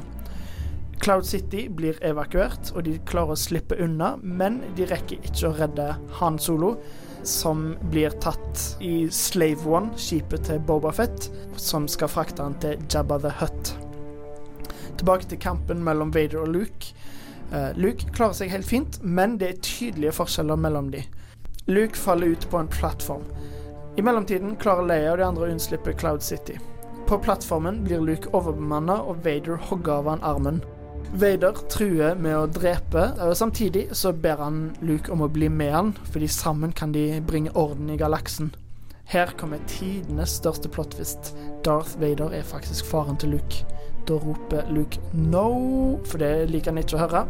Cloud City blir evakuert, og de klarer å slippe unna, men de rekker ikke å redde Han Solo som blir tatt i Slave One, skipet til Boba Fett, som skal frakte han til Jabba the Hutt. Tilbake til kampen mellom Vader og Luke. Uh, Luke klarer seg helt fint, men det er tydelige forskjeller mellom de. Luke faller ut på en plattform. I mellomtiden klarer Leia og de andre å unnslippe Cloud City. På plattformen blir Luke overbemanna, og Vader hogger av han armen. Vader truer med å drepe, og samtidig så ber han Luke om å bli med han, fordi sammen kan de bringe orden i galaksen. Her kommer tidenes største plottvist. Darth Vader er faktisk faren til Luke. Da roper Luke 'no', for det liker han ikke å høre.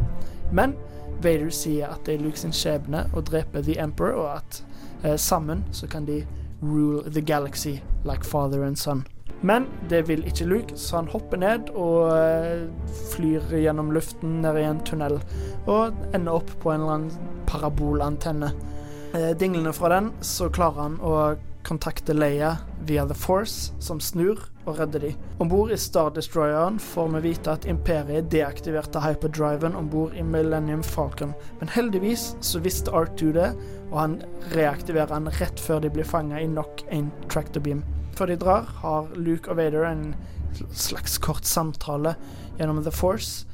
Men Vader sier at det er Luke sin skjebne å drepe The Emperor, og at eh, sammen så kan de rule the galaxy like father and son. Men det vil ikke Luke, så han hopper ned og eh, flyr gjennom luften ned i en tunnel og ender opp på en eller annen parabolantenne. Eh, dinglende fra den så klarer han å kontakte Leia via The Force, som snur og redder de. Om bord i Star Destroyeren får vi vite at Imperiet deaktiverte hyperdriven om bord i Millennium Falcon, men heldigvis så visste R2 det, og han reaktiverer den rett før de blir fanga i nok en tractor beam. Før de drar, har Luke og Vader en slags kort samtale gjennom The Force,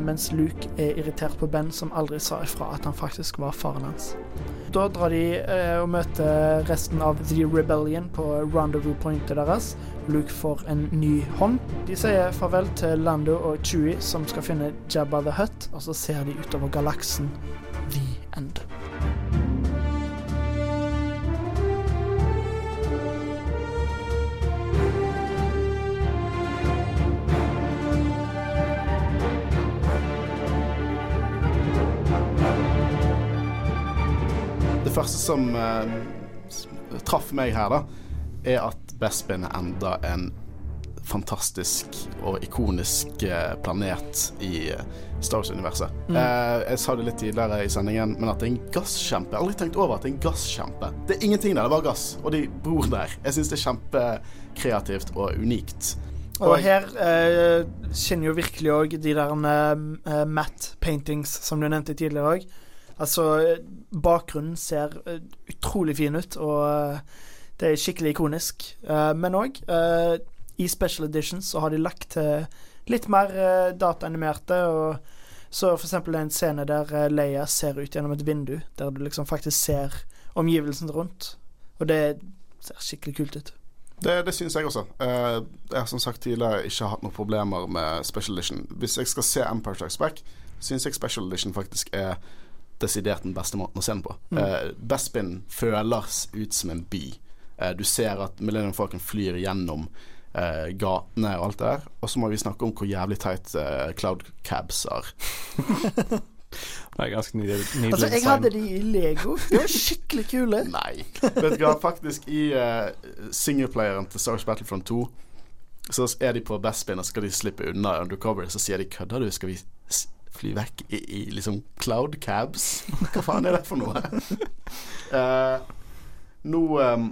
mens Luke er irritert på Ben, som aldri sa ifra at han faktisk var faren hans. Da drar de uh, og møter resten av The Rebellion på rendezvous pointet deres. Luke får en ny hånd. De sier farvel til Lando og Chewie, som skal finne Jabba the Hutt, og så ser de utover galaksen. The End. Første som uh, traff meg her, da, er at Bespin er enda en fantastisk og ikonisk uh, planet i uh, Star Wars-universet. Mm. jeg sa det litt tidligere i sendingen, men at det er en gasskjempe. Jeg har aldri tenkt over at det er en gasskjempe. Det er ingenting der, det var gass, og de bor der. Jeg syns det er kjempekreativt og unikt. Og, og her eh, kjenner jo virkelig òg de der uh, matte paintings som du nevnte tidligere òg. Altså, bakgrunnen ser uh, utrolig fin ut, og uh, det er skikkelig ikonisk. Uh, men òg i special editions så har de lagt til litt mer dataanimerte. og så for eksempel en scene der Leia ser ut gjennom et vindu, der du liksom faktisk ser omgivelsene rundt. Og det ser skikkelig kult ut. Det, det syns jeg også. Jeg har som sagt tidligere ikke hatt noen problemer med special edition. Hvis jeg skal se Empire Strikes Back, syns jeg special edition faktisk er desidert den beste måten å se den på. Mm. Uh, Bespin føles ut som en by. Uh, du ser at Millennium Falcon flyr gjennom uh, gatene og alt det der. Og så må vi snakke om hvor jævlig teit Cloud Cabs er. (laughs) Det er ganske nydelig, nydelig Altså, jeg hadde de i Lego. De var skikkelig kule. (laughs) Nei. Vet du hva, faktisk i uh, singleplayeren til Star Wars Battlefront 2 så er de på Bespin og skal de slippe unna undercover. Så sier de 'kødder du, skal vi fly vekk i, i liksom cloud cabs'? (laughs) Hva faen er det for noe? uh, (laughs) nå um,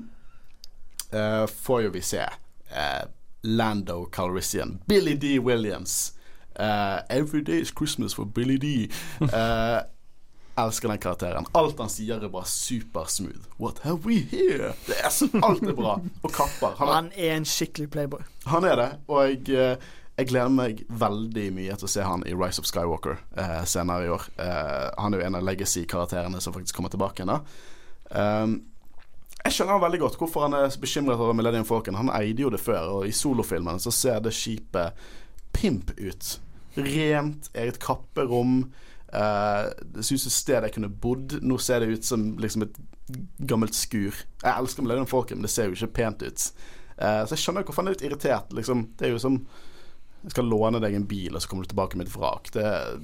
uh, får jo vi se uh, Lando Calrissian, Billy D. Williams. 'Every day is Christmas for Billy D'. Elsker den karakteren. Alt han sier er bare supersmooth. What have we here? Det er så, alt er bra. Og kapper. Han er, Han er en skikkelig playboy. han er det. Og jeg, jeg gleder meg veldig mye til å se han i Rise of Skywalker eh, senere i år. Eh, han er jo en av legacy-karakterene som faktisk kommer tilbake igjen. da. Um, jeg skjønner han veldig godt hvorfor han er bekymret over Millennium Falcon. Han eide jo det før, og i solofilmen så ser det skipet pimp ut. Rent, eget kapperom. Uh, det synes ut som et sted jeg kunne bodd. Nå ser det ut som liksom et gammelt skur. Jeg elsker Millennium Falcon, men det ser jo ikke pent ut. Eh, så jeg skjønner hvorfor han er litt irritert. Liksom. Det er jo som Jeg skal låne deg en bil, og så kommer du tilbake med et vrak. Det jeg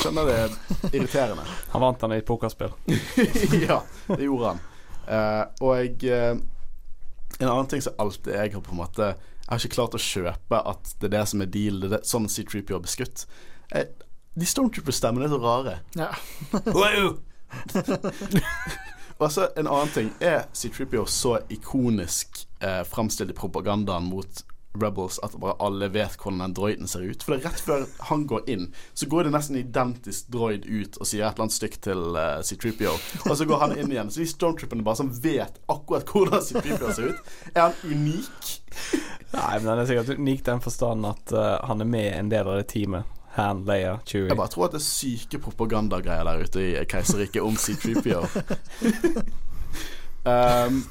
skjønner det er irriterende. (laughs) Han vant han i et pokerspill. (laughs) ja, det gjorde han. Uh, og jeg uh, En annen ting som alltid jeg har på en måte Jeg har ikke klart å kjøpe at det er det som er deal. Det er det, sånn C3PO er beskutt. Eh, de Stormtrooper-stemmene er så rare. Ja. (laughs) Og så En annen ting er C3PO så ikonisk eh, framstilt i propagandaen mot Rebels at bare alle vet hvordan den droiden ser ut. For det er rett før han går inn, så går det nesten identisk droid ut og sier et eller annet stygt til uh, C3PO. Og så går han inn igjen. Så de stormtrooperne bare som vet akkurat hvordan C3PO ser ut. Er han unik? Nei, men han er sikkert unik den forstand at uh, han er med en del av det teamet. Han, Leia, Chewie. Jeg bare tror at det er syke propagandagreier der ute i Keiserriket om C3PO. (laughs) um,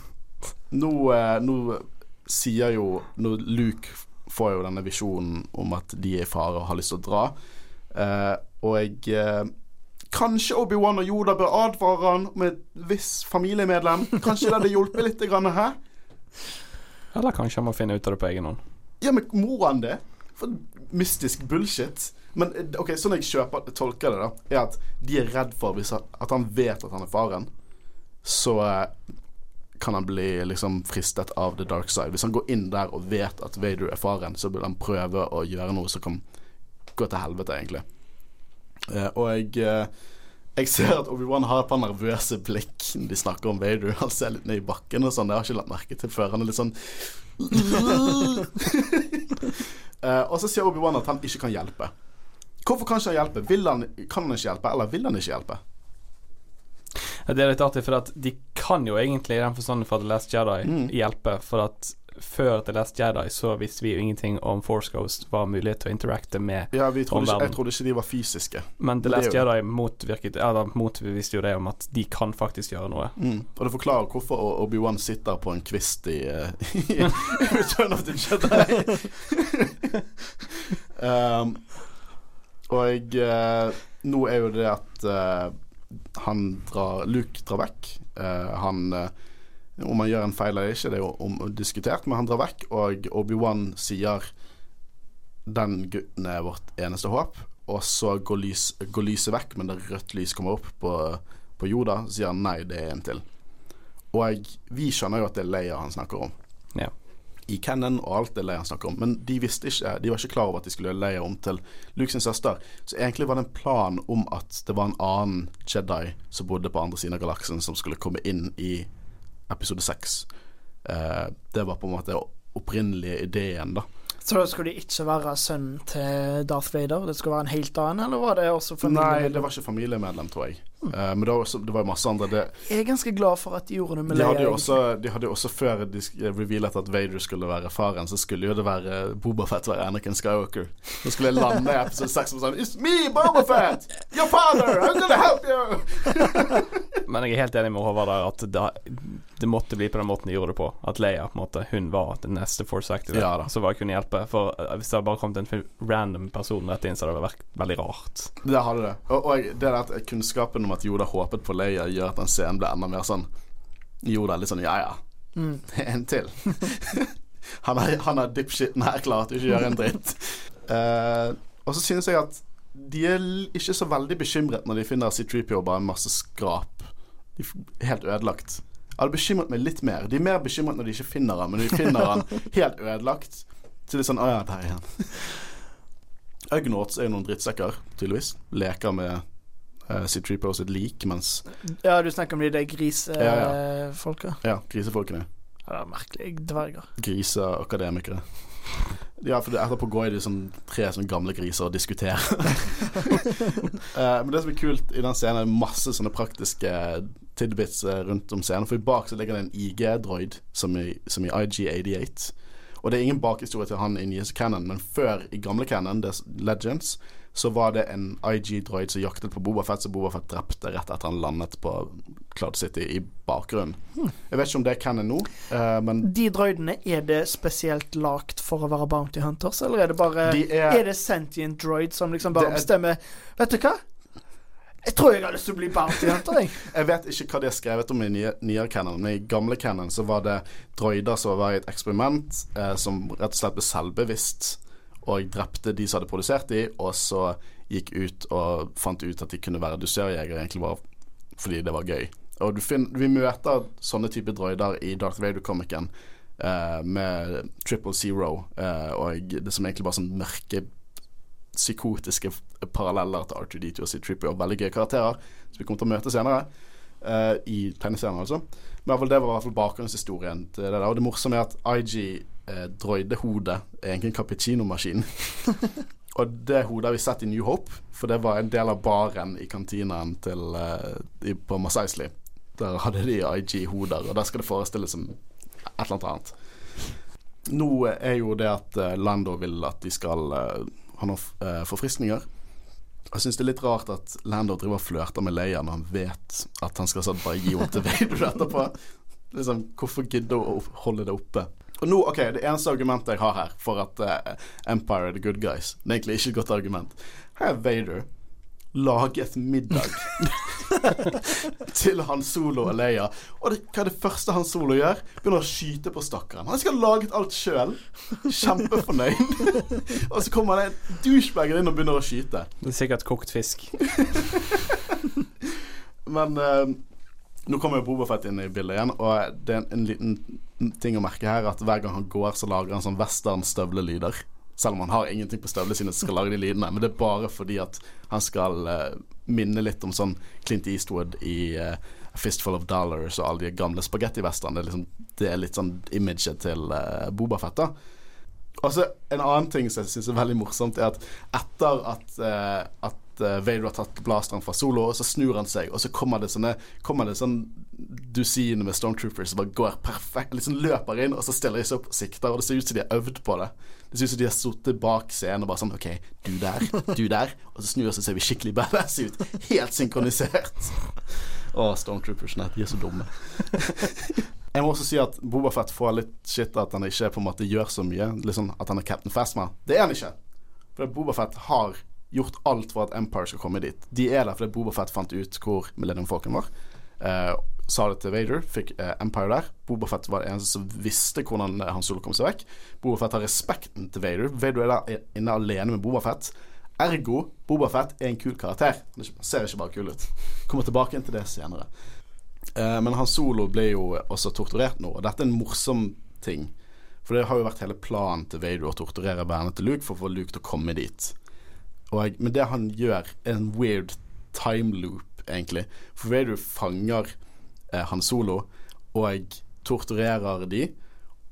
nå, eh, nå sier jo Når Luke får jo denne visjonen om at de er i fare og har lyst til å dra, eh, og jeg eh, Kanskje Obi-Wan og Yoda bør advare han om et visst familiemedlem. Kanskje det hadde hjulpet litt, grann, hæ? Eller kanskje han må finne ut av det på egen hånd. Ja, men må han det? For mystisk bullshit. Men eh, ok, sånn jeg kjøper, tolker det, da, er at de er redd for at han vet at han er faren, så eh, kan han bli liksom fristet av the dark side. Hvis han går inn der og vet at Vader er faren, så vil han prøve å gjøre noe som kan gå til helvete, egentlig. Eh, og jeg eh, jeg ser at Obi-Wan har et par nervøse blikk når de snakker om Vader. Han ser litt ned i bakken og sånn. Det har jeg ikke lagt merke til før. Han er litt sånn (laughs) Eh, Og så sier Obi-Wan at han ikke kan hjelpe. Hvorfor kan ikke han hjelpe? Vil han, kan han ikke hjelpe, eller vil han ikke hjelpe? Det er litt artig, for at de kan jo egentlig, i den forstand fra The Last Jedi, Mm. hjelpe. For at før The Last Jedi så visste vi jo ingenting om Force Ghost var mulighet til å interacte med Ja, vi trodde ikke, Jeg trodde ikke de var fysiske. Men The Last Jedi motvirket Eller motviste jo det om at de kan faktisk gjøre noe. Mm. Og det forklarer hvorfor Obi-Wan sitter på en kvist i, eh, (laughs) i Return of the Jedi. (laughs) (laughs) um, og uh, nå er jo det at eh, han drar Luke drar vekk. Eh, han eh, Om han gjør en feil eller ikke, det er jo om, diskutert, men han drar vekk, og Obi-Wan sier 'Den gutten er vårt eneste håp', og så går, lys, går lyset vekk, men det rødt lys kommer opp på, på Yoda, sier han 'nei, det er en til'. Og vi skjønner jo at det er Leia han snakker om. Ja. I Cannon og alt det Leia han snakker om. Men de visste ikke De var ikke klar over at de skulle Leia om til Luke sin søster. Så egentlig var det en plan om at det var en annen Jedi som bodde på andre siden av galaksen, som skulle komme inn i episode seks. Eh, det var på en måte opprinnelige ideen, da. Så da skulle de ikke være sønnen til Darth Vader? Det skulle være en helt annen, eller var det også Nei, det var ikke familiemedlem, tror jeg. Eh, men det var, også, det var masse andre. Det, Jeg er ganske glad for at de gjorde det med De Leia. også, de hadde jo også før de revealet at Vader skulle være faren, så skulle jo det være Bobafett være Anakin Skywalker. Så skulle jeg lande i episode 6 og sånn It's me, Bobafett! Your father! I'm gonna help you! (laughs) Men jeg er helt enig med Håvard der at det, det måtte bli på den måten de gjorde det på. At Leia på en måte Hun var den neste Force Active Ja som bare kunne hjelpe. For eh, hvis det hadde bare kommet en random person rett inn, så hadde det vært veldig rart. Det hadde det. Og, og det der at kunnskapen om at Yoda håpet på Leia, gjør at den scenen blir enda mer sånn Yoda er litt sånn ja ja, Mm. (laughs) en til. (laughs) han er, han er dipshiten her klar til å ikke gjøre en dritt. Uh, (laughs) og så synes jeg at de er ikke så veldig bekymret når de finner C3PO bare en masse skrap. De er helt ødelagt. Jeg hadde bekymret meg litt mer. De er mer bekymret når de ikke finner han, men når de finner han helt ødelagt, så er sånn Å ja, der er han. Ugnaughts er jo noen drittsekker, tydeligvis. Leker med uh, C3PO sitt lik, mens Ja, du snakker om de der Ja, ja. Ja, grisefolkene. Ja, er merkelig. Dverger. Griseakademikere. Ja, for etterpå går de som tre sånne gamle griser og diskuterer. (laughs) Eh, men det som er kult i den scenen, er masse sånne praktiske tidbits eh, rundt om scenen. For i bak så ligger det en IG-droid, som, i- som i IG-88. Og det er ingen bakhistorie til han i nye canon, men før i gamle canon, det er Legends, så var det en IG-droid som jaktet på Bobafett, som Bobafett drepte rett etter han landet på Cloud City i bakgrunnen. Jeg vet ikke om det er canon nå, uh, men De droidene, er det spesielt lagt for å være Bounty Hunters, eller er det bare de Er er det sentient droid som liksom bare bestemmer er- Vet du hva? Jeg tror jeg har lyst til å bli Bounty Hunter, jeg. (laughs) Jeg vet ikke hva de har skrevet om i nye- nyere canon, men i gamle canon så var det droider som var i et eksperiment, eh, som rett og slett ble selvbevisst og drepte de som hadde produsert de, og så gikk ut og fant ut at de kunne være dusørjegere egentlig bare fordi det var gøy. Og du fin vi møter sånne typer droider i Darth Vader-komikken eh, med Triple Zero, eh, og det som egentlig bare sånn mørke psykotiske paralleller til R2D2 og C-Tripper, og veldig gøye karakterer som vi kommer til å møte senere. eh, I tegneserien, altså. Men det var i hvert fall bakgrunnshistorien til det der. Og det morsomme er at IG eh, droidehodet er egentlig en cappuccino-maskin. (laughs) og det hodet har vi sett i New Hope, for det var en del av baren i kantinaen til, eh, på Mos Eisley. Der hadde de IG-hoder, og der skal det forestilles som et eller annet annet. Nå er jo det at eh, Lando vil at de skal eh, ha noen eh, forfriskninger. Jeg syns det er litt rart at Lando driver og flørter med Leia når han vet at han skal sånn bare gi henne til Vader etterpå. (laughs) Liksom, hvorfor gidde å holde det oppe? Og nå, ok, Det eneste argumentet jeg har her for at uh, Empire er the good guys, det er egentlig ikke et godt argument. Her er Vader laget middag (laughs) til Han Solo og Leia. Og det, hva er det første Han Solo gjør? Begynner å skyte på stakkaren. Han skal ha laget alt sjøl. Kjempefornøyd. (laughs) og så kommer det en douchebag inn og begynner å skyte. Det er sikkert kokt fisk. (laughs) Men eh, nå kommer jo Bobafett inn i bildet igjen, og det er en, en liten ting å merke her at hver gang han går, så lager han sånn western-støvlelyder. Selv om han har ingenting på støvlene sine som skal lage de lydene. Men det er bare fordi at han skal uh, minne litt om sånn Clint Eastwood i uh, A Fistful of Dollars og alle de gamle spagettivesterne. Det, liksom, det er litt sånn imaget til uh, Bobafett, da. Og så En annen ting som jeg syns er veldig morsomt, er at etter at, uh, at eh, Vader har tatt blasteren fra Solo, og så snur han seg, og så kommer det sånne Kommer det sånn dusin med Stormtroopers som bare går perfekt Liksom løper inn, og så stiller de seg opp og sikter, og det ser ut som de har øvd på det. Det ser ut som de har sittet bak scenen og bare sånn OK, du der, du der. Og så snur vi oss, og ser vi skikkelig badass ut. Helt synkronisert. Å, Stormtroopersene. De er så dumme. Jeg må også si at Bobafett får litt shit at han ikke på en måte gjør så mye. Liksom At han er Captain Phasma. Det er han ikke. For Bobafett har gjort alt for at Empire skal komme dit. De er der fordi Bobafett fant ut hvor Millennium Falcon var. Eh, sa det til Vader, fikk eh, Empire der. Bobafett var det eneste som visste hvordan eh, Han Solo kom seg vekk. Bobafett har respekten til Vader. Vader er der inne alene med Bobafett. Ergo Bobafett er en kul karakter. Han ser ikke bare kul ut. (laughs) Kommer tilbake til det senere. Eh, men Han Solo ble jo også torturert nå, og dette er en morsom ting. For det har jo vært hele planen til Vader å torturere bandet til Luke for å få Luke til å komme dit. Og, men det han gjør, er en weird time loop, egentlig. For Vader fanger eh, Han Solo og torturerer de.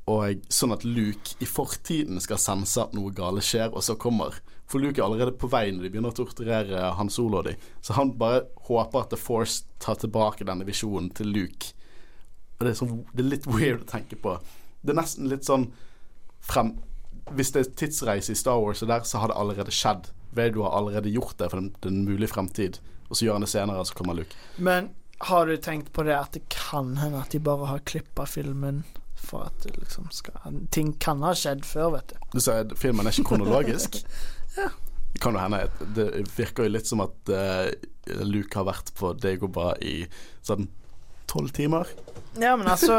Og sånn at Luke i fortiden skal sense at noe gale skjer, og så kommer. For Luke er allerede på vei når de begynner å torturere Han Solo og de. Så han bare håper at The Force tar tilbake denne visjonen til Luke. Og det er, sånn, det er litt weird å tenke på. Det er nesten litt sånn frem Hvis det er tidsreise i Star Wars og der, så har det allerede skjedd. Vader har allerede gjort det for den, den mulige fremtid. Og så gjør han det senere, og så kommer Luke. Men har du tenkt på det at det kan hende at de bare har klippa filmen for at det liksom skal Ting kan ha skjedd før, vet du. Du at filmen er ikke kronologisk. (laughs) ja. Det kan jo hende. Det virker jo litt som at uh, Luke har vært på Dagobah i sånn tolv timer. Ja, men altså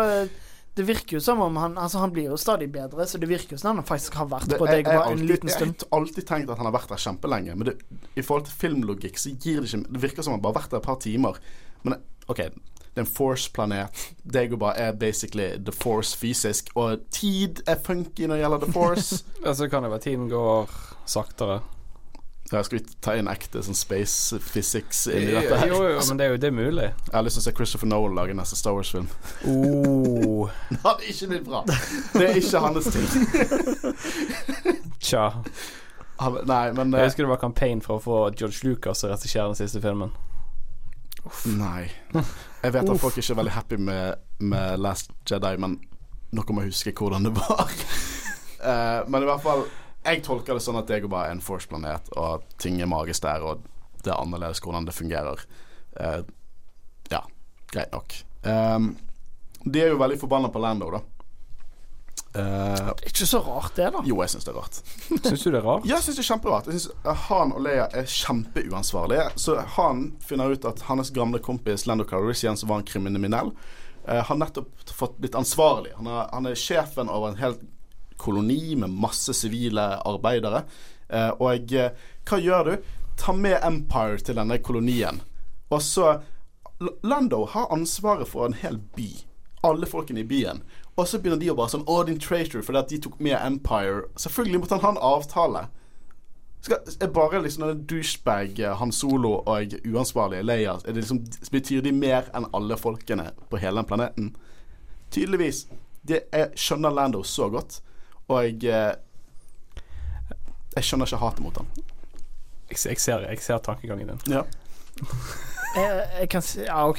Det virker jo som om han Altså, han blir jo stadig bedre, så det virker jo som om han faktisk har vært Det- på deg bare en liten stund. Jeg har alltid tenkt at han har vært der kjempelenge, men det, i forhold til filmlogikk så gir det ikke Det virker som om han bare har vært der et par timer. Men OK, det er en Force-planet. Dagobah er basically The Force fysisk, og tid er funky når det gjelder The Force. (laughs) ja, så kan det være tiden går saktere. Ja, skal vi ta inn ekte sånn space physics inn i dette her? Jo, jo, men det er jo det er mulig. Jeg har lyst til å se Christopher Nolan lage neste Star Wars-film. Oh, (laughs) Det er ikke blitt bra. Det er ikke hans ting. tja. Han- Nei, men Jeg eh, husker det var campaign for å få George Lucas til å regissere den siste filmen. Nei. Jeg vet at folk ikke er veldig happy med, med Last Jedi, men Noen må huske hvordan det var. uh, (laughs) men i hvert fall Jeg tolker det sånn at Dagobah er en Force-planet, og at ting er magisk der, og det er annerledes hvordan det fungerer. Uh, ja, greit nok. Um, de er jo veldig forbanna på Lando, da. Uh, Det er ikke så rart, det, da. jo, jeg syns det er rart. (laughs) Syns du det er rart? Ja, jeg syns det er kjemperart. Jeg synes Han og Leia er kjempeuansvarlige. Så han finner ut at hans gamle kompis Lando Calrissian, som var en kriminell, uh, har nettopp fått blitt ansvarlig. Han er, han er sjefen over en hel koloni med masse sivile arbeidere. Eh, og eh, hva gjør du? Ta med Empire til denne kolonien. Og så Lando har ansvaret for en hel by. Alle folkene i byen. Og så begynner de å bare sånn Å, din traitor, fordi at de tok med Empire. Selvfølgelig måtte han ha en avtale. Skal, er bare liksom denne douchebag eh, Han Solo og uansvarlige Leia er liksom, Betyr de mer enn alle folkene på hele planeten? Tydeligvis. Det, jeg skjønner Lando så godt, og jeg eh, Jeg skjønner ikke hatet mot ham. Jeg, jeg, ser, jeg ser tankegangen din. Ja. (laughs) Jeg, jeg kan si Ja, OK.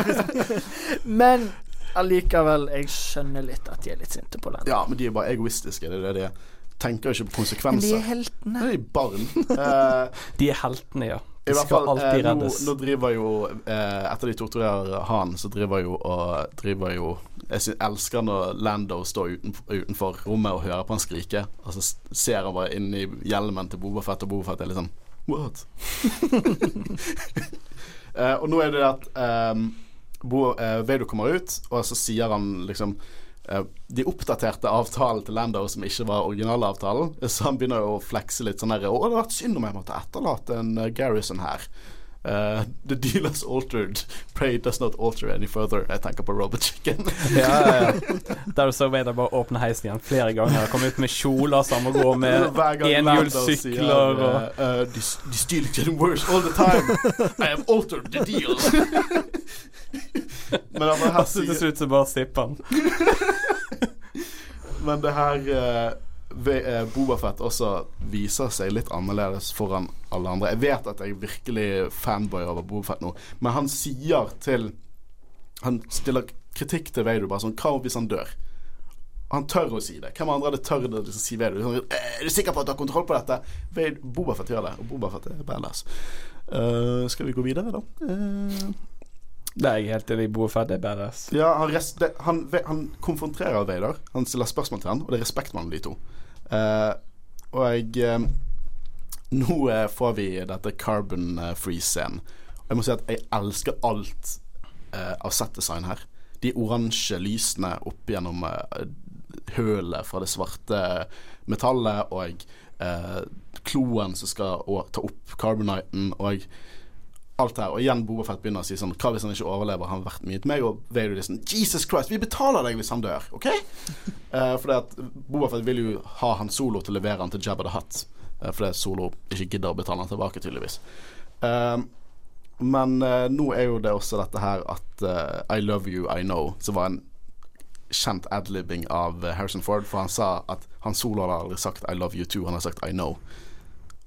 (laughs) Men allikevel, jeg skjønner litt at de er litt sinte på den. ja, men de er bare egoistiske. Det er det de er. Tenker ikke på Men de er heltene. De er barn. (laughs) Eh, De er heltene, ja. I De skal fall, alltid eh, nå, reddes. nå driver jo eh, Etter de torturerer han, så driver jo og driver jo Jeg synes, elsker når Lando står utenfor, utenfor rommet og hører på han skrike, og så ser han bare inn i hjelmen til Bobafett, og Bobafett er litt sånn What? (laughs) eh, og nå er det at eh, Bo, eh, Vader kommer ut, og så sier han liksom de oppdaterte avtalen til Lando som ikke var originalavtalen. (laughs) Så han begynner å flekse litt sånn der Å, det hadde vært synd om jeg måtte etterlate en uh, Garrison her. Eh, the deal has altered. Pray does not alter any further. Jeg tenker på Robert Chicken. (laughs) Ja, ja, ja. Der du så Vader bare åpne heisen igjen flere ganger. Komme ut med kjoler som må gå med (laughs) enhjulssykler og sier, eh, uh, the, the deal is getting worse all the time. I have altered the deal. (laughs) Men altså, her sier til slutt så bare sipper han. Men det her eh, eh, Bobafett også viser seg litt annerledes foran alle andre. Jeg vet at jeg er virkelig fanboy over Bobafett nå, men han sier til Han stiller kritikk til Vader bare sånn Hva hvis han dør? Han tør å si det. Hvem andre hadde tørt å si Vader? Sånn, er du sikker på at du har kontroll på dette? Vader, Bobafett gjør det, og Bobafett er badass. Uh, skal vi gå videre, da? Eh, Det er jeg helt enig i. Boa Fett er badass. ja, han, rest, det, han, han konfronterer Vader. Han stiller spørsmål til han, og det er respekt mellom de to. Uh, og jeg uh, Nå uh, får vi dette carbon freeze-scenen. Og jeg må si at jeg elsker alt av set-design her. De oransje lysene opp gjennom hølet fra det svarte metallet, og kloen som skal ta opp carboniten, og alt det her. Og igjen Bobafett begynner å si sånn Hva hvis han ikke overlever? Han har vært mye til meg. Og Vader er sånn Jesus Christ, vi betaler deg hvis han dør, OK? uh, (laughs) fordi at Bobafett vil jo ha han solo til å levere han til Jabba the Hutt. Uh, fordi Solo ikke gidder å betale han tilbake, tydeligvis. Uh, men uh, nå er jo det også dette her at I love you, I know, som var en kjent adlibbing av Harrison Ford, for han sa at han solo hadde aldri sagt I love you too, han har sagt I know.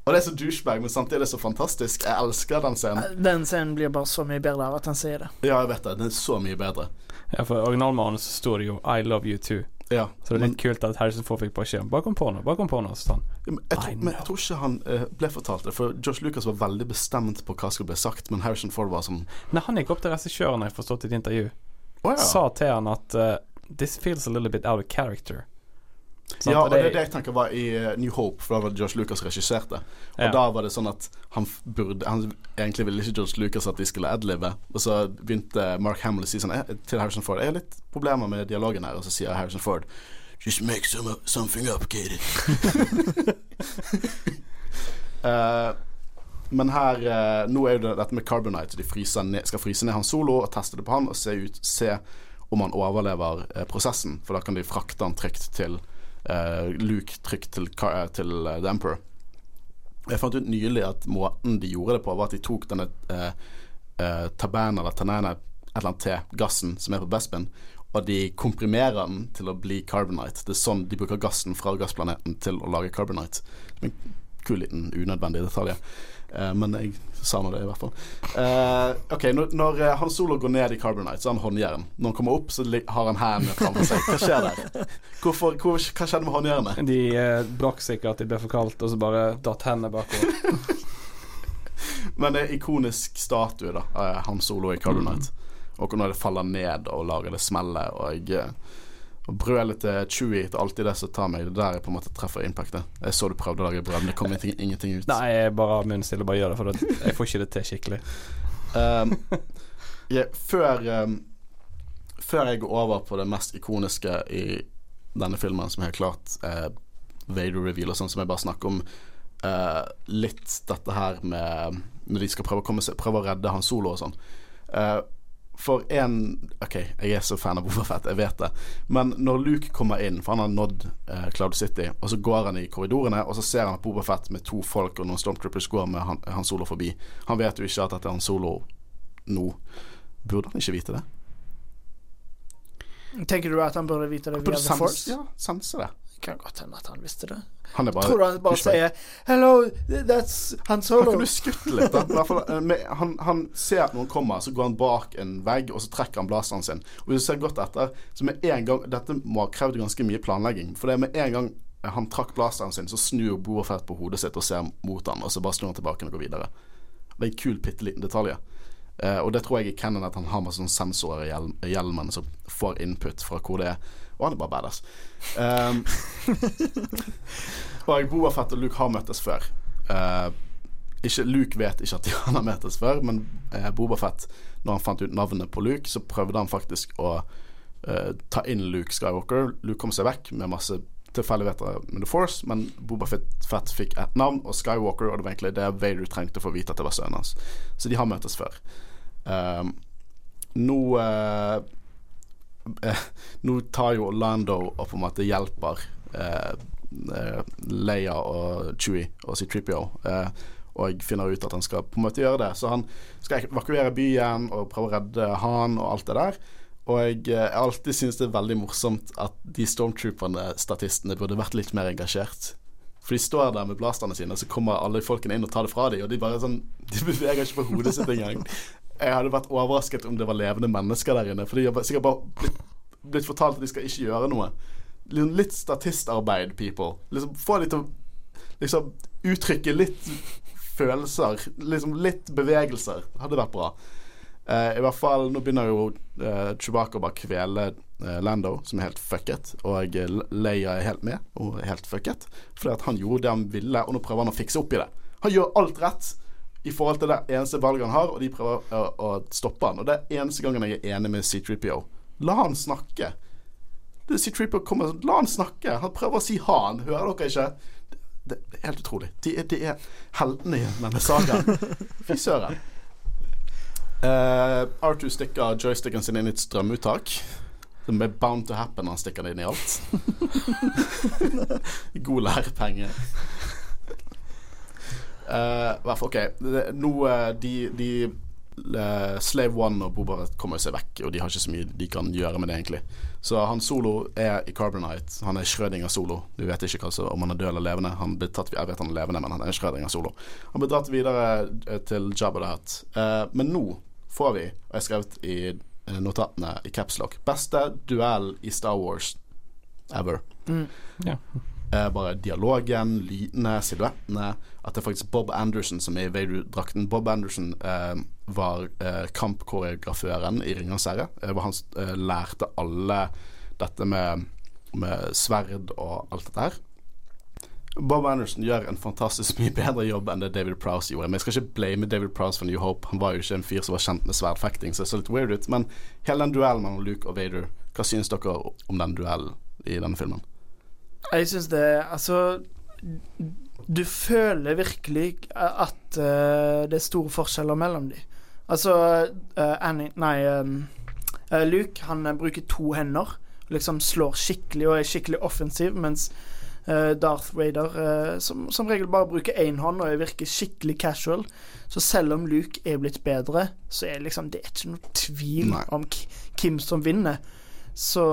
Og det er så douchebag, men samtidig er det så fantastisk. Jeg elsker den scenen. Den scenen blir bare så mye bedre av at han sier det. Ja, jeg vet det. Den er så mye bedre. Ja, for originalmanus så står det jo 'I love you too'. Ja, Så det er men, litt kult at Harrison Ford fikk beskjed om 'bare kom på noe', bare kom på noe'. Så han men jeg, tror, men jeg tror ikke han uh, ble fortalt det. For Josh Lucas var veldig bestemt på hva som ble sagt, men Harrison Ford var som Nei, han gikk opp til regissøren, har jeg forstått i et intervju. oh, ja. Sa til han at uh, 'this feels a little bit out of character'. Sant? Ja, og det er det- jeg tenker var i eh, New Hope, for da var det George Lucas regisserte. Og Ja. da var det sånn at han burde han, Egentlig ville ikke George Lucas at de skulle adlive, og så begynte Mark Hamill å si sånn eh, til Harrison Ford Jeg har litt problemer med dialogen her, og så sier Harrison Ford Just make some, something up, Katie. (laughs) uh, men her uh, Nå er jo det dette med Carbonite. De ned, skal fryse ned han solo og teste det på han og se, ut, se om han overlever uh, prosessen. For da kan de frakte han trygt til Luke trygt til, eh, til eh, The Emperor. Jeg fant ut nylig at måten de gjorde det på, var at de tok denne eh, eh, taban eller tanene, et eller annet til gassen som er på Bespin, og de komprimerer den til å bli carbonite. Det er sånn de bruker gassen fra gassplaneten til å lage carbonite. En kul liten unødvendig detalj. Eh, men jeg sa nå det, i hvert fall. Uh, ok, Når, når eh, Han Solo går ned i carbonite, så har han håndjern. Når han kommer opp, så har han hendene framfor seg. Hva skjer der? Hvorfor, hvor, hva skjedde med håndjernet? De eh, brakk sikkert, de ble for kaldt, og så bare datt hendene bakover. (laughs) Men det er ikonisk statue da Han Solo i Carbonite. Og når det faller ned og lager det smelle og, eh, og brølet til Chewie Det er alltid det som tar meg. Det der jeg på en måte treffer impactet. Jeg så du prøvde å lage brød, men det kom ingenting, ingenting ut. Nei, jeg bare har munnen stille og bare gjør det, for det, jeg får ikke det til skikkelig. Um, jeg, før um, Før jeg går over på det mest ikoniske i denne filmen, som helt klart er Vader-reveal og sånn, som jeg bare snakker om uh, litt dette her med Når de skal prøve å, seg, prøve å redde Han Solo og sånn. Eh, for en OK, jeg er så fan av Boba Fett, jeg vet det. Men når Luke kommer inn, for han har nådd eh, Cloud City, og så går han i korridorene, og så ser han at Boba Fett med to folk og noen Stormtroopers går med han, han Solo forbi. Han vet jo ikke at dette er Han Solo nå. Burde han ikke vite det? Tenker du at han burde vite det via Burde The sens, Force? ja, sense det. Kan godt hende at han visste det. Han er bare Tror du han bare sier 'Hello, that's Han Han Solo'? kunne skutt litt, eh, han, han ser at noen kommer, så går han bak en vegg, og så trekker han blasteren sin. Og hvis du ser godt etter, så med en gang Dette må ha krevd ganske mye planlegging. For det er med en gang han trakk blasteren sin, så snur Boafett på hodet sitt og ser mot han, og så bare snur han tilbake og går videre. Det er en kul, bitte liten detalj. Eh, og det tror jeg i canon at han har med sånne sensorer i hjelmen som får input fra hvor det er. Og han er bare badass. Um, (laughs) og Boa Fett og Luke har møttes før. Uh, ikke, Luke vet ikke at de har møttes før, men eh, Boba Fett, når han fant ut navnet på Luke, så prøvde han faktisk å eh, ta inn Luke Skywalker. Luke kom seg vekk med masse tilfeldigheter med The Force, men Boba Fett, fikk ett navn, og Skywalker, og det var egentlig det Vader trengte for å vite at det var sønnen hans. Så de har møttes før. Um, nå eh, Nå tar jo Orlando og på en måte hjelper eh, eh, Leia og Chewie og C-Tripio. Eh, og finner ut at han skal på en måte gjøre det. Så han skal evakuere byen og prøve å redde han og alt det der. Og jeg, har jeg alltid synes det er veldig morsomt at de stormtrooperne, statistene, burde vært litt mer engasjert. For de står der med blasterne sine, og så kommer alle folkene inn og tar det fra dem, og de bare sånn De beveger ikke på hodet sitt engang. Jeg hadde vært overrasket om det var levende mennesker der inne, for de har sikkert bare blitt, blitt fortalt at de skal ikke gjøre noe. Litt statistarbeid, people. Liksom Få de til å liksom uttrykke litt følelser. Liksom litt bevegelser. Hadde vært bra. Uh, I hvert fall, nå begynner jo uh, Chewbacca bare kvele uh, Lando, som er helt fucket. Og Leia er helt med, og er helt fucket. Fordi at han gjorde det han ville, og nå prøver han å fikse opp i det. Han gjør alt rett i forhold til det eneste valget han har, og de prøver å, å stoppe han. Og det er eneste gangen jeg er enig med C3PO. La han snakke. C3PO kommer La han snakke. Han prøver å si han. Hører dere ikke? Det, det er helt utrolig. De de er heltene i denne saken. (laughs) Fy søren. Uh, Arthur stikker joysticken sin inn i et strømuttak. Som er bound to happen når han stikker det inn i alt. (laughs) (laughs) God lærepenge. Uh, OK. Nå uh, de, de uh, Slave One og Boba kommer seg vekk, og de har ikke så mye de kan gjøre med det, egentlig. Så han Solo er i Carbonite. Han er Schrødinger Solo. Du vet ikke altså, om han er død eller levende. Han ble tatt, jeg vet han er levende, men han er Schrødinger Solo. Han ble dratt videre eh, til Jabba the Hutt. Uh, men nå får vi, og jeg skrevet i eh, notatene i Capslock, beste duell i Star Wars ever. Mm. Ja. Eh, bare dialogen, lydene, silhuettene. At det er faktisk Bob Anderson som er i Vader-drakten. Bob Anderson eh, var eh, kampkoreograføren i 'Ringenes herre'. Eh, var han eh, lærte alle dette med med sverd og alt dette her. Bob Anderson gjør en fantastisk mye bedre jobb enn det David Prowse gjorde. Men jeg skal ikke blame David Prowse for New Hope. Han var jo ikke en fyr som var kjent med sverdfekting, så det så litt weird ut. Men hele den duellen mellom Luke og Vader, hva synes dere om den duellen i denne filmen? Jeg syns det Altså Du føler virkelig at uh, det er store forskjeller mellom dem. Altså uh, Annie Nei, uh, Luke han bruker to hender. Liksom slår skikkelig og er skikkelig offensiv, mens Darth Vader som, som, regel bare bruker én hånd og virker skikkelig casual. Så selv om Luke er blitt bedre, så er liksom, det er ikke noe tvil Nei. om hvem som vinner. Så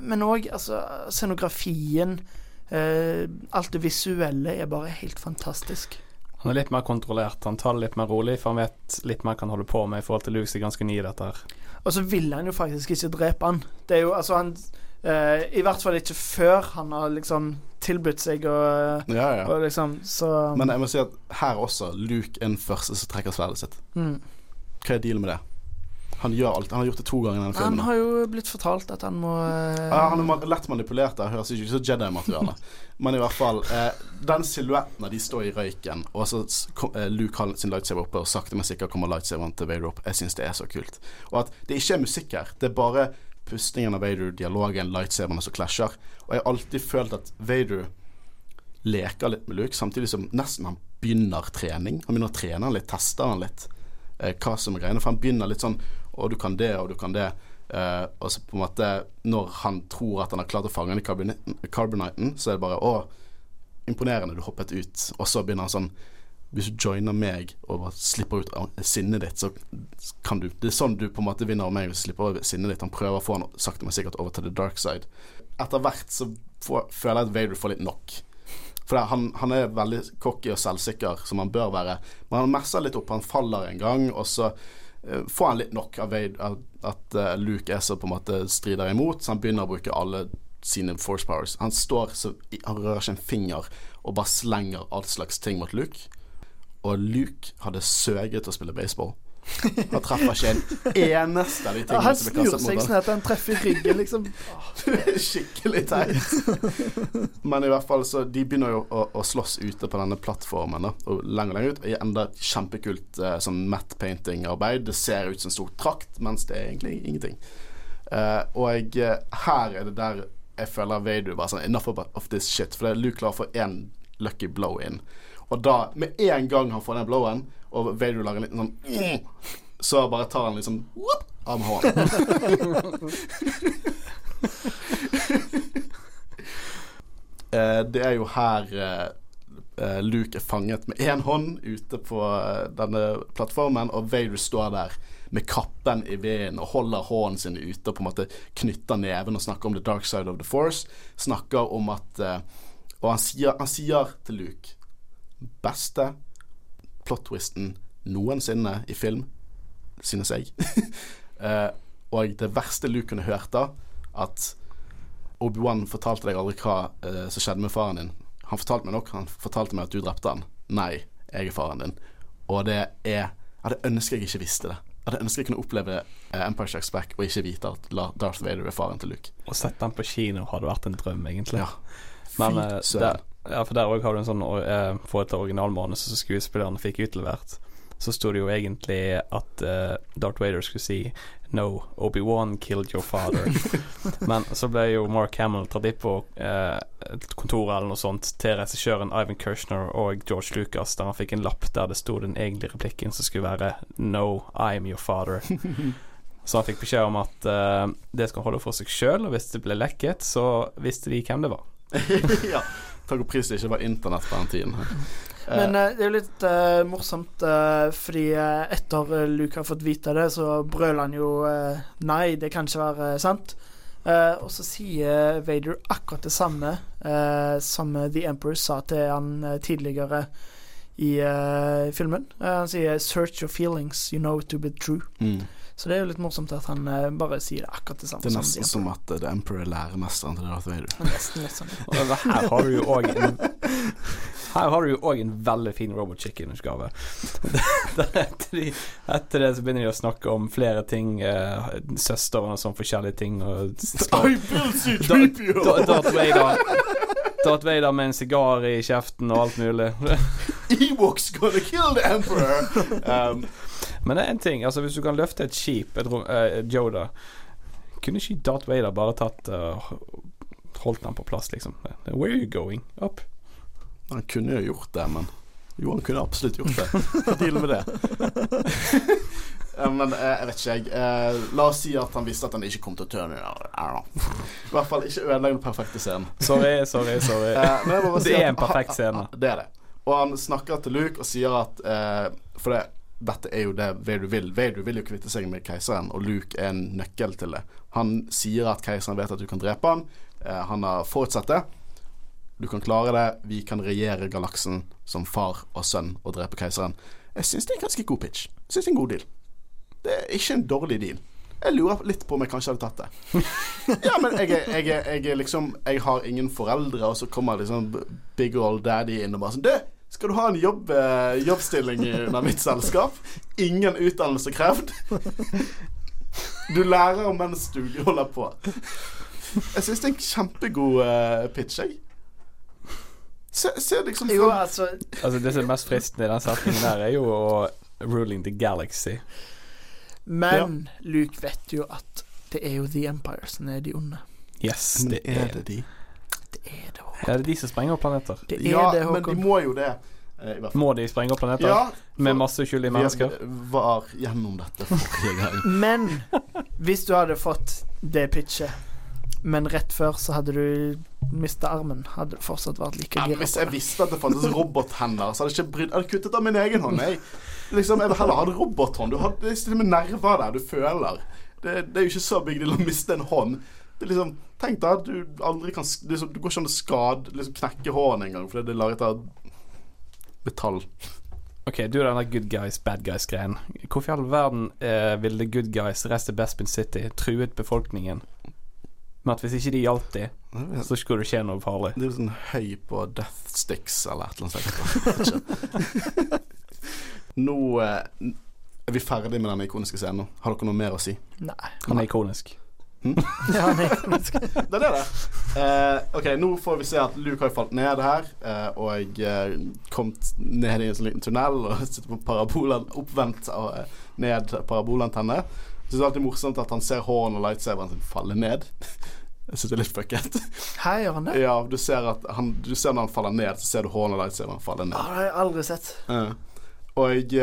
Men òg altså, scenografien Eh, alt det visuelle er bare helt fantastisk. Han er litt mer kontrollert, han tar det litt mer rolig, for han vet litt mer hva han holder på med i forhold til Luke, som er ganske ny i dette her. Og så vil han jo faktisk ikke drepe han. Det er jo altså han eh, I hvert fall ikke før han har liksom tilbudt seg og, ja, ja. og liksom så Men jeg må si at her også, Luke er den første som trekker sverdet sitt. Mm. Hva er dealen med det? Han gjør alt. Han har gjort det to ganger i denne filmen. Han har jo blitt fortalt at han må ja, Han er lett manipulert. Det høres ikke ut som Jedi-materiale. (laughs) Men i hvert fall eh, Den silhuetten av de står i røyken, og så eh, Luke har sin lightsaber oppe, og sakte, men sikkert kommer lightsaberen til Vader opp. Jeg syns det er så kult. Og at det ikke er musikk her. Det er bare pustingen av Vader, dialogen, lightsaberne som klasjer. Og jeg har alltid følt at Vader leker litt med Luke, samtidig som nesten han begynner trening. Han begynner å trene han litt, tester han litt eh, hva som er greiene. For han begynner litt sånn og du kan det, og du kan det. Uh, og så på en måte Når han tror at han har klart å fange den i Carboniten, så er det bare Å, imponerende, du hoppet ut. Og så begynner han sånn Hvis du joiner meg og bare slipper ut sinnet ditt, så kan du Det er sånn du på en måte vinner over meg hvis du slipper over sinnet ditt. Han prøver å få han sakte, men sikkert over til the dark side. Etter hvert så får, føler jeg at Vader får litt nok. For han, han, er veldig cocky og selvsikker, som han bør være. Men han messer litt opp. Han faller en gang, og så får han litt nok av at uh, Luke er så på en måte strider imot, så han begynner å bruke alle sine force powers. Han står så Han rører ikke en finger og bare slenger all slags ting mot Luke. Og Luke hadde søget å spille baseball. Han treffer ikke en eneste av de tingene ja, som blir kastet mot ham. Han snur seg sånn at han treffer i ryggen, liksom. (laughs) Skikkelig teit. Men i hvert fall så De begynner jo å, å slåss ute på denne plattformen, da, og lenger lenger ut. I enda kjempekult eh, sånn matte painting-arbeid. Det ser ut som en stor trakt, mens det er egentlig ingenting. Eh, og jeg, her er det der jeg føler Vader bare sånn Enough of, of this shit. For det er Luke klar for én lucky blow in. Og da, med en gang han får den blowen, og Vader lager en liten sånn Så bare tar han liksom whoop, av med hånden. (laughs) Eh, det er jo her uh, Luke er fanget med én hånd ute på denne plattformen, og Vader står der med kappen i vinden og holder hånden sin ute og på en måte knytter neven og snakker om the dark side of the force. Snakker om at Og han sier, han sier til Luke beste plot-twisten noensinne i film, synes jeg. uh, (laughs) og det verste Luke kunne hørt da, at Obi-Wan fortalte deg aldri hva uh, som skjedde med faren din. Han fortalte meg nok, han fortalte meg at du drepte han. Nei, jeg er faren din. Og det er Jeg hadde ønsket jeg ikke visste det. Jeg hadde ønsket jeg kunne oppleve uh, Empire Strikes Back og ikke vite at Darth Vader er faren til Luke. Å sette den på kino hadde vært en drøm, egentlig. Ja. Men uh, der, ja, for der òg har du en sånn uh, forhold til originalmanuset som skuespillerne fikk utlevert. Så sto det jo egentlig at uh, Darth Vader skulle si No, Obi-Wan killed your father. (laughs) Men så ble jo Mark Hamill tatt inn på eh, kontoret eller noe sånt til regissøren Ivan Kershner og George Lucas, der han fikk en lapp der det sto den egentlige replikken som skulle være No, I'm your father. (laughs) Så han fikk beskjed om at uh, det skal holde for seg sjøl, og hvis det ble lekket, så visste de hvem det var. (laughs) ja. Takk og pris det ikke var internett på den tiden. (laughs) Men uh, det er jo litt uh, morsomt, uh, fordi etter Luke har fått vite det, så brøler han jo nei, det kan ikke være sant. og så sier Vader akkurat det samme som The Emperor sa til han tidligere i filmen. han sier 'search your feelings, you know it to be true'. Mm. Så det er jo litt morsomt at han eh, bare sier det akkurat det samme. Det er nesten de som at eh, The Emperor er læremesteren til Darth Vader. Nesten litt sånn. Og her har du jo òg en Her har du jo òg en veldig fin Robot Chicken-utgave. etter, de, etter det så begynner de å snakke om flere ting, uh, søsteren og sånn forskjellige ting. Og Darth Vader Darth Vader med en sigar i kjeften og alt mulig. Ewoks gonna kill the Emperor! Um, Men det er en ting, altså hvis du kan løfte et skip, et, rom- eh, et Kunne ikke Darth Vader bare tatt uh, Holdt han på plass, liksom? Where are you going? Up? han kunne jo gjort det, men Jo, han kunne absolutt gjort det. (laughs) Deal med det. Men eh, jeg vet ikke, jeg. La oss si at han visste at han ikke kom til å turne. I hvert fall ikke ødelegge den perfekte scenen. Sorry, sorry, sorry. Si Det er en perfekt scene. Det er det. Og han snakker til Luke og sier at For det, dette er jo det Vader vil. Vader vil jo kvitte seg med keiseren, og Luke er en nøkkel til det. Han sier at keiseren vet at du kan drepe han. Eh, han har forutsett det. Du kan klare det. Vi kan regjere galaksen som far og sønn og drepe keiseren. Jeg syns det er en ganske god pitch. Jeg synes det er en god deal. Det er ikke en dårlig deal. Jeg lurer litt på om jeg kanskje hadde tatt det. (laughs) Ja, men jeg, jeg, jeg er liksom Jeg har ingen foreldre, og så kommer liksom big old daddy inn og bare sånn Du, skal du ha en jobb, eh, jobbstilling under mitt selskap? Ingen utdannelse krevd. Du lærer mens du holder på. Jeg syns det er en kjempegod eh, pitch, jeg. Se, se liksom Jo, altså Altså Det som er mest fristende i den setningen der, er jo å Ruling the Galaxy. Men Luke vet jo at det er jo The Empire som er de onde. Yes, Men det er det de? Det er det. Er det de som sprenger opp planeter? Det er Ja, det, men de må jo det. eh. Må de sprenge opp planeter? Ja, Med masse uskyldige mennesker? Vi var gjennom dette forrige gang. (laughs) Men hvis du hadde fått det pitchet, men rett før så hadde du mista armen, hadde det fortsatt vært like Ja, hvis jeg visste at det fantes robothender, så hadde jeg ikke brydd Jeg hadde kuttet av min egen hånd. Jeg, liksom, jeg vil heller ha en robothånd. Du har det er til og med nerver der. Du føler. Det, det er jo ikke så big deal å miste en hånd. Det liksom, Tenk deg at du aldri kan liksom, Du går ikke an å skade liksom, knekke hånden engang fordi det er laget av metall. Ok, du er denne good guys, bad guys-greien. Hvorfor i all verden eh, ville good guys reist til Bespin City, truet befolkningen med at hvis ikke de hjalp de, så skulle det skje noe farlig? Det er jo sånn høy på death sticks eller et eller annet sånt. (laughs) Nå eh, er vi ferdig med den ikoniske scenen. Har dere noe mer å si? Nei. Han er ikonisk. (laughs) Ja, nei. Det er det. Uh, ok, nå får vi se at Luke har falt ned her, uh, og uh, kommet ned i en sånn liten tunnel og (laughs) sitter på parabolen, oppvendt og uh, ned parabolantenne. Syns det er alltid morsomt at han ser håren og lightsaberen sin falle ned. (laughs) Jeg syns det er litt fucket. Her gjør han det? Ja, du ser han, du ser når han faller ned, så ser du håren og lightsaberen falle ned. Ah, det har jeg aldri sett. Uh, og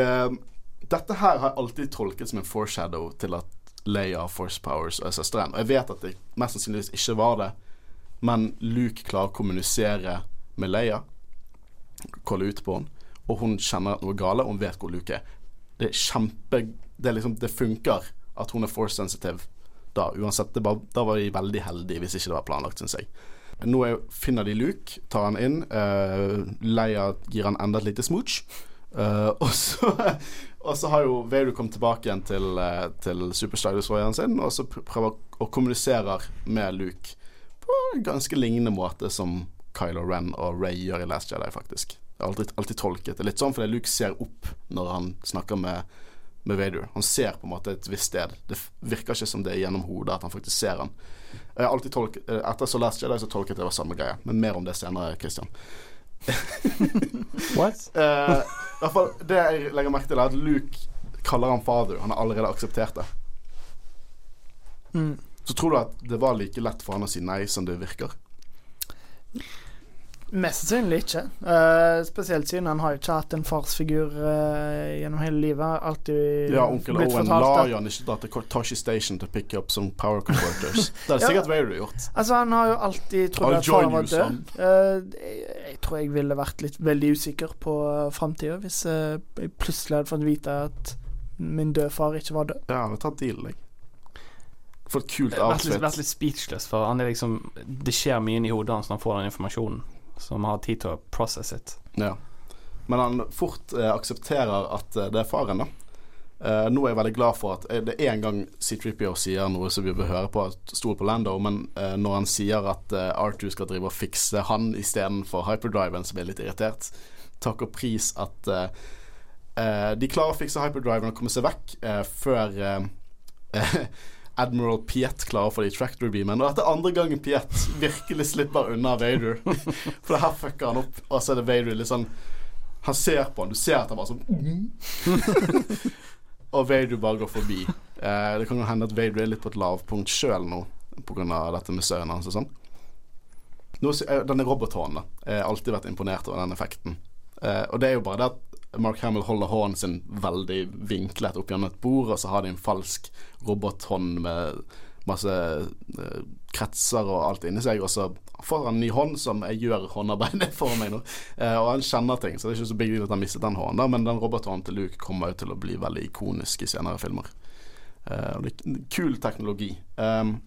dette her har jeg alltid tolket som en foreshadow til at Leia force powers og er søsteren. Og jeg vet at det mest sannsynligvis ikke var det, men Luke klarer å kommunisere med Leia, kalle ut på henne, og hun kjenner at noe er gale, og hun vet hvor Luke er. Det er kjempe Det, er liksom, det funker at hun er force sensitive da, uansett. Bare, da var de veldig heldige hvis ikke det var planlagt, syns jeg. Nå er, finner de Luke, tar han inn. Uh, Leia gir han enda et lite smooch. Uh, (laughs) og, så, og så har jo Vader kommet tilbake igjen til, uh, til Superstar Destroyeren sin, og så prøver å kommunisere med Luke på en ganske lignende måte som Kylo Ren og Ray gjør i Last Jedi, faktisk. Jeg har alltid, alltid tolket det litt sånn, fordi Luke ser opp når han snakker med, med Vader. Han ser på en måte et visst sted. Det virker ikke som det er gjennom hodet at han faktisk ser han. Jeg har alltid tolket, eh, Etter så Last Jedi så tolket jeg det var samme greie, men mer om det senere, Christian. What? (laughs) Eh, i hvert fall, det jeg legger merke til, er at Luke kaller han father. Han har allerede akseptert det. Mm. Så tror du at det var like lett for han å si nei som det virker? Mest sannsynlig ikke. Uh, spesielt siden han har jo ikke hatt en farsfigur uh, gjennom hele livet. Alltid Ja, onkel blitt Owen fortalt la han ikke dra til Toshi Station to pick up some power converters. (laughs) Det er Ja. sikkert Vader gjort. Altså, han har jo alltid trodd at faren var død. Eh, jeg, jeg tror jeg ville vært litt veldig usikker på uh, framtida hvis jeg plutselig hadde fått vite at min døde far ikke var død. Ja, har tatt dealen, jeg. For et kult Vært litt, vært litt speechless, for han er liksom Det skjer mye inni hodet hans når han får den informasjonen, han har tid til å process it. Ja. Men han fort eh, aksepterer at eh, det er faren, da. Eh, nå er jeg veldig glad for at eh, det er en gang C3PO sier noe som vi bør høre på, stol på Lando, men eh, når han sier at eh, R2 skal drive og fikse han istedenfor hyperdriven, så blir jeg litt irritert. Takk og pris at de klarer å fikse hyperdriven og komme seg vekk før (laughs) Admiral Piet klarer å få de tractor beamen. Og dette er andre gangen Piet virkelig slipper unna Vader. (laughs) For det her fucker han opp, og så er det Vader litt sånn Han ser på han, du ser at han bare sånn (laughs) Og Vader bare går forbi. Eh, det kan jo hende at Vader er litt på et lavpunkt sjøl nå pga. dette med sønnen hans og sånn. Nå, eh, denne robothånden. Jeg har alltid vært imponert over den effekten. Eh, og det er jo bare det at Mark Hamill holder hånden sin veldig vinklet opp gjennom et bord, og så har de en falsk robothånd med masse uh, kretser og alt inni seg, og så får han en ny hånd som jeg gjør håndarbeidet (laughs) for meg nå. Uh, og han kjenner ting, så det er ikke så big deal at han mistet den hånden, da, men den robothånden til Luke kommer jo til å bli veldig ikonisk i senere filmer. Uh, det er kul teknologi. Um,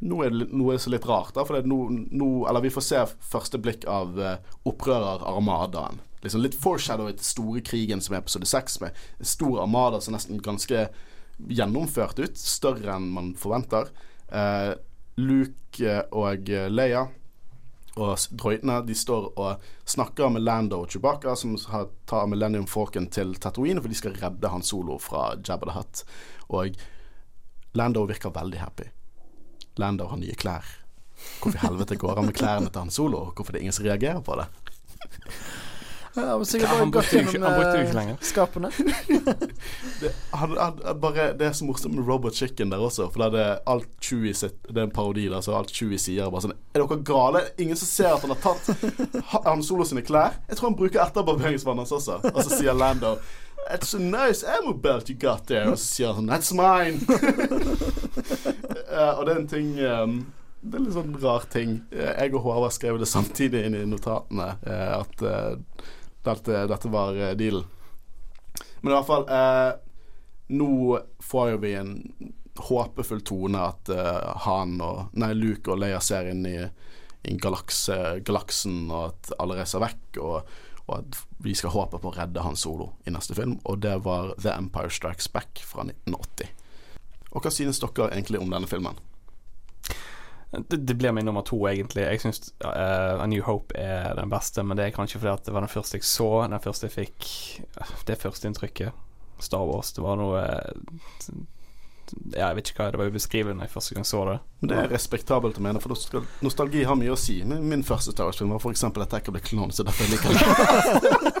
nå er det litt- noe så litt rart, da, for er nå, nå Eller vi får se første blikk av uh, opprørerarmadaen. Liksom litt foreshadow til store krigen som er episode seks, med stor armada som nesten ganske gjennomført ut. Større enn man forventer. Eh, Luke eh, og Leia og droidene de står og snakker med Lando og Chewbacca, som tar Millennium Falcon til Tatooine, for de skal redde Han Solo fra Jabba the Hutt. Og Lando virker veldig happy. Lando har nye klær. Hvorfor i helvete går han med klærne til Han Solo? Hvorfor det er ingen som reagerer på det? Ja, han brukte jo ikke- han brukte jo ikke eh, lenger. skapene. (laughs) (laughs) Det, han, han, bare, det er så morsomt med Robot Chicken der også, for det er alt Chewie sitt Det er en parodi der, så alt Chewie sier er bare sånn Er dere gale? Ingen som ser at han har tatt ha- Han Solo sine klær? Jeg tror han bruker etterbarberingsvannet hans også. Og så sier Lando It's a nice ammo belt you got there. Og så sier han sånn That's mine. uh, (laughs) og det er en ting um, Det er litt sånn rar ting. Jeg og Håvard skrev det samtidig inn i notatene, eh, at eh, dette, dette var eh, dealen. Men i hvert fall Nå får jo vi en håpefull tone at han og Nei, Luke og Leia ser inn i, i galakse, galaksen, og at alle reiser vekk, og, og at vi skal håpe på å redde Han Solo i neste film. Og det var The Empire Strikes Back fra 1980. Og hva synes dere egentlig om denne filmen? Det, det blir min nummer to, egentlig. Jeg syns A New Hope er den beste, men det er kanskje fordi at det var den første jeg så, den første jeg fikk det Det førsteinntrykket. Star Wars. Det var noe eh, Ja, jeg vet ikke hva det var ubeskrivelig da jeg første gang så det. Men Det er respektabelt å mene, for nostalgi har mye å si. Min, min første Star Wars-film var f.eks. at jeg ikke ble Clones, så derfor jeg liker det. (laughs)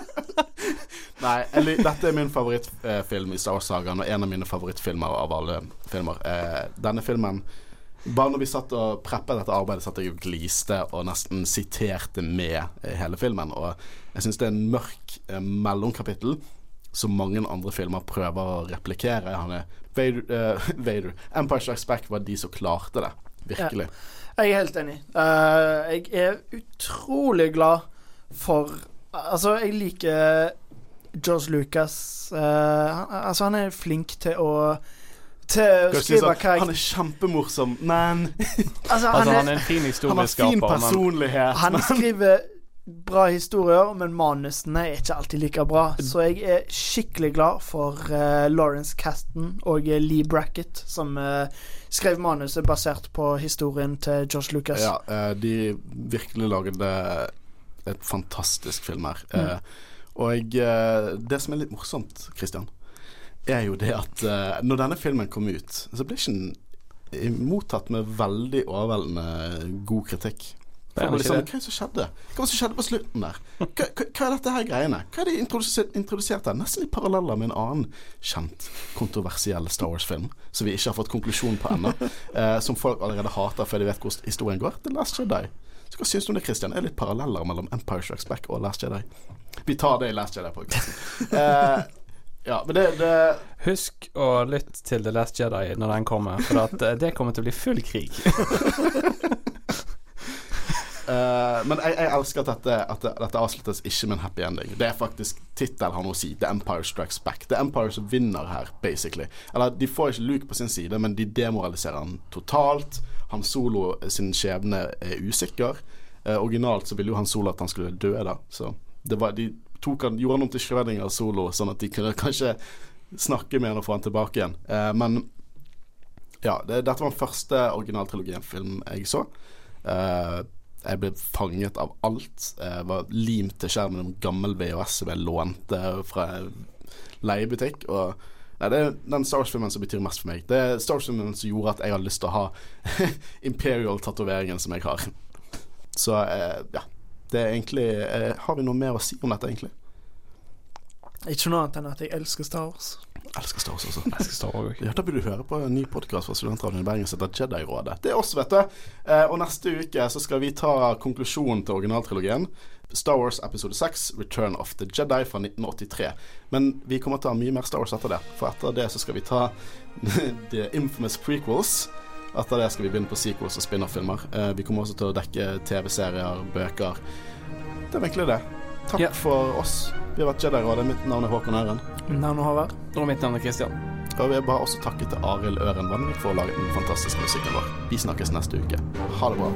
Nei, eller, dette er min favorittfilm i Star Wars-sagaen, og en av mine favorittfilmer av alle filmer. Eh, denne filmen Bare når vi satt og preppet dette arbeidet, satt jeg og gliste og nesten siterte med eh, hele filmen. Og jeg syns det er en mørk eh, mellomkapittel som mange andre filmer prøver å replikere. Han er Vader, eh, (laughs) Vader. Empire Strikes Back var de som klarte det. Virkelig. Jeg er helt enig. Uh, jeg er utrolig glad for Altså, jeg liker George Lucas. Uh, altså, han er flink til å til å jeg skrive sånn, karakter... han er kjempemorsom, men (laughs) Altså, han, Altså, han er, en fin han har fin historieskaper, men personlighet. han skriver bra historier, men manusene er ikke alltid like bra. Så jeg er skikkelig glad for uh, Lawrence Caston og eh, Lee Brackett, som uh, skrev manuset basert på historien til George Lucas. Ja, uh, de virkelig lagde et fantastisk film her. Mm. og eh, det som er litt morsomt, Christian, er jo det at uh, når denne filmen kom ut, så ble ikke den mottatt med veldig overveldende god kritikk. Det liksom, hva er det som skjedde? Hva var det som skjedde på slutten der? Hva, hva, hva er dette her greiene? Hva er de introdusert, introdusert her? Nesten i paralleller med en annen kjent, kontroversiell Star Wars-film som vi ikke har fått konklusjon på ennå. (laughs) eh, som folk allerede hater før de vet hvor historien går. The Last Jedi. Så hva syns du om det, Christian? Er det litt paralleller mellom Empire Strikes Back og Last Jedi? Vi tar det i Last Jedi-podkasten. (laughs) Eh, ja, men det, det husk å lytte til The Last Jedi når den kommer, for at eh, det kommer til å bli full krig. uh, (laughs) men jeg, jeg elsker at dette, at dette avsluttes ikke med en happy ending. Det er faktisk tittelen har noe å si. The Empire Strikes Back. Er Empire som vinner her, basically. Eller de får ikke Luke på sin side, men de demoraliserer han totalt. Han Solo sin skjebne er usikker. Uh, originalt så ville jo han Solo at han skulle dø, da. Så det var, de han, gjorde han om til Schrødinger Solo, sånn at de kunne kanskje snakke med han og få han tilbake igjen. Eh, men ja, det, dette var den første originaltrilogien-film jeg så. Eh, jeg ble fanget av alt. Jeg var limt til skjermen om gammel VHS som jeg lånte fra leiebutikk. Og Nei, Det er den Star Wars-filmen som betyr mest for meg. Det er Star Wars-filmen som gjorde at jeg hadde lyst til å ha (laughs) Imperial-tatoveringen som jeg har. Så eh, ja. Det er egentlig eh, Har vi noe mer å si om dette, egentlig? Ikke noe annet enn at jeg elsker Star Wars. Jeg elsker Star Wars også. Jeg skal stå også. Ja, Da burde du høre på en ny podkast fra Studentradioen i Bergen som heter Jedi-rådet. Det er oss, vet du. Eh, og neste uke så skal vi ta konklusjonen til originaltrilogien. Star Wars episode 6, Return of the Jedi fra 1983. Men vi kommer til å ha mye mer Star Wars etter det. For etter det så skal vi ta (laughs) The Infamous Prequels. Etter det skal vi begynne på sequels og spin-off-filmer. Eh, vi kommer også til å dekke TV-serier, bøker. Det er egentlig det. Takk yeah. for oss. Vi har vært Jedi-rådet. Mitt navn er Håkon Øren. Navnet Håvard. Og mitt navn er Christian. Og vi har bare også takket til Arild Øren Vanvik for å lage den fantastiske musikken vår. Vi snakkes neste uke. Ha det bra.